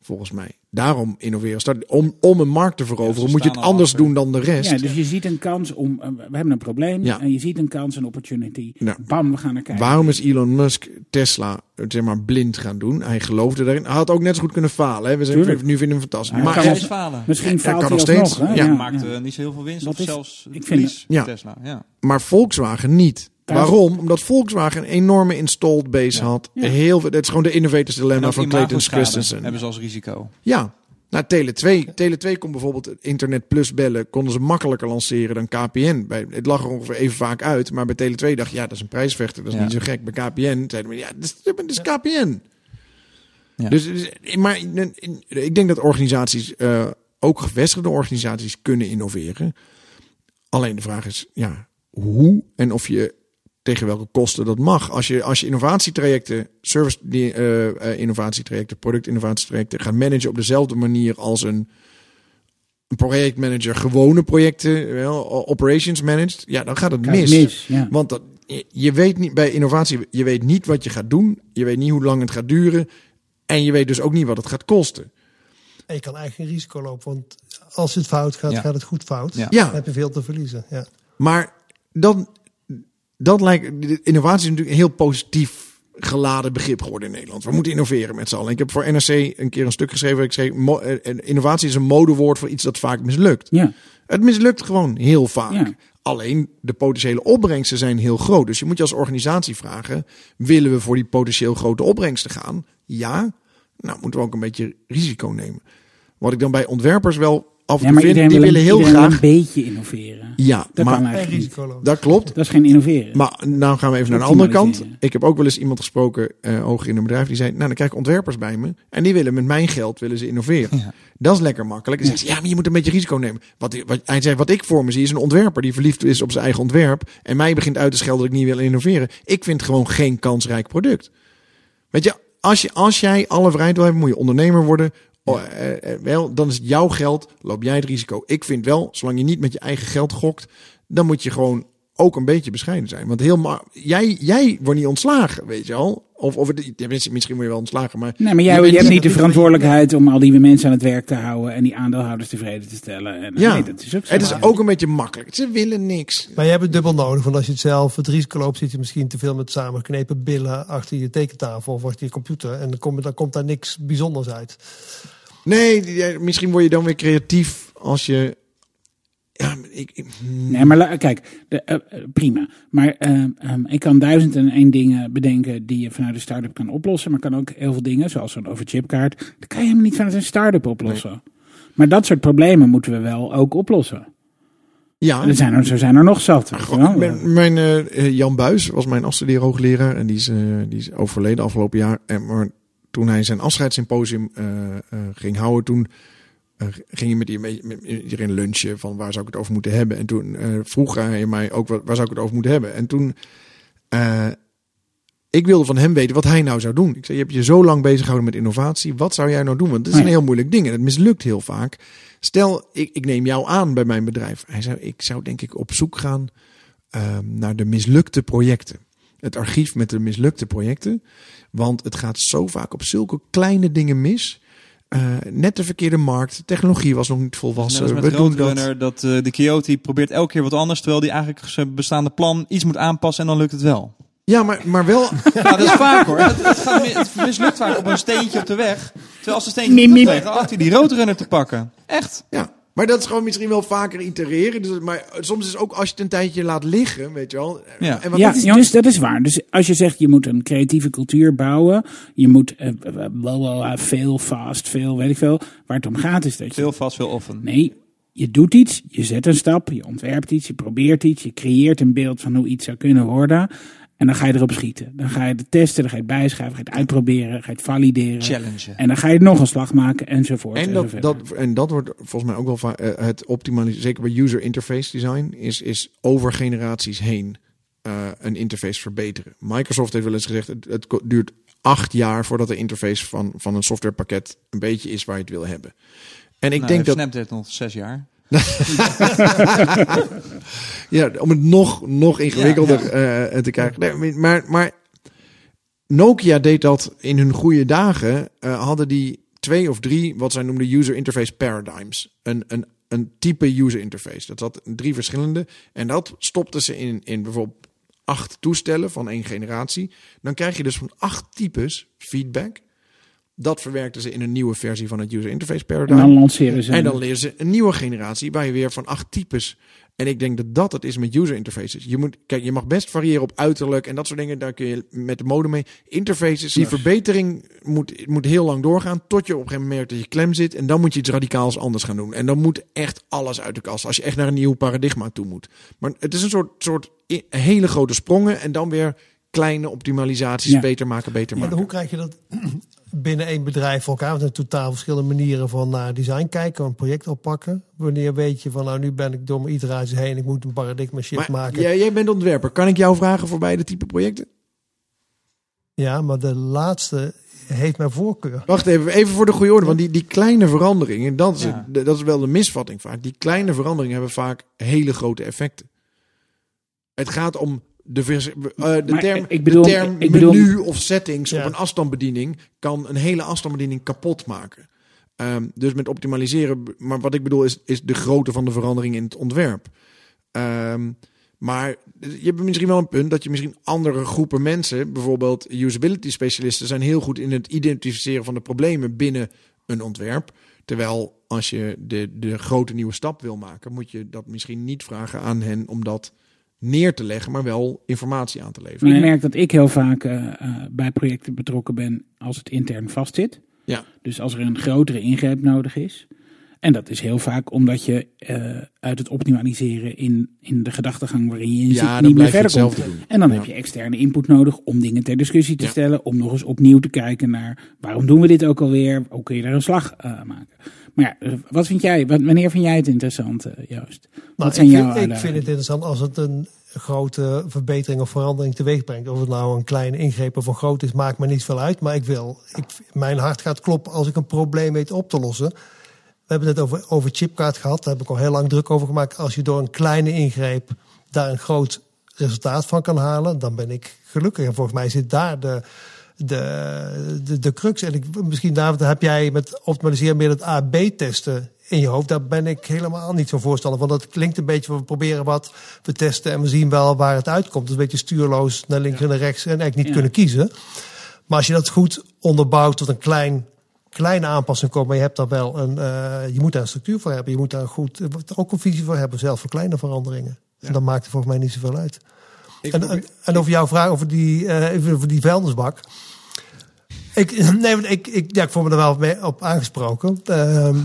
Volgens mij. Daarom innoveren. Start, om, om een markt te veroveren, moet je het anders doen dan de rest. Ja, dus je ziet een kans om. eh, We hebben een probleem. Ja. En je ziet een kans, een opportunity. Bam, we gaan naar kijken. Waarom is Elon Musk Tesla eh, zeg maar, blind gaan doen? Hij geloofde daarin. Hij had ook net zo goed kunnen falen. Hè? We zijn, Tuurlijk. nu vinden we hem fantastisch. Hij maar kan falen. Misschien Ja, faalt kan hij nog steeds. Hè? Ja, maakt eh, niet zo heel veel winst Dat of is- zelfs ik vind verlies. Ja. Tesla. Ja. Maar Volkswagen niet. Waarom? Omdat Volkswagen een enorme installed base Ja. had. Ja. Heel, veel- het is gewoon de innovators dilemma van Clayton Christensen. hebben ze als risico. Ja. Nou, Tele 2. Tele 2 kon bijvoorbeeld het internet plus bellen. Konden ze makkelijker lanceren dan KPN. Bij, het lag er ongeveer even vaak uit. Maar bij Tele 2 dacht je, ja, dat is een prijsvechter. Dat is Ja. niet zo gek. Bij KPN zeiden we, ja, dat is, dat is KPN. Ja. Dus, maar ik denk dat organisaties, eh, ook gevestigde organisaties, kunnen innoveren. Alleen de vraag is, ja, hoe en of je tegen welke kosten dat mag. Als je, als je innovatietrajecten, service die, eh, eh, innovatietrajecten, productinnovatietrajecten gaat managen op dezelfde manier als een, een projectmanager gewone projecten, wel, operations managed, ja, dan gaat het Gaat mis. mis, ja. Want dat, je, je weet niet bij innovatie, je weet niet wat je gaat doen, je weet niet hoe lang het gaat duren en je weet dus ook niet wat het gaat kosten. En je kan eigenlijk geen risico lopen, want als het fout gaat, Ja. gaat het goed fout. Ja. Ja. Dan heb je veel te verliezen. Ja. Maar dan, dat lijkt, innovatie is natuurlijk een heel positief geladen begrip geworden in Nederland. We moeten innoveren met z'n allen. Ik heb voor NRC een keer een stuk geschreven. Ik schreef, mo- eh, innovatie is een modewoord voor iets dat vaak mislukt. Ja. Het mislukt gewoon heel vaak. Ja. Alleen de potentiële opbrengsten zijn heel groot. Dus je moet je als organisatie vragen: willen we voor die potentieel grote opbrengsten gaan? Ja. Nou, moeten we ook een beetje risico nemen. Wat ik dan bij ontwerpers wel af en ja, maar iedereen die wil, willen een- heel graag. een beetje innoveren. Ja, Dat maar kan En eigenlijk niet. dat klopt. Dat is geen innoveren. Maar nou gaan we even naar de andere kant. Ik heb ook wel eens iemand gesproken, eh hoger in een bedrijf, die zei, nou dan krijg ik ontwerpers bij me. En die willen met mijn geld willen ze innoveren. Ja. Dat is lekker makkelijk. Zegt ze, ja, maar je moet een beetje risico nemen. Wat, wat, hij zei, wat ik voor me zie is een ontwerper die verliefd is op zijn eigen ontwerp. En mij begint uit te schelden dat ik niet wil innoveren. Ik vind gewoon geen kansrijk product. Weet je, als, je, als jij alle vrijheid wil hebben, moet je ondernemer worden. Oh, eh, eh, wel, dan is het jouw geld, loop jij het risico. Ik vind wel, zolang je niet met je eigen geld gokt, dan moet je gewoon ook een beetje bescheiden zijn. Want heel jij, jij wordt niet ontslagen, weet je al. Of, of het, tenminste, misschien word je wel ontslagen, maar... Nee, maar jij, je je, bent hebt niet de verantwoordelijkheid om al die mensen aan het werk te houden en die aandeelhouders tevreden te stellen. En, Ja, nee, dat is ook zo. het is ook een beetje makkelijk. Ze willen niks. Maar je hebt het dubbel nodig, want als je het zelf het risico loopt, zit je misschien te veel met samengeknepen billen achter je tekentafel of achter je computer. En dan komt, dan komt daar niks bijzonders uit. Nee, misschien word je dan weer creatief als je... Ja, ik, ik-. Nee, maar kijk, de, eh, eh, prima. Maar eh, ehm, ik kan duizend en één dingen bedenken die je vanuit een start-up kan oplossen. Maar kan ook heel veel dingen, zoals zo'n overchipkaart, dat kan je helemaal niet vanuit een start-up oplossen. Maar dat soort problemen moeten we wel ook oplossen. ja, Er zijn er, zo zijn er nog zat. wel. Mijn, mijn, Jan Buis was mijn afstudeerhoogleraar en die is, die is overleden afgelopen jaar. En, maar toen hij zijn afscheidssymposium eh, eh, ging houden, toen eh, ging hij met, iedereen lunchen van waar zou ik het over moeten hebben. En toen vroeg hij mij ook wat, waar zou ik het over moeten hebben. En toen, eh, ik wilde van hem weten wat hij nou zou doen. Ik zei, je hebt je zo lang bezig gehouden met innovatie. Wat zou jij nou doen? Want het is een heel moeilijk ding en het mislukt heel vaak. Stel, ik, ik neem jou aan bij mijn bedrijf. Hij zei, ik zou denk ik op zoek gaan ehm, naar de mislukte projecten. Het archief met de mislukte projecten. Want het gaat zo vaak op zulke kleine dingen mis. Eh, net de verkeerde markt. Technologie was nog niet Net volwassen. als met We doen dat. Roadrunner, dat, eh, de Coyote probeert elke keer wat anders, terwijl die eigenlijk zijn bestaande plan iets moet aanpassen en dan lukt het wel. Ja, maar, maar wel. Ja, dat is vaak hoor. Het, het, gaat, mi- het mislukt vaak op een steentje op de weg. Terwijl als de steentje niet miep. opweegt, dan had hij die Roadrunner te pakken. Echt. Ja, Maar dat is gewoon misschien wel vaker itereren. Dus, maar soms is ook als je het een tijdje laat liggen, weet je wel. Ja. En wat Ja, is- jongens, dat is waar. Dus als je zegt je moet een creatieve cultuur bouwen, je moet eh, bla, bla, bla, veel, fast, veel, weet ik veel. Waar het om gaat is dat je Veel vast, veel offen. Nee, je doet iets, je zet een stap, je ontwerpt iets, je probeert iets, je creëert een beeld van hoe iets zou kunnen worden. En dan ga je erop schieten. Dan ga je het testen, dan ga je het bijschrijven, ga je het uitproberen, ga je het valideren. Challengen. En dan ga je nog een slag maken enzovoort. En dat, enzovoort. dat, en dat wordt volgens mij ook wel eh, het optimaliseren, zeker bij user interface design, is, is over generaties heen eh, een interface verbeteren. Microsoft heeft wel eens gezegd, het, het duurt acht jaar voordat de interface van, van een softwarepakket een beetje is waar je het wil hebben. En ik Nou, denk dat, Snapchat nog zes jaar. ja, om het nog, nog ingewikkelder eh, te krijgen. Nee, maar, maar Nokia deed dat in hun goede dagen. eh, hadden die twee of drie, wat zij noemden user interface paradigms. Een, een, een type user interface. Dat had drie verschillende. En dat stopten ze in, in bijvoorbeeld acht toestellen van één generatie. Dan krijg je dus van acht types feedback. Dat verwerkten ze in een nieuwe versie van het user interface en paradigm. dan lanceren ze. En dan leren ze een nieuwe generatie waar je weer van acht types. En ik denk dat dat het is met user interfaces. Je moet, kijk, je mag best variëren op uiterlijk en dat soort dingen. Daar kun je met de mode mee. Interfaces, die verbetering moet, moet heel lang doorgaan. Tot je op een gegeven moment merkt dat je klem zit. En dan moet je iets radicaals anders gaan doen. En dan moet echt alles uit de kast. Als je echt naar een nieuw paradigma toe moet. Maar het is een soort, soort hele grote sprongen. En dan weer kleine optimalisaties. Ja. Beter maken, beter Ja, maken. hoe krijg je dat binnen één bedrijf voor elkaar? Want er zijn totaal verschillende manieren van naar design kijken, een project oppakken. Wanneer weet je van nou nu ben ik door mijn iteraties heen, ik moet een paradigma shift Maar maken. jij, jij bent ontwerper. Kan ik jou vragen voor beide type projecten? Ja, maar de laatste heeft mijn voorkeur. Wacht even, even voor de goede orde. Want die, die kleine veranderingen, dat is, Ja. het- dat is wel de misvatting vaak. Die kleine veranderingen hebben vaak hele grote effecten. Het gaat om de, vers- eh, de term, ik bedoel- de term ik bedoel- menu of settings Ja. op een afstandsbediening kan een hele afstandsbediening kapot maken. Ehm, dus met optimaliseren, maar wat ik bedoel is, is de grootte van de verandering in het ontwerp. Ehm, maar je hebt misschien wel een punt dat je misschien andere groepen mensen, bijvoorbeeld usability specialisten, zijn heel goed in het identificeren van de problemen binnen een ontwerp. Terwijl als je de, de grote nieuwe stap wil maken, moet je dat misschien niet vragen aan hen om dat neer te leggen, maar wel informatie aan te leveren. Ik merk dat ik heel vaak eh, eh, bij projecten betrokken ben als het intern vastzit. Ja. Dus als er een grotere ingreep nodig is. En dat is heel vaak omdat je eh, uit het optimaliseren in, in de gedachtegang waarin je in Ja, zit niet meer verder komt. doen. En dan Ja. heb je externe input nodig om dingen ter discussie te Ja. stellen. Om nog eens opnieuw te kijken naar waarom doen we dit ook alweer? Hoe kun je daar een slag eh, maken? Maar ja, eh, wat vind jij, wanneer vind jij het interessant, eh, Joost? Wat Nou, zijn ik, jouw vind, ik uitdagingen? vind het interessant als het een grote verbetering of verandering teweeg brengt. Of het nou een kleine ingreep of een groot is, maakt me niet veel uit. Maar ik wil, ik, mijn hart gaat kloppen als ik een probleem weet op te lossen. We hebben het over, over chipkaart gehad. Daar heb ik al heel lang druk over gemaakt. Als je door een kleine ingreep daar een groot resultaat van kan halen, dan ben ik gelukkig. En volgens mij zit daar de, de, de, de crux. En ik, misschien David, heb jij met optimaliseren meer het A-B-testen in je hoofd. Daar ben ik helemaal niet zo voorstander van. Dat klinkt een beetje van we proberen wat, we testen en we zien wel waar het uitkomt. Dus een beetje stuurloos naar links en naar rechts en eigenlijk niet Ja. kunnen kiezen. Maar als je dat goed onderbouwt tot een klein, kleine aanpassing komt, maar je hebt daar wel een, eh, je moet daar een structuur voor hebben. Je moet daar goed, ook een visie voor hebben, zelf voor kleine veranderingen. En dat maakt er volgens mij niet zoveel uit. En, en, en over jouw vraag over die, even over die vuilnisbak. Ik, nee, ik, ik, ja, ik voel me er wel mee op aangesproken. Ehm,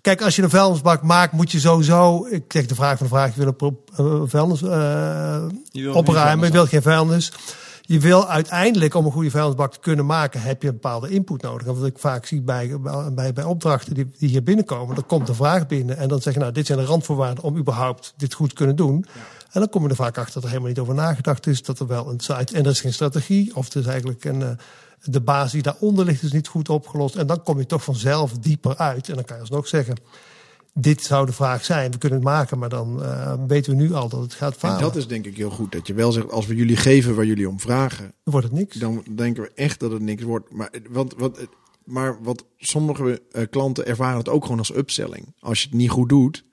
kijk, als je een vuilnisbak maakt, moet je sowieso... Ik zeg de vraag van de vraag, je wil een vuilnis eh, Je wil opruimen, je geen wilt geen vuilnis. Je wil uiteindelijk, om een goede vuilnisbak te kunnen maken, heb je een bepaalde input nodig. En wat ik vaak zie bij, bij, bij opdrachten die, die hier binnenkomen, dan komt een vraag binnen. En dan zeg je, nou, dit zijn de randvoorwaarden om überhaupt dit goed te kunnen doen. En dan kom je er vaak achter dat er helemaal niet over nagedacht is. Dat er wel een site, en er is geen strategie. Of er is eigenlijk een, eh, de basis die daaronder ligt is niet goed opgelost. En dan kom je toch vanzelf dieper uit. En dan kan je alsnog zeggen, dit zou de vraag zijn. We kunnen het maken, maar dan eh, weten we nu al dat het gaat En falen. dat is denk ik heel goed. Dat je wel zegt, als we jullie geven waar jullie om vragen, Dan wordt het niks. dan denken we echt dat het niks wordt. Maar, want, wat, maar wat sommige eh, klanten ervaren het ook gewoon als upselling. Als je het niet goed doet.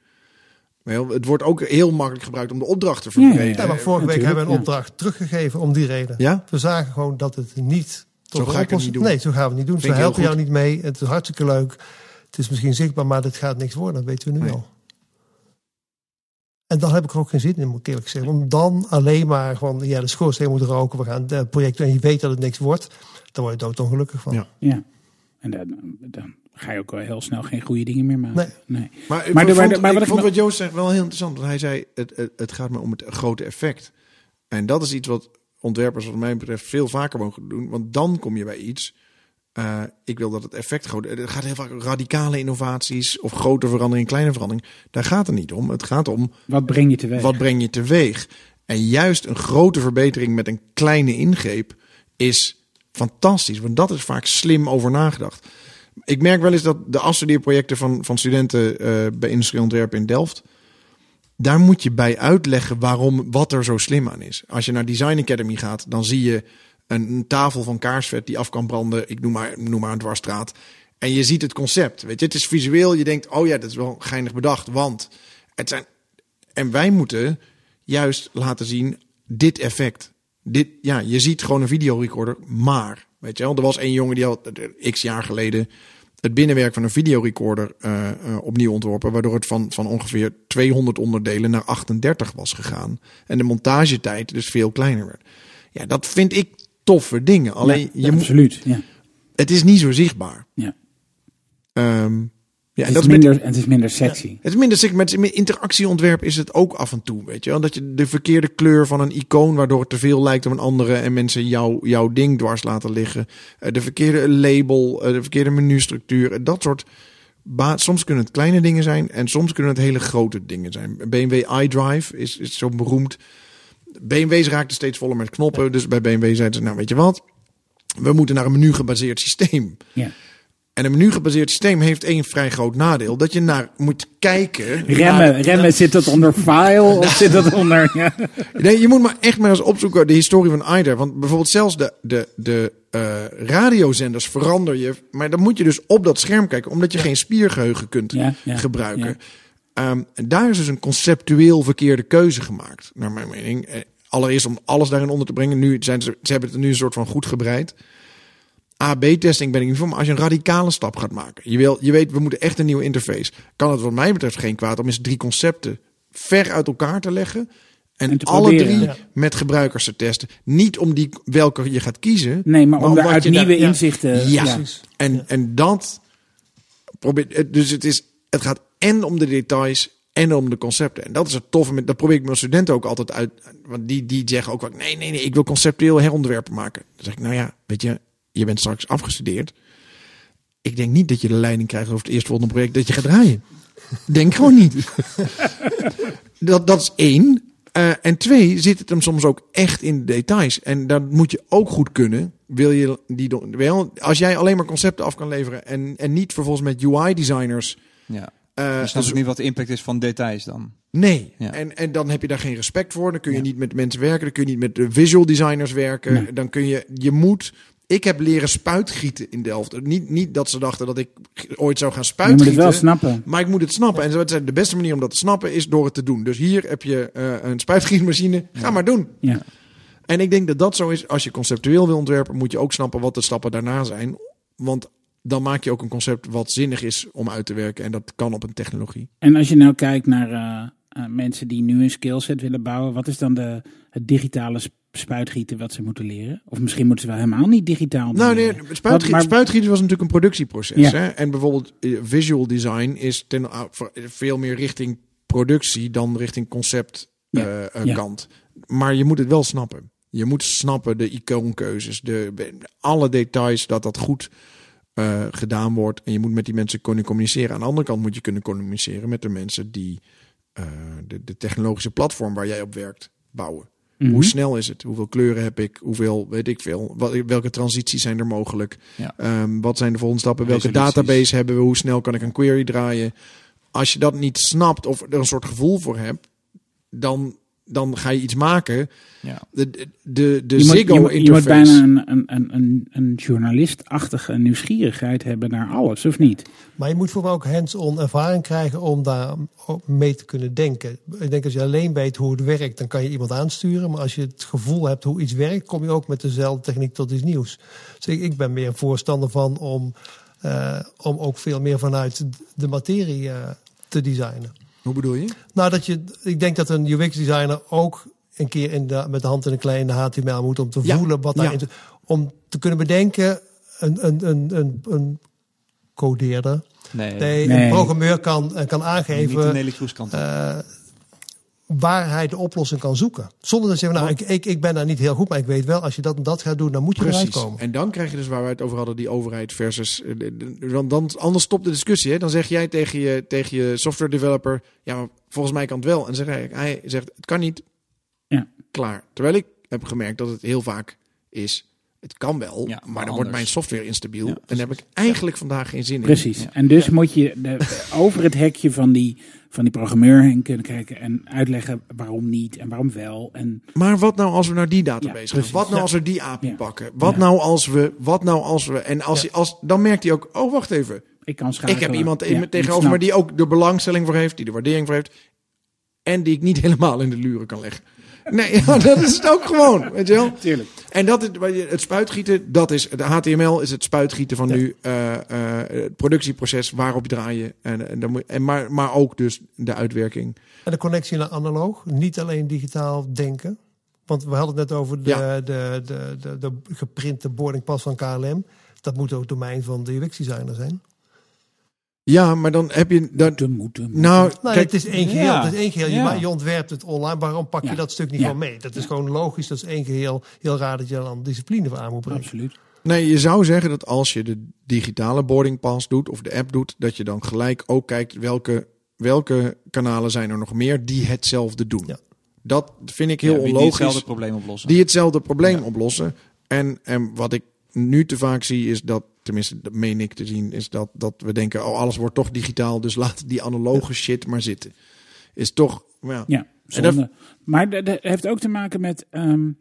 Het wordt ook heel makkelijk gebruikt om de opdracht te Ja, ja, verbreden. Ja, maar vorige week hebben we een ja. opdracht teruggegeven om die reden. Ja? We zagen gewoon dat het niet tot Zo ga ik het niet doen. Nee, zo gaan we het niet doen. Vind Ze heel helpen jou niet mee. Het is hartstikke leuk. Het is misschien zichtbaar, maar het gaat niks worden. Dat weten we nu Nee. al. En dan heb ik er ook geen zin in, moet ik eerlijk zeggen. Om dan alleen maar van, ja, de schoorsteen moet roken. We gaan het project doen en je weet dat het niks wordt. Dan word je doodongelukkig van. Ja. Ja. En dan, dan ga je ook wel heel snel geen goede dingen meer maken. Nee. Maar, ik Maar de- vond, maar de- maar ik wat ik vond wat Joost zegt wel heel interessant. Want hij zei, het, het, het gaat me om het grote effect. En dat is iets wat ontwerpers wat mij betreft veel vaker mogen doen. Want dan kom je bij iets. eh, ik wil dat het effect groot Het gaat heel vaak om radicale innovaties of grote verandering, kleine verandering. Daar gaat het niet om. Het gaat om Wat breng je teweeg? wat breng je teweeg. En juist een grote verbetering met een kleine ingreep is fantastisch. Want dat is vaak slim over nagedacht. Ik merk wel eens dat de afstudeerprojecten van, van studenten eh, bij industrieel ontwerpen in Delft. Daar moet je bij uitleggen waarom, wat er zo slim aan is. Als je naar Design Academy gaat, dan zie je een, een tafel van kaarsvet die af kan branden. Ik noem maar, noem maar een dwarsstraat. En je ziet het concept. Weet je, het is visueel. Je denkt, oh ja, dat is wel geinig bedacht. Want het zijn. En wij moeten juist laten zien dit effect. Dit, ja, je ziet gewoon een videorecorder, maar weet je wel, er was één jongen die had eh, x jaar geleden het binnenwerk van een videorecorder eh, eh, opnieuw ontworpen, waardoor het van, van ongeveer 200 onderdelen naar 38 was gegaan en de montagetijd dus veel kleiner werd. Ja, dat vind ik toffe dingen. Alleen Ja, je moet, absoluut. Ja. het is niet zo zichtbaar. Ja. Ehm, ja, en het, dat is met- minder, het is minder sexy. het is minder sick, met interactieontwerp is het ook af en toe, weet je wel. Dat je de verkeerde kleur van een icoon, waardoor het te veel lijkt op een andere en mensen jou, jouw ding dwars laten liggen. Eh, De verkeerde label, eh, de verkeerde menustructuur, eh, dat soort. Soms kunnen het kleine dingen zijn en soms kunnen het hele grote dingen zijn. BMW iDrive is, is zo beroemd. BMW's raakten steeds voller met knoppen, dus bij BMW zeiden ze, nou weet je wat, we moeten naar een menu-gebaseerd systeem. Ja. En een menu-gebaseerd systeem heeft één vrij groot nadeel. Dat je naar moet kijken. Remmen, remmen, zit dat onder file of zit dat onder... Ja. Nee, je moet maar echt maar eens opzoeken de historie van IDER. Want bijvoorbeeld zelfs de, de, de eh, radiozenders verander je. Maar dan moet je dus op dat scherm kijken. Omdat je geen spiergeheugen kunt Ja, ja, gebruiken. ja. En daar is dus een conceptueel verkeerde keuze gemaakt. Naar mijn mening. Eh, Allereerst om alles daarin onder te brengen. Nu zijn ze, ze hebben het nu een soort van goed gebreid. AB-testing ben ik niet voor, maar als je een radicale stap gaat maken. Je, wil, je weet, we moeten echt een nieuwe interface. Kan het wat mij betreft geen kwaad om eens drie concepten ver uit elkaar te leggen. En, En te alle proberen. drie Ja. met gebruikers te testen. Niet om die welke je gaat kiezen. Nee, maar om daaruit daar- nieuwe ja. inzichten... Ja. En, en dat probeer, het- dus het, is, het gaat en om de details en om de concepten. En dat is het toffe. Met, dat probeer ik mijn studenten ook altijd uit. Want die, die zeggen ook wel, nee, nee, nee, ik wil conceptueel herontwerpen maken. Dan zeg ik, nou ja, weet je, je bent straks afgestudeerd. Ik denk niet dat je de leiding krijgt over het eerstvolgende project dat je gaat draaien. Denk gewoon niet. dat, dat is één. Eh, en twee, zit het hem soms ook echt in de details. En dat moet je ook goed kunnen. Wil je die, wel, als jij alleen maar concepten af kan leveren en, en niet vervolgens met UI-designers. Ja. eh, Je snapt ook niet wat de impact is van details dan. nee, Ja. en, en dan heb je daar geen respect voor. Dan kun je niet met mensen werken. Dan kun je niet met de visual designers werken. Nee. Dan kun je, je moet. Ik heb leren spuitgieten in Delft. Niet, niet dat ze dachten dat ik ooit zou gaan Je moet het spuitgieten. wel snappen. Maar ik moet het snappen. En ze de beste manier om dat te snappen is door het te doen. Dus hier heb je eh, een spuitgietmachine. Ga maar doen. Ja. En ik denk dat dat zo is. Als je conceptueel wil ontwerpen, moet je ook snappen wat de stappen daarna zijn. Want dan maak je ook een concept wat zinnig is om uit te werken. En dat kan op een technologie. En als je nou kijkt naar eh, eh, mensen die nu een skillset willen bouwen, wat is dan de, het digitale spuitgieten wat ze moeten leren? Of misschien moeten ze wel helemaal niet digitaal Nou nee, spuitgieten, maar- spuitgieten was natuurlijk een productieproces. Ja. Hè? En bijvoorbeeld eh, visual design is ten, ah, voor- veel meer richting productie dan richting concept Ja. eh, eh, Ja. kant. Maar je moet het wel snappen. Je moet snappen de icoonkeuzes, de, alle details, dat dat goed eh, gedaan wordt. En je moet met die mensen kunnen communiceren. Aan de andere kant moet je kunnen communiceren met de mensen die eh, de, de technologische platform waar jij op werkt bouwen. Mhm. Hoe snel is het? Hoeveel kleuren heb ik? Hoeveel weet ik veel? Wat, welke transities zijn er mogelijk? Ja. Ehm, wat zijn de volgende stappen? Welke database hebben we? Hoe snel kan ik een query draaien? Als je dat niet snapt of er een soort gevoel voor hebt, dan, dan ga je iets maken. Ja. De, de, de, de je, moet, je, moet, je moet interface. bijna een, een, een, een, een journalistachtige nieuwsgierigheid hebben naar alles, of niet? Maar je moet voor mij ook hands-on ervaring krijgen om daar ook mee te kunnen denken. Ik denk als je alleen weet hoe het werkt, dan kan je iemand aansturen. Maar als je het gevoel hebt hoe iets werkt, kom je ook met dezelfde techniek tot iets nieuws. Dus ik, ik ben meer voorstander van om eh, om ook veel meer vanuit de materie eh, te designen. Hoe bedoel je? Nou, dat je, ik denk dat een UX-designer ook een keer in de, met de hand in een klein in de HTML moet om te Ja, voelen wat ja. daarin te- om te kunnen bedenken een, een, een, een, een codeerder, Nee, nee, Nee. een programmeur kan, eh, kan niet aangeven op. waar hij de oplossing kan zoeken. Zonder dat je zegt, nou, ik, ik, ik ben daar niet heel goed, maar ik weet wel, als je dat en dat gaat doen, dan moet je eruit Precies. komen. En dan krijg je dus waar we het over hadden, die overheid versus. eh, Want dan, anders stopt de discussie. Hè? Dan zeg jij tegen je, tegen je software developer: Ja, maar volgens mij kan het wel. En zegt hij, hij zegt: Het kan niet. Ja. Klaar. Terwijl ik heb gemerkt dat het heel vaak is. Het kan wel, Ja, maar maar dan wordt mijn software instabiel. Ja, en daar heb ik eigenlijk vandaag geen zin in. Precies. Ja. En dus moet je de, over het hekje van die, van die programmeur heen kunnen kijken en uitleggen waarom niet en waarom wel. En Maar wat nou als we naar die database Ja, gaan? precies. Wat nou Ja. als we die API Ja. pakken? Wat nou als we, wat nou als we, en als, als dan merkt hij ook, oh wacht even, ik kan schakelen. ik heb iemand tegenover me die ook de belangstelling voor heeft, die de waardering voor heeft, en die ik niet helemaal in de luren kan leggen. Nee, ja, dat is het ook gewoon, weet je wel? Tuurlijk. En dat is, het spuitgieten, dat is, de HTML is het spuitgieten van Ja. nu, eh, eh, het productieproces, waarop draaien, en, en, dan moet- en maar, maar ook dus de uitwerking. En de connectie naar analoog, niet alleen digitaal denken. Want we hadden het net over de, Ja. de, de, de, de geprinte boardingpas van KLM. Dat moet ook domein van de UX-designer zijn. Ja, maar dan heb je, dan, Moeten, moeten, moeten. nou, Nou, kijk, het is één geheel. Ja. Het is één geheel. Je, Ja. je ontwerpt het online. Waarom pak je Ja. dat stuk niet Ja. gewoon mee? Dat is gewoon logisch. Dat is één geheel. Heel raar dat je dan discipline voor aan moet brengen. Absoluut. Nee, je zou zeggen dat als je de digitale boarding pass doet of de app doet, dat je dan gelijk ook kijkt welke, welke kanalen zijn er nog meer die hetzelfde doen. Ja. Dat vind ik heel Ja, wie die onlogisch. hetzelfde probleem oplossen. Die hetzelfde probleem Ja. oplossen. En, en wat ik nu te vaak zie is dat, tenminste dat meen ik te zien, is dat, dat we denken, oh alles wordt toch digitaal, dus laat die analoge shit maar zitten. Is toch, ja. Ja, dat-. Maar dat, heeft ook te maken met, ehm,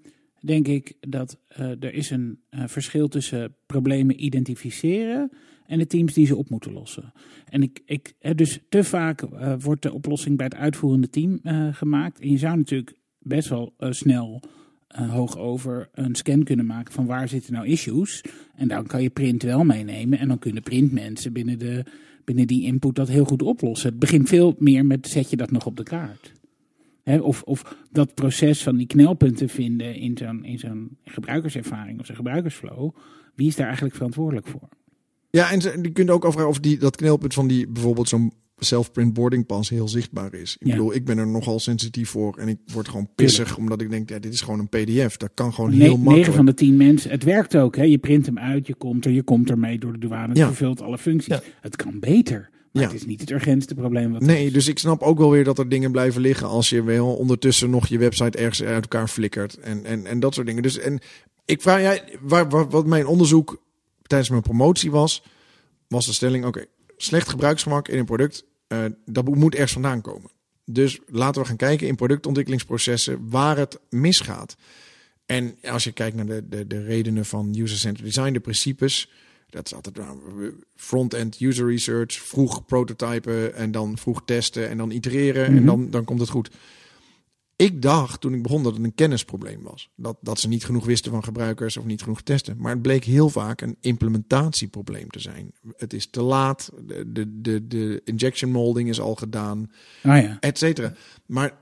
denk ik, dat eh, er is een eh, verschil tussen problemen identificeren en de teams die ze op moeten lossen. En ik, ik, dus te vaak eh, wordt de oplossing bij het uitvoerende team gemaakt. En je zou natuurlijk best wel snel eh, hoog over een scan kunnen maken van waar zitten nou issues. En dan kan je print wel meenemen en dan kunnen printmensen binnen, de, binnen die input dat heel goed oplossen. Het begint veel meer met zet je dat nog op de kaart. Of, of dat proces van die knelpunten vinden in zo'n, in zo'n gebruikerservaring of zo'n gebruikersflow. Wie is daar eigenlijk verantwoordelijk voor? Ja, en je kunt ook afvragen of die, dat knelpunt van die bijvoorbeeld zo'n self-print boarding pass heel zichtbaar is. Ik Ja. bedoel, ik ben er nogal sensitief voor en ik word gewoon pissig omdat ik denk, ja, dit is gewoon een pdf. Dat kan gewoon heel makkelijk. van de tien mensen. Het werkt ook. Hè? Je print hem uit, je komt er, je komt ermee door de douane. Het Ja. vervult alle functies. Ja. Het kan beter. Maar Ja. het is niet het urgentste probleem. Wat Nee, dus ik snap ook wel weer dat er dingen blijven liggen als je wel ondertussen nog je website ergens uit elkaar flikkert en, en, en dat soort dingen. Dus en ik vraag jij, waar, waar, wat mijn onderzoek tijdens mijn promotie was, was de stelling: oké, slecht gebruiksgemak in een product, eh, dat moet ergens vandaan komen. Dus laten we gaan kijken in productontwikkelingsprocessen waar het misgaat. En als je kijkt naar de, de, de redenen van user-centered design, de principes, dat is altijd nou, front-end user research, vroeg prototypen en dan vroeg testen en dan itereren en Mhm. dan, dan komt het goed. Ik dacht toen ik begon dat het een kennisprobleem was. Dat, dat ze niet genoeg wisten van gebruikers of niet genoeg testen. Maar het bleek heel vaak een implementatieprobleem te zijn. Het is te laat, de, de, de, de injection molding is al gedaan, Ah ja. et cetera. Maar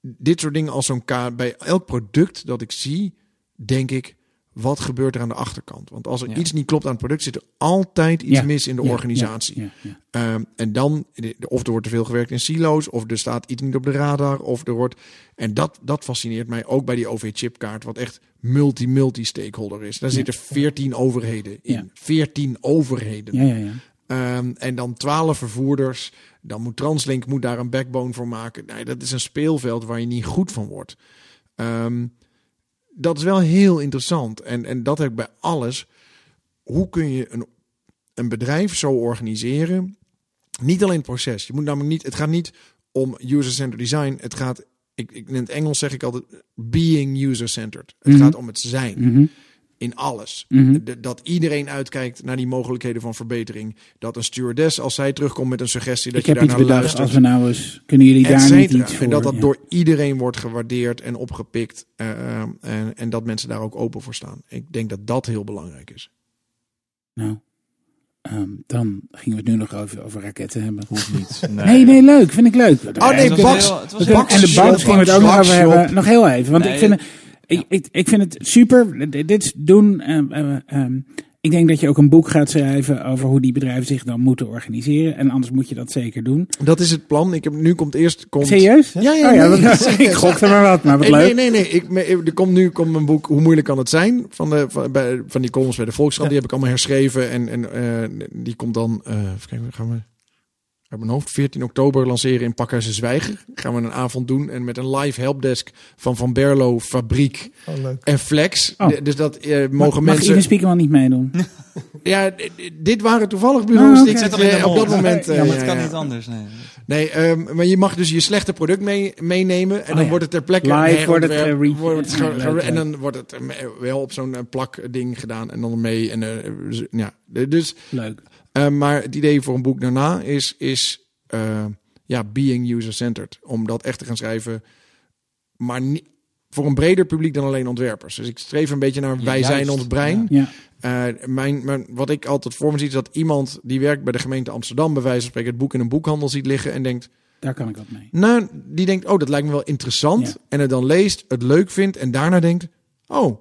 dit soort dingen als zo'n K, bij elk product dat ik zie, denk ik, wat gebeurt er aan de achterkant? Want als er Ja. iets niet klopt aan het product, zit er altijd iets Ja. mis in de Ja, organisatie. Ehm, en dan, of er wordt te veel gewerkt in silo's, of er staat iets niet op de radar, of er wordt. En dat, dat fascineert mij ook bij die OV-chipkaart, wat echt multi-multi-stakeholder is. Daar zitten 14 overheden in. Ja. 14 overheden. Ehm, en dan 12 vervoerders. Dan moet Translink moet daar een backbone voor maken. Nee, dat is een speelveld waar je niet goed van wordt. Ehm, dat is wel heel interessant. En, en dat heb ik bij alles. Hoe kun je een, een bedrijf zo organiseren? Niet alleen het proces. Je moet namelijk niet. Het gaat niet om user-centered design. Het gaat. Ik, ik, in het Engels zeg ik altijd being user-centered. Het Mhm. gaat om het zijn Mhm, in alles. mhm. De- dat iedereen uitkijkt naar die mogelijkheden van verbetering. Dat een stewardess, als zij terugkomt met een suggestie, dat Ik je heb daar iets naar bedacht. luistert. Als we nou eens. Kunnen jullie daar niet iets voor? En dat dat Ja. door iedereen wordt gewaardeerd en opgepikt. eh, en, en dat mensen daar ook open voor staan. Ik denk dat dat heel belangrijk is. Nou. Ehm, dan gingen we het nu nog over, over raketten hebben. Hoeft niet. Nee, nee, leuk. Vind ik leuk. Oh nee, Bax. en de bank gingen we het ook nog over hebben. Nog heel even. Want Nee. ik, vind, ik, ik, ik vind het super. Dit doen. ehm, ehm, ehm, ik denk dat je ook een boek gaat schrijven over hoe die bedrijven zich dan moeten organiseren. En anders moet je dat zeker doen. Dat is het plan. Ik heb, nu komt eerst... Komt, Serieus? Ja, ja, Oh, ja nee. ik gokte maar wat, maar wat Nee, leuk. nee, nee. nee. Ik, er komt nu komt een boek, Hoe moeilijk kan het zijn? Van, de, van, bij, van die columns bij de Volkskrant. Die heb ik allemaal herschreven. En, en eh, die komt dan, eh even kijken, gaan we uit mijn hoofd, 14 oktober lanceren in Pakhuizen Zwijger. Gaan we een avond doen. En met een live helpdesk van Van Berlo, Fabriek Oh, en Flex. Oh. Dus dat eh, Mag, mogen mag mensen... Spiekerman niet meedoen? Ja, dit waren toevallig bureaus. Die oké. ik eh, op dat moment... eh, Ja, maar het kan ja. niet anders. Nee. Nee, ehm, maar je mag dus je slechte product mee, meenemen. En Oh, dan ja. wordt het ter plekke Live wordt het gere- wordt het leuk, En dan wordt het eh, wel op zo'n eh, plakding gedaan. En dan mee. En, eh, z- ja. Dus, Leuk. Eh, maar het idee voor een boek daarna is, is eh, ja, being user-centered. Om dat echt te gaan schrijven. Maar niet voor een breder publiek dan alleen ontwerpers. Dus ik streef een beetje naar Ja, wij juist. zijn ons brein. Ja. Eh, mijn, mijn, wat ik altijd voor me zie is dat iemand die werkt bij de gemeente Amsterdam, bij wijze van spreken, het boek in een boekhandel ziet liggen en denkt: Daar kan ik wat mee. Nou, die denkt, oh, dat lijkt me wel interessant. Ja. En het dan leest, het leuk vindt en daarna denkt, oh,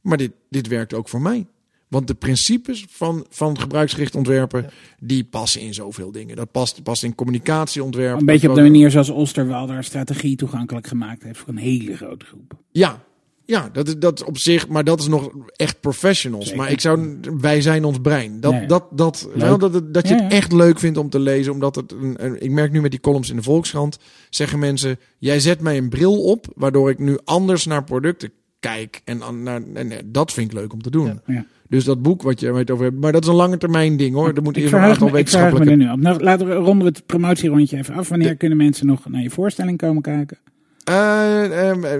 maar dit, dit werkt ook voor mij. Want de principes van, van gebruiksgericht ontwerpen, die passen in zoveel dingen. Dat past, past in communicatieontwerp. Een beetje op de manier zoals Osterwalder strategie toegankelijk gemaakt heeft voor een hele grote groep. Ja, ja dat, is- dat op zich, maar dat is nog echt professionals. Zeker. Maar ik zou, wij zijn ons brein. Dat, dat, dat, wel, dat, het- dat je het ja. echt leuk vindt om te lezen. Omdat het, een, een- ik merk nu met die columns in de Volkskrant, zeggen mensen, jij zet mij een bril op, waardoor ik nu anders naar producten kijk. En, naar, en, dat vind ik leuk om te doen. Ja. Dus dat boek wat je het over hebt, maar dat is een lange termijn ding hoor. Er moet Ik eerst een aantal me, ik verheug me er wetenschappelijke... nu op. Nou, laten we ronden we het promothierondje even af. Wanneer kunnen mensen nog naar je voorstelling komen kijken? Eh, ehm, eh,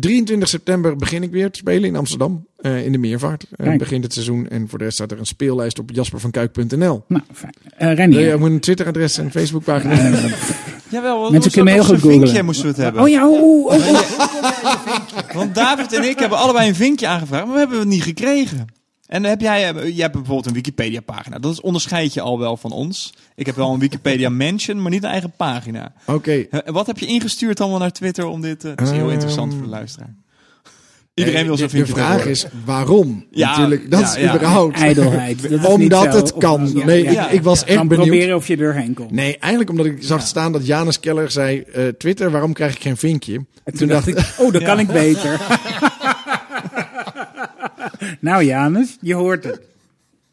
23 september begin ik weer te spelen in Amsterdam. eh, in de Meervaart. Eh, Kijk. begint het seizoen. En voor de rest staat er een speellijst op jaspervankuik.nl. Nou, fijn. Eh Nee, Renier. je moet een Twitter-adres en een Facebookpagina. Eh, Jawel, Mensen kunnen heel goed een vinkje googlen. moesten we het hebben. Oh ja, oeh, oeh, oeh. Want David en ik hebben allebei een vinkje aangevraagd, maar we hebben het niet gekregen. En dan heb jij, eh, jij hebt bijvoorbeeld een Wikipedia-pagina. Dat is- onderscheid je al wel van ons. Ik heb wel een Wikipedia-mention, maar niet een eigen pagina. Oké. Eh, Wat heb je ingestuurd allemaal naar Twitter om dit... eh, dat is heel Ehm, interessant voor de luisteraar. Iedereen wil Eh, zo'n de- vraag worden. is waarom? Ja, Natuurlijk, dat ja, is ja. überhaupt. Ijdelheid. Dat Omdat zo. het kan. Of- nee, ja. ik, ik was echt Kan benieuwd. proberen of je er doorheen komt. Nee, eigenlijk omdat ik zag staan dat Janus Keller zei... eh, Twitter, waarom krijg ik geen vinkje? En toen dacht ik, oh, dat kan ik beter. nou, Janus, je hoort het.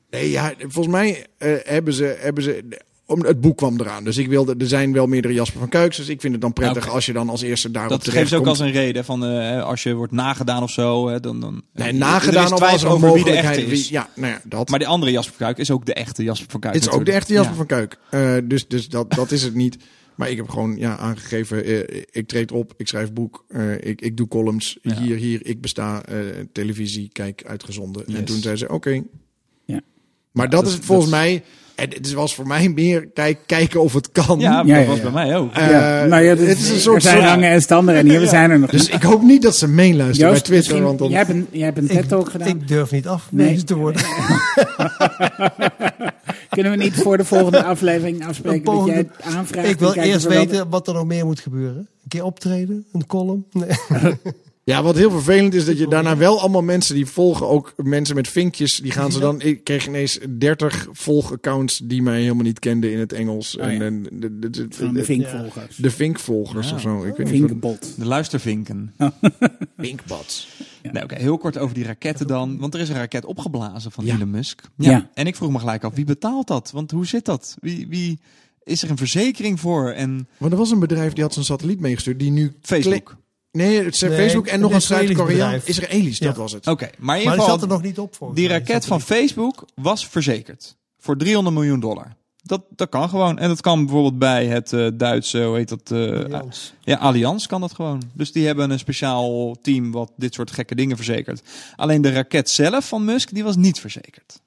Nee, ja, volgens mij eh, hebben ze... Hebben ze om, het boek kwam eraan. Dus ik wilde, er zijn wel meerdere Jasper van Kuiks. Dus ik vind het dan prettig Oké. als je dan als eerste daarop Dat terecht geeft ze ook komt. als een reden van eh, als je wordt nagedaan of zo, hè, dan dan. Nee, nagedaan of als er over wie de echte is. wie- ja, nou ja, dat. Maar die andere Jasper van Kuik is ook de echte Jasper van Kuik. Het is ook de echte Jasper Ja. van Kuik. Eh, dus dus dat, dat is het niet. Maar ik heb gewoon ja, aangegeven, eh, ik treed op, ik schrijf boek, eh, ik, ik doe columns. Ja. Hier, hier, ik besta, eh, televisie, kijk, uitgezonden. En toen zei ze, oké. Ja. Maar Ja, dat, dat is volgens dat mij, en het was voor mij meer kijk, kijken of het kan. Ja, Ja, dat ja, was ja. bij mij ook. Eh, ja, nou ja, het is een er soort... zijn soort- rangen en standen en hier, we zijn er nog dus ik hoop niet dat ze meeluisteren bij Twitter. Want dan, jij hebt een, jij hebt een TED-talk gedaan. Ik durf niet afgewezen Nee. te worden. Kunnen we niet voor de volgende aflevering afspreken dat jij het aanvraagt? Ik wil eerst weten wat er nog meer moet gebeuren. Een keer optreden, een column. Nee. Ja, wat heel vervelend is dat je daarna wel allemaal mensen die volgen, ook mensen met vinkjes, die gaan ze dan. Ik kreeg ineens 30 volgaccounts die mij helemaal niet kenden in het Engels. Oh ja. en, en de, de, de, de de, vinkvolgers. de vinkvolgers Ja. of zo. Ik weet niet wat. Vinkbot. De luistervinken. Vinkbots. Nee, oké, heel kort over die raketten dan. Want er is een raket opgeblazen van Ja. Elon Musk. Ja. En ik vroeg me gelijk af, wie betaalt dat? Want hoe zit dat? Wie, wie is er een verzekering voor? En Maar er was een bedrijf die had zijn satelliet meegestuurd, die nu. Facebook. Nee, het is Nee, Facebook en nog een Israëlisch Zuid-Korea. bedrijf. Israëlisch, dat Ja. was het. Oké, maar in Maar ieder die geval, zat er nog niet op voor. die raket van Facebook was verzekerd. Voor 300 miljoen dollar. Dat, dat kan gewoon. En dat kan bijvoorbeeld bij het eh, Duitse, hoe heet dat? eh, Ja, Allianz kan dat gewoon. Dus die hebben een speciaal team wat dit soort gekke dingen verzekert. Alleen de raket zelf van Musk, die was niet verzekerd.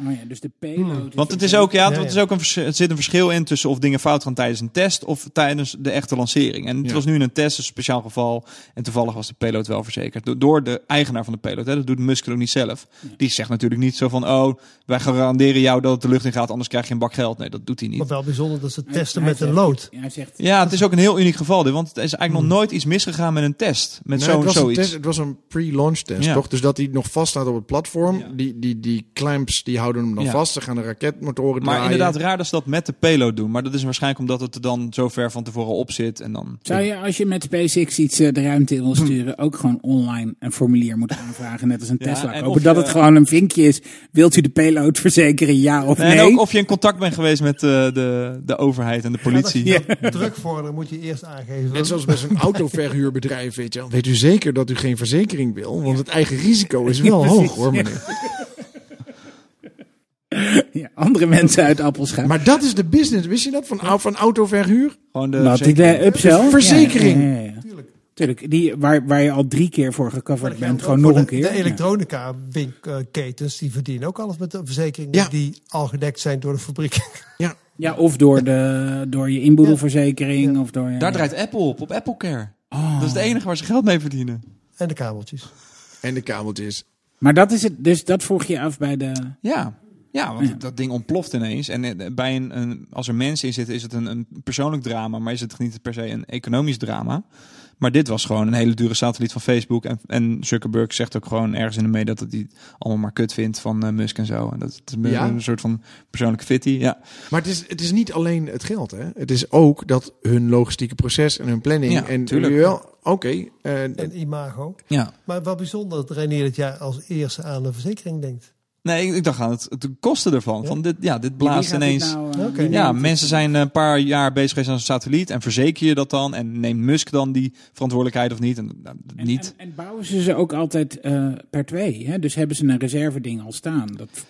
Oh ja, dus de payload. Want het is ook, ja, het is ook een, er zit een verschil in tussen of dingen fout gaan tijdens een test of tijdens de echte lancering. En het Ja. was nu in een test, een speciaal geval. En toevallig was de payload wel verzekerd. Do- Door de eigenaar van de payload. Hè. Dat doet Musk ook niet zelf. Die zegt natuurlijk niet zo van, oh, wij garanderen jou dat het de lucht in gaat, anders krijg je een bak geld. Nee, dat doet hij niet. Maar wel bijzonder dat ze Hij- testen hij met een lood. Ja, hij zegt, Ja, het is ook een heel uniek geval. dit, Want het is eigenlijk nog nooit iets misgegaan met een test. Met Nee, zo'n het, was een zoiets. test, het was een pre-launch test, Ja. toch? Dus dat hij nog vast staat op het platform. Ja. Die, die, die clamps die houden hem dan Ja. vast. Ze gaan de raketmotoren Maar draaien. inderdaad, raar dat ze dat met de payload doen. Maar dat is waarschijnlijk omdat het er dan zo ver van tevoren op zit. En dan... Zou je als je met SpaceX iets eh, de ruimte in wil sturen, ook gewoon online een formulier moeten aanvragen, net als een Ja, Tesla of Dat je- het gewoon een vinkje is. Wilt u de payload verzekeren, ja of Nee, nee? En ook of je in contact bent geweest met eh, de, de overheid en de politie. Ja, druk vorderen moet je eerst aangeven. Net zoals bij zo'n autoverhuurbedrijf, weet je wel. Weet u zeker dat u geen verzekering wil? Want het eigen risico is wel hoog, hoor, meneer. Ja, andere mensen uit Appelscha. Maar dat is de business. Wist je dat? Van, van autoverhuur? Gewoon de Wat, verzekering. de upsell? De verzekering. Ja, ja, ja, ja. Tuurlijk, die, waar, waar je al drie keer voor gecoverd bent, gewoon nog een de, keer. De elektronica winkketens die verdienen ook alles met de verzekeringen Ja. die al gedekt zijn door de fabriek. Ja. Ja, of door, de, door je inboedelverzekering. Of door, Daar draait Apple op, op Apple Care. Dat is het enige waar ze geld mee verdienen. En de kabeltjes. En de kabeltjes. Maar dat is het, dus dat vroeg je af bij de... Ja, ja want Ja. dat ding ontploft ineens. En eh, bij een, een, als er mensen in zitten, is het een, een persoonlijk drama, maar is het niet per se een economisch drama. Maar dit was gewoon een hele dure satelliet van Facebook. En, en Zuckerberg zegt ook gewoon ergens in de mee dat het die allemaal maar kut vindt van eh, Musk en zo. En dat het is Ja? een soort van persoonlijke fitty. Ja. Maar het is, het is niet alleen het geld, hè. Het is ook dat hun logistieke proces en hun planning. Ja, en tuurlijk. wel, oké. eh, En imago. ja. Maar wel bijzonder dat René dat jij als eerste aan de verzekering denkt. Nee, ik, ik dacht aan het, de kosten ervan. Ja? Van dit, ja, dit blaast ineens. nou, eh, Ja, mensen zijn een paar jaar bezig geweest aan een satelliet en verzeker je dat dan en neemt Musk dan die verantwoordelijkheid of niet? En, nou, En, niet. En, en bouwen ze ze ook altijd eh, per twee. Hè? Dus hebben ze een reserveding al staan. Dat,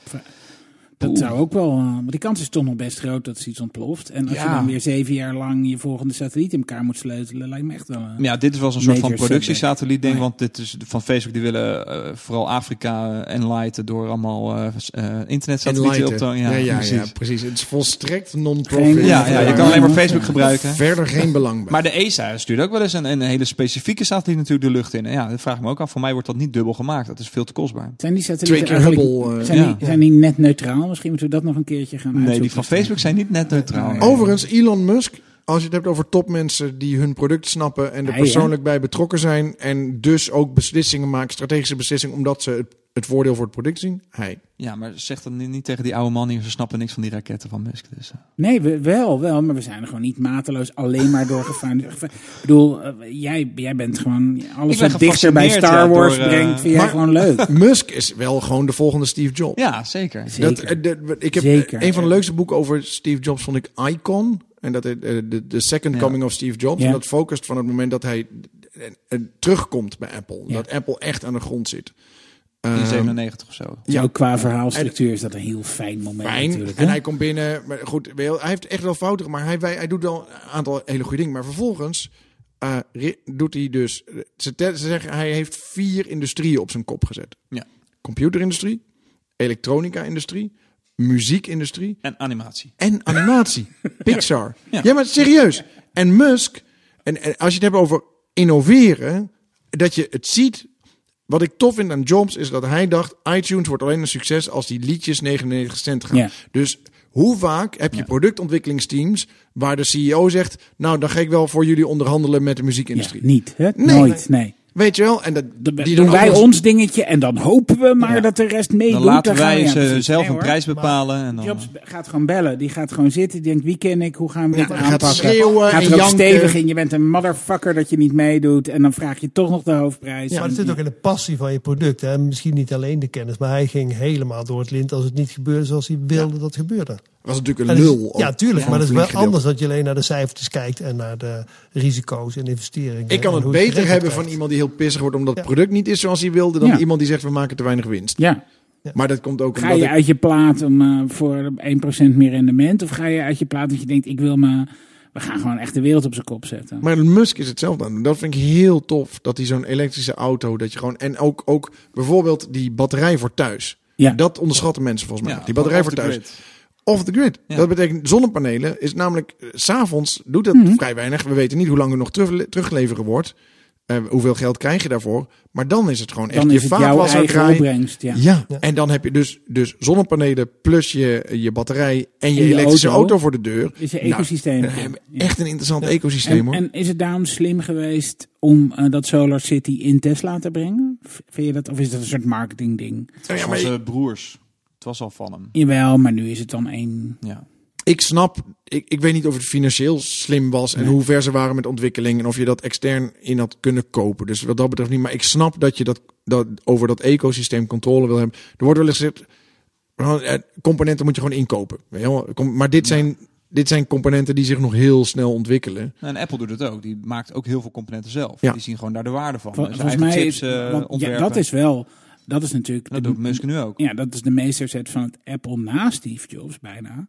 dat Oeh. zou ook wel... eh, want die kans is toch nog best groot dat ze iets ontploft. En als je dan weer zeven jaar lang je volgende satelliet in elkaar moet sleutelen... lijkt me echt wel... eh, Ja, dit is wel zo'n soort van productiesatelliet ding, Nee. want dit is van Facebook die willen eh, vooral Afrika enlighten door allemaal eh s- eh, internetsatellieten op te... ja, Ja, ja, precies. ja, precies. Het is volstrekt non-profit. Ja, ja, je kan alleen maar Facebook gebruiken. Verder geen belang bij. Maar de ESA stuurt ook wel eens een, een hele specifieke satelliet natuurlijk de lucht in. En ja, dat vraag ik me ook af. Voor mij wordt dat niet dubbel gemaakt. Dat is veel te kostbaar. Zijn die satellieten Twee keer eigenlijk- Hubble, eh, zijn, ja. die, zijn die net neutraal? Misschien moeten we dat nog een keertje gaan Nee, die uitzoeken. van Facebook zijn niet net neutraal. Nee. Overigens, Elon Musk, als je het hebt over topmensen die hun product snappen en er Hij, persoonlijk bij betrokken zijn en dus ook beslissingen maken, strategische beslissingen, omdat ze het, het voordeel voor het product zien, hij. Ja, maar zeg dat niet tegen die oude man hier. Ze snappen niks van die raketten van Musk. Dus, eh. Nee, we, wel, wel. Maar we zijn er gewoon niet mateloos alleen maar door. Ik bedoel, eh, jij, jij bent gewoon... Alles ben wat dichter bij Star ja, Wars door, eh, brengt, vind jij gewoon leuk. Musk is wel gewoon de volgende Steve Jobs. Ja, zeker. Dat, de- ik heb Zeker. een van de leukste boeken over Steve Jobs vond ik Icon. En dat de, de second Ja. coming of Steve Jobs. Ja. En dat focust van het moment dat hij terugkomt bij Apple. Ja. Dat Apple echt aan de grond zit. In Ehm, 97 of zo. Ja. ook qua verhaalstructuur is dat een heel fijn moment Fijn. natuurlijk. En hij komt binnen. Maar goed, hij heeft echt wel fouten, maar hij, hij doet wel een aantal hele goede dingen. Maar vervolgens eh, doet hij dus. Ze, te- ze zeggen hij heeft vier industrieën op zijn kop gezet: Ja. computerindustrie, elektronica-industrie, muziekindustrie En animatie. en animatie. Pixar. Ja. Ja. maar serieus. En Musk, en, en als je het hebt over innoveren, dat je het ziet. Wat ik tof vind aan Jobs is dat hij dacht: iTunes wordt alleen een succes als die liedjes 99 cent gaan. Dus hoe vaak heb je productontwikkelingsteams waar de CEO zegt: Nou, dan ga ik wel voor jullie onderhandelen met de ja, muziekindustrie. niet, hè? Nee. Nooit, nee. Weet je wel? En dat, die doen wij alles- ons dingetje en dan hopen we maar Ja. dat de rest meedoet. Dan laten wij ze zelf Nee, een prijs bepalen. En dan, Jobs gaat gewoon bellen. Die gaat gewoon zitten. Die denkt, wie ken ik? Hoe gaan we dit Ja, gaat aanpakken? schreeuwen gaat en er stevig in. Je bent een motherfucker dat je niet meedoet. En dan vraag je toch nog de hoofdprijs. Ja, maar het zit ook in de passie van je product. Hè. Misschien niet alleen de kennis, maar hij ging helemaal door het lint als het niet gebeurde zoals hij wilde dat het gebeurde. Was natuurlijk En een dat is- lul. ja, tuurlijk, maar dat is wel anders dat je alleen naar de cijfertjes kijkt en naar de risico's en investeringen. Ik kan het beter hebben krijgt. van iemand die heel pissig wordt omdat het product niet is zoals hij wilde, dan Ja. iemand die zegt we maken te weinig winst. Ja. Maar dat komt ook Ga omdat je ik- uit je plaat om, eh, voor 1% meer rendement? Of ga je uit je plaat dat je denkt, ik wil me... We gaan gewoon echt de wereld op zijn kop zetten. Maar Musk is hetzelfde aan. Dat vind ik heel tof. Dat hij zo'n elektrische auto, dat je gewoon. En ook, ook bijvoorbeeld die batterij voor thuis. Ja. Dat onderschatten mensen volgens mij. Ja, die batterij voor thuis. Off the grid. Ja. Dat betekent zonnepanelen is namelijk eh, s s'avonds doet dat Mhm. vrij weinig. We weten niet hoe lang er nog terug, teruggeleverd wordt. Eh, hoeveel geld krijg je daarvoor? Maar dan is het gewoon echt Dan je is vaatwasser draaien. Ja. Ja. Ja. en dan heb je dus, dus zonnepanelen plus je, je batterij en je, En je elektrische auto. auto. voor de deur. Is een Nou, ecosysteem. Ja. echt een interessant ecosysteem En, hoor. en is het daarom slim geweest om eh, dat Solar City in Tesla te brengen? Vind je dat, of is dat een soort marketing ding? Was Ja, van maar zijn broers. Was al van hem. Jawel, maar nu is het dan één. Ja. ik snap, ik, ik weet niet of het financieel slim was en Nee. hoe ver ze waren met ontwikkeling en of je dat extern in had kunnen kopen. Dus wat dat betreft niet. Maar ik snap dat je dat, dat over dat ecosysteem controle wil hebben. Er wordt wel eens gezegd, eh, componenten moet je gewoon inkopen. Weet je wel? Kom- Maar dit zijn, dit zijn componenten die zich nog heel snel ontwikkelen. En Apple doet het ook. Die maakt ook heel veel componenten zelf. Ja. Die zien gewoon daar de waarde van. Vol- Zijn volgens mij chips is, eh, want, ja, dat is wel, dat is natuurlijk. Dat de- doet Musk nu ook. Ja, dat is de meesterzet van het Apple na Steve Jobs bijna.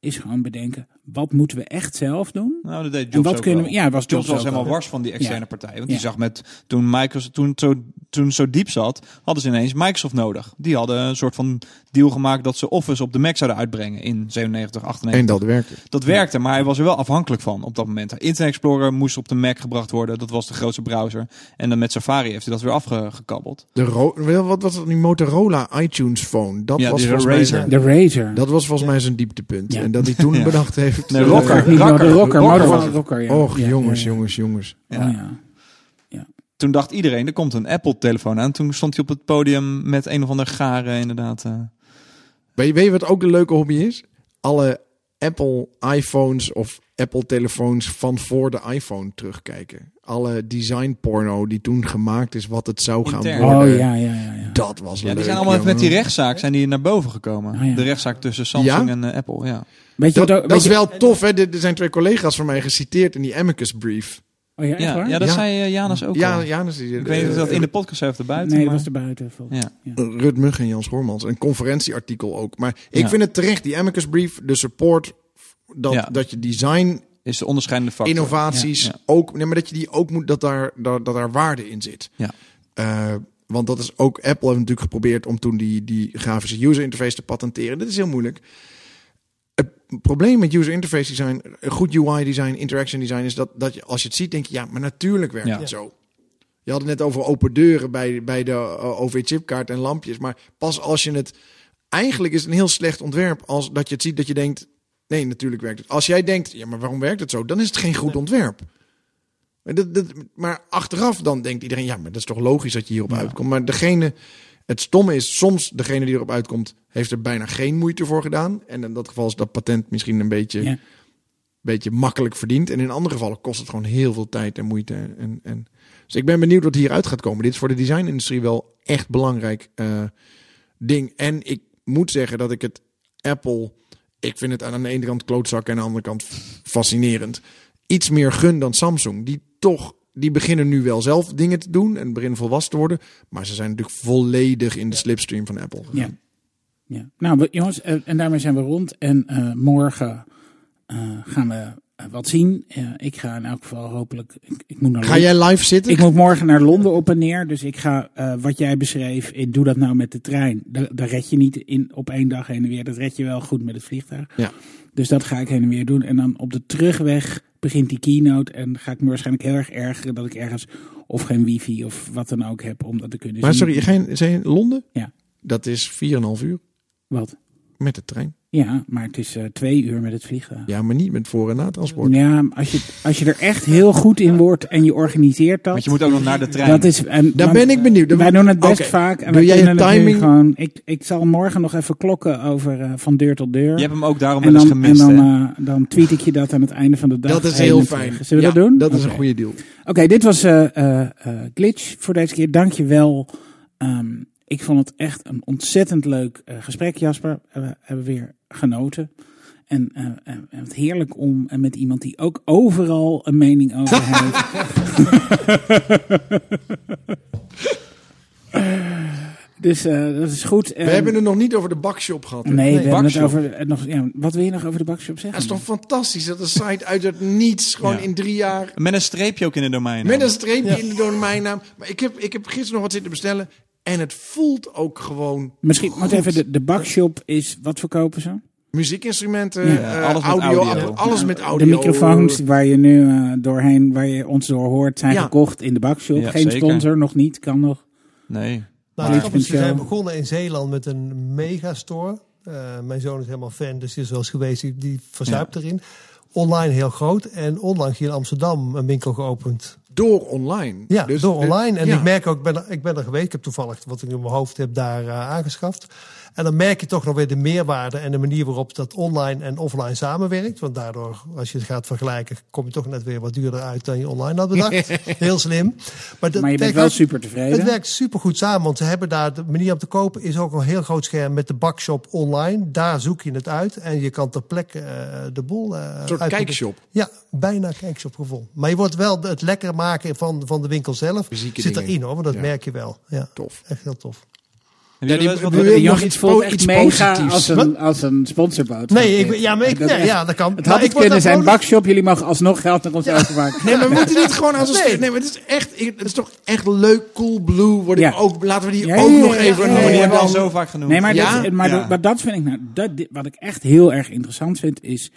Is gewoon bedenken, wat moeten we echt zelf doen? Nou, dat deed Jobs En wat ook kunnen we... wel. Ja, was Jobs Jobs was helemaal al. wars van die externe Ja. partij. Want Ja. die zag met, toen Microsoft, toen, zo, toen zo diep zat, hadden ze ineens Microsoft nodig. Die hadden een soort van deal gemaakt dat ze Office op de Mac zouden uitbrengen in 97, 98. En dat werkte. Dat werkte, maar hij was er wel afhankelijk van op dat moment. Internet Explorer moest op de Mac gebracht worden. Dat was de grootste browser. En dan met Safari heeft hij dat weer afgekabbeld. De ro- wel, wat was dat? Die Motorola iTunes phone. Dat Ja, was mij Razer. De Razer. dat was volgens mij zijn dieptepunt. Ja. En dat hij toen Ja. bedacht heeft. Nee, eh, Rocker. Niet Rakker. de rocker, Rocker het. rocker, ja. Och, Ja, jongens, jongens, jongens. Oh, ja. Toen dacht iedereen, er komt een Apple-telefoon aan. Toen stond hij op het podium met een of ander garen inderdaad. eh. Weet je, weet je wat ook een leuke hobby is? Alle Apple iPhones of Apple telefoons van voor de iPhone terugkijken. Alle design porno die toen gemaakt is, wat het zou gaan Intern. worden. Oh ja, ja, ja. ja. Dat was Ja, leuk. die zijn allemaal jongen. met die rechtszaak zijn die naar boven gekomen. Ja. De rechtszaak tussen Samsung Ja? en eh, Apple. Ja. Weet je Dat, wat dat is je- wel tof, hè? Er zijn twee collega's van mij geciteerd in die Amicus brief. Oh ja, echt Ja, waar? ja, dat Ja. zei eh, Janus ook Ja, al. Janus, die, Ik weet niet of dat eh, in de podcast heeft er buiten. Nee, dat was er buiten. Ja. Rut Mugg en Jans Hormans. Een conferentieartikel ook. Maar ik Ja. vind het terecht, die Amicus brief, de support, dat, Ja. dat je design, Is de onderscheidende factor. innovaties, Ja, ja. ook, nee, maar dat je die ook moet, dat daar, dat, dat daar waarde in zit. Ja. Eh, want dat is ook, Apple heeft natuurlijk geprobeerd om toen die, die grafische user interface te patenteren. Dit is heel moeilijk. Het probleem met user interface design, goed UI design, interaction design, is dat, dat je, als je het ziet, denk je, ja, maar natuurlijk werkt Ja. het zo. Je had het net over open deuren bij, bij de uh, OV-chipkaart en lampjes. Maar pas als je het. Eigenlijk is het een heel slecht ontwerp. Als dat je het ziet dat je denkt. Nee, natuurlijk werkt het. Als jij denkt, ja, maar waarom werkt het zo? Dan is het geen goed ontwerp. Maar, dat, dat, maar achteraf dan denkt iedereen, ja, maar dat is toch logisch dat je hierop uitkomt. Maar degene, het stomme is, soms degene die erop uitkomt, heeft er bijna geen moeite voor gedaan. En in dat geval is dat patent misschien een beetje, Ja. beetje makkelijk verdiend. En in andere gevallen kost het gewoon heel veel tijd en moeite. En, en, dus ik ben benieuwd wat hieruit gaat komen. Dit is voor de designindustrie wel echt belangrijk eh, ding. En ik moet zeggen dat ik het Apple, ik vind het aan de ene kant klootzak en aan de andere kant fascinerend. Iets meer gun dan Samsung. Die toch, die beginnen nu wel zelf dingen te doen en beginnen volwassen te worden. Maar ze zijn natuurlijk volledig in de slipstream van Apple. Ja. ja. Nou, jongens, eh, en daarmee zijn we rond. En eh, morgen eh, gaan we wat zien. Ik ga in elk geval hopelijk. Ik, ik moet naar Ga jij live zitten? Ik moet morgen naar Londen op en neer. Dus ik ga wat jij beschreef. Ik doe dat nou met de trein. Daar, daar red je niet in, op één dag heen en weer. Dat red je wel goed met het vliegtuig. Ja. Dus dat ga ik heen en weer doen. En dan op de terugweg begint die keynote. En ga ik me waarschijnlijk heel erg ergeren dat ik ergens of geen wifi of wat dan ook heb om dat te kunnen Maar zien. sorry, je geen, zijn in Londen? Ja. Dat is 4,5 uur Wat? Met de trein. Ja, maar het is eh, twee uur met het vliegtuig. Ja, maar niet met voor- en natransport. Ja, als je, als je er echt heel goed in wordt en je organiseert dat. Want je moet ook nog naar de trein. dat is, en, Daar want ben ik benieuwd. Wij doen het best vaak. En Doe we jij nu timing? Gewoon, ik, ik zal morgen nog even klokken over eh, van deur tot deur. Je hebt hem ook daarom wel eens gemist. en dan, eh, dan tweet ik je dat aan het einde van de dag. Dat is heel fijn. terug. Zullen we Ja, dat doen? Dat is een goede deal. Oké, dit was eh, eh, eh, Glitch voor deze keer. Dank je wel. Ehm, ik vond het echt een ontzettend leuk eh, gesprek, Jasper. Eh, We hebben weer genoten. En eh, eh, het heerlijk om eh, met iemand die ook overal een mening over heeft. dus eh, dat is goed. We hebben het nog niet over de bakshop gehad. hè? Nee, we hebben het over. nog, ja, wat wil je nog over de bakshop zeggen? Dat is toch fantastisch dat een site uit het niets gewoon Ja. in drie jaar Met een streepje ook in de domein. met een streepje in de domeinnaam. Maar ik heb, ik heb gisteren nog wat zitten bestellen. En het voelt ook gewoon Misschien, want goed. even, de, de bakshop is, wat verkopen ze? muziekinstrumenten, Ja, eh, alles met audio, audio. alles Ja, met audio. De microfoons waar je nu eh, doorheen, waar je ons door hoort, zijn Ja. gekocht in de bakshop. Ja, Geen zeker. sponsor, nog niet, kan nog. Nee. Nou, ze zijn begonnen in Zeeland met een megastore. Eh mijn zoon is helemaal fan, dus die is wel eens geweest. Die, die verzuipt erin. Online heel groot. En onlangs hier in Amsterdam een winkel geopend. Door online. Ja, Dus, door online. En ja. ik merk ook, ik ben, er, ik ben er geweest. Ik heb toevallig wat ik in mijn hoofd heb daar eh, aangeschaft. En dan merk je toch nog weer de meerwaarde en de manier waarop dat online en offline samenwerkt. Want daardoor, als je het gaat vergelijken, kom je toch net weer wat duurder uit dan je online had bedacht. Heel slim. dat Maar je bent wel super tevreden. het werkt super goed samen, want ze hebben daar de manier om te kopen is ook een heel groot scherm met de bakshop online. Daar zoek je het uit en je kan ter plekke eh, de boel. eh Een soort kijkshop. Ja, bijna kijkshopgevoel. Maar je wordt wel het lekker maken van, van de winkel zelf. Fysieke Zit dingen. erin hoor, want dat Ja. merk je wel. Ja, Tof. echt heel tof. Ja, je die- wat- nog iets po- echt iets mega positiefs? als een, als een sponsorboodschap. Nee, ik, dit. ja, maar ik, ja, ja, dat kan. Het had ik het kunnen zijn bakshop. Jullie mogen alsnog geld naar ons overmaken. Nee, maar we moeten niet gewoon als een Nee. nee. maar het is echt, het is toch echt leuk, cool blue. Word ik Ja. ook, laten we die Ja, ook ja, nog ja, even ja, ja, die noemen. hebben we al zo vaak genoemd. Nee, maar, Ja? dat, maar, Ja. dat- maar dat vind ik nou, dat, dit- wat ik echt heel erg interessant vind, is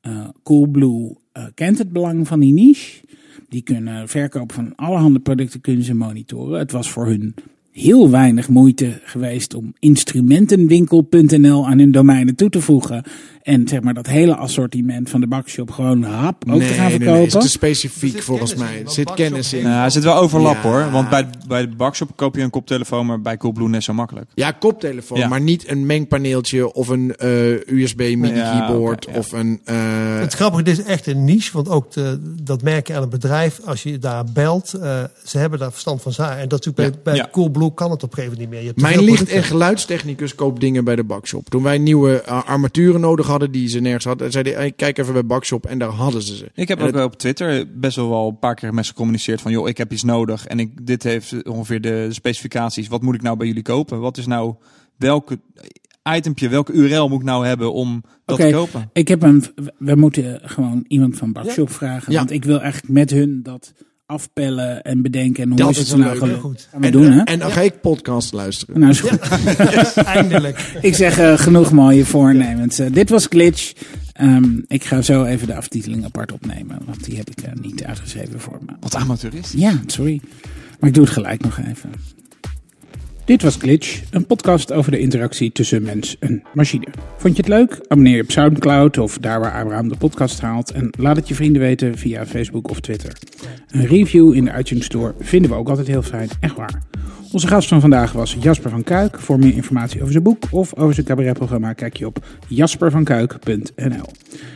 eh Coolblue eh, kent het belang van die niche. Die kunnen verkopen van allerhande producten kunnen ze monitoren. Het was voor hun heel weinig moeite geweest om instrumentenwinkel.nl aan hun domeinen toe te voegen. En zeg maar dat hele assortiment van de bakshop gewoon hap ook nee, te gaan nee, verkopen. nee, het is te specifiek zit volgens mij. Er zit kennis in. er zit wel overlap Ja. hoor. Want bij, bij de bakshop koop je een koptelefoon, maar bij Coolblue net zo makkelijk. Ja, koptelefoon, Ja. maar niet een mengpaneeltje of een eh, USB MIDI Ja, keyboard of een. eh, Het grappige, dit is echt een niche, want ook de, dat merk je aan het bedrijf als je daar belt. eh, ze hebben daar verstand van zaken. En dat natuurlijk bij, bij Ja. Coolblue kan het op een gegeven moment niet meer. Je hebt Mijn licht- en geluidstechnicus koopt dingen bij de bakshop. Toen wij nieuwe armaturen nodig hadden die ze nergens hadden, zei hij: hey, kijk even bij bakshop en daar hadden ze ze. Ik heb En ook het- wel op Twitter best wel wel een paar keer met ze gecommuniceerd van... joh, ik heb iets nodig en ik, dit heeft ongeveer de specificaties. Wat moet ik nou bij jullie kopen? Wat is nou welke itempje, welke URL moet ik nou hebben om dat te kopen? Ik heb een. We moeten gewoon iemand van Bakshop vragen. Ja. Want ik wil eigenlijk met hun dat afpellen en bedenken. En hoe Dat is het is nou leuk, goed. Gaan we en, doen, eh, hè? en dan ga ik podcast luisteren. Nou, is goed. Eindelijk. Ik zeg eh, genoeg mooie voornemens. Eh, dit was Glitch. Ehm, ik ga zo even de aftiteling apart opnemen. Want die heb ik niet uitgeschreven voor me. Wat amateurist. Ja, sorry. Maar ik doe het gelijk nog even. Dit was Glitch, een podcast over de interactie tussen mens en machine. Vond je het leuk? Abonneer je op Soundcloud of daar waar Abraham de podcast haalt. En laat het je vrienden weten via Facebook of Twitter. Een review in de iTunes Store vinden we ook altijd heel fijn, echt waar. Onze gast van vandaag was Jasper van Kuik. Voor meer informatie over zijn boek of over zijn cabaretprogramma kijk je op jaspervankuik.nl.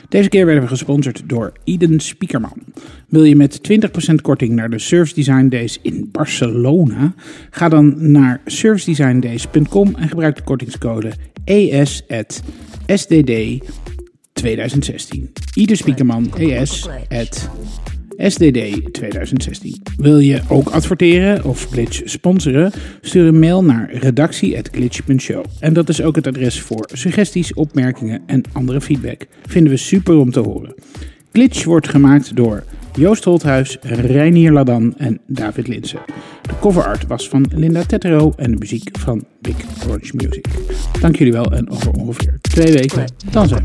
Deze keer werden we gesponsord door Eden Spiekerman. Wil je met 20% korting naar de Service Design Days in Barcelona? Ga dan naar servicedesigndays.com en gebruik de kortingscode ES@SDD 2016. Eden Spiekerman ES at SDD 2016. Wil je ook adverteren of Glitch sponsoren? Stuur een mail naar redactie.glitch.show. En dat is ook het adres voor suggesties, opmerkingen en andere feedback. Vinden we super om te horen. Glitch wordt gemaakt door Joost Holthuis, Reinier Ladan en David Linsen. De cover art was van Linda Tetero en de muziek van Big Orange Music. Dank jullie wel en over ongeveer twee weken dan zijn.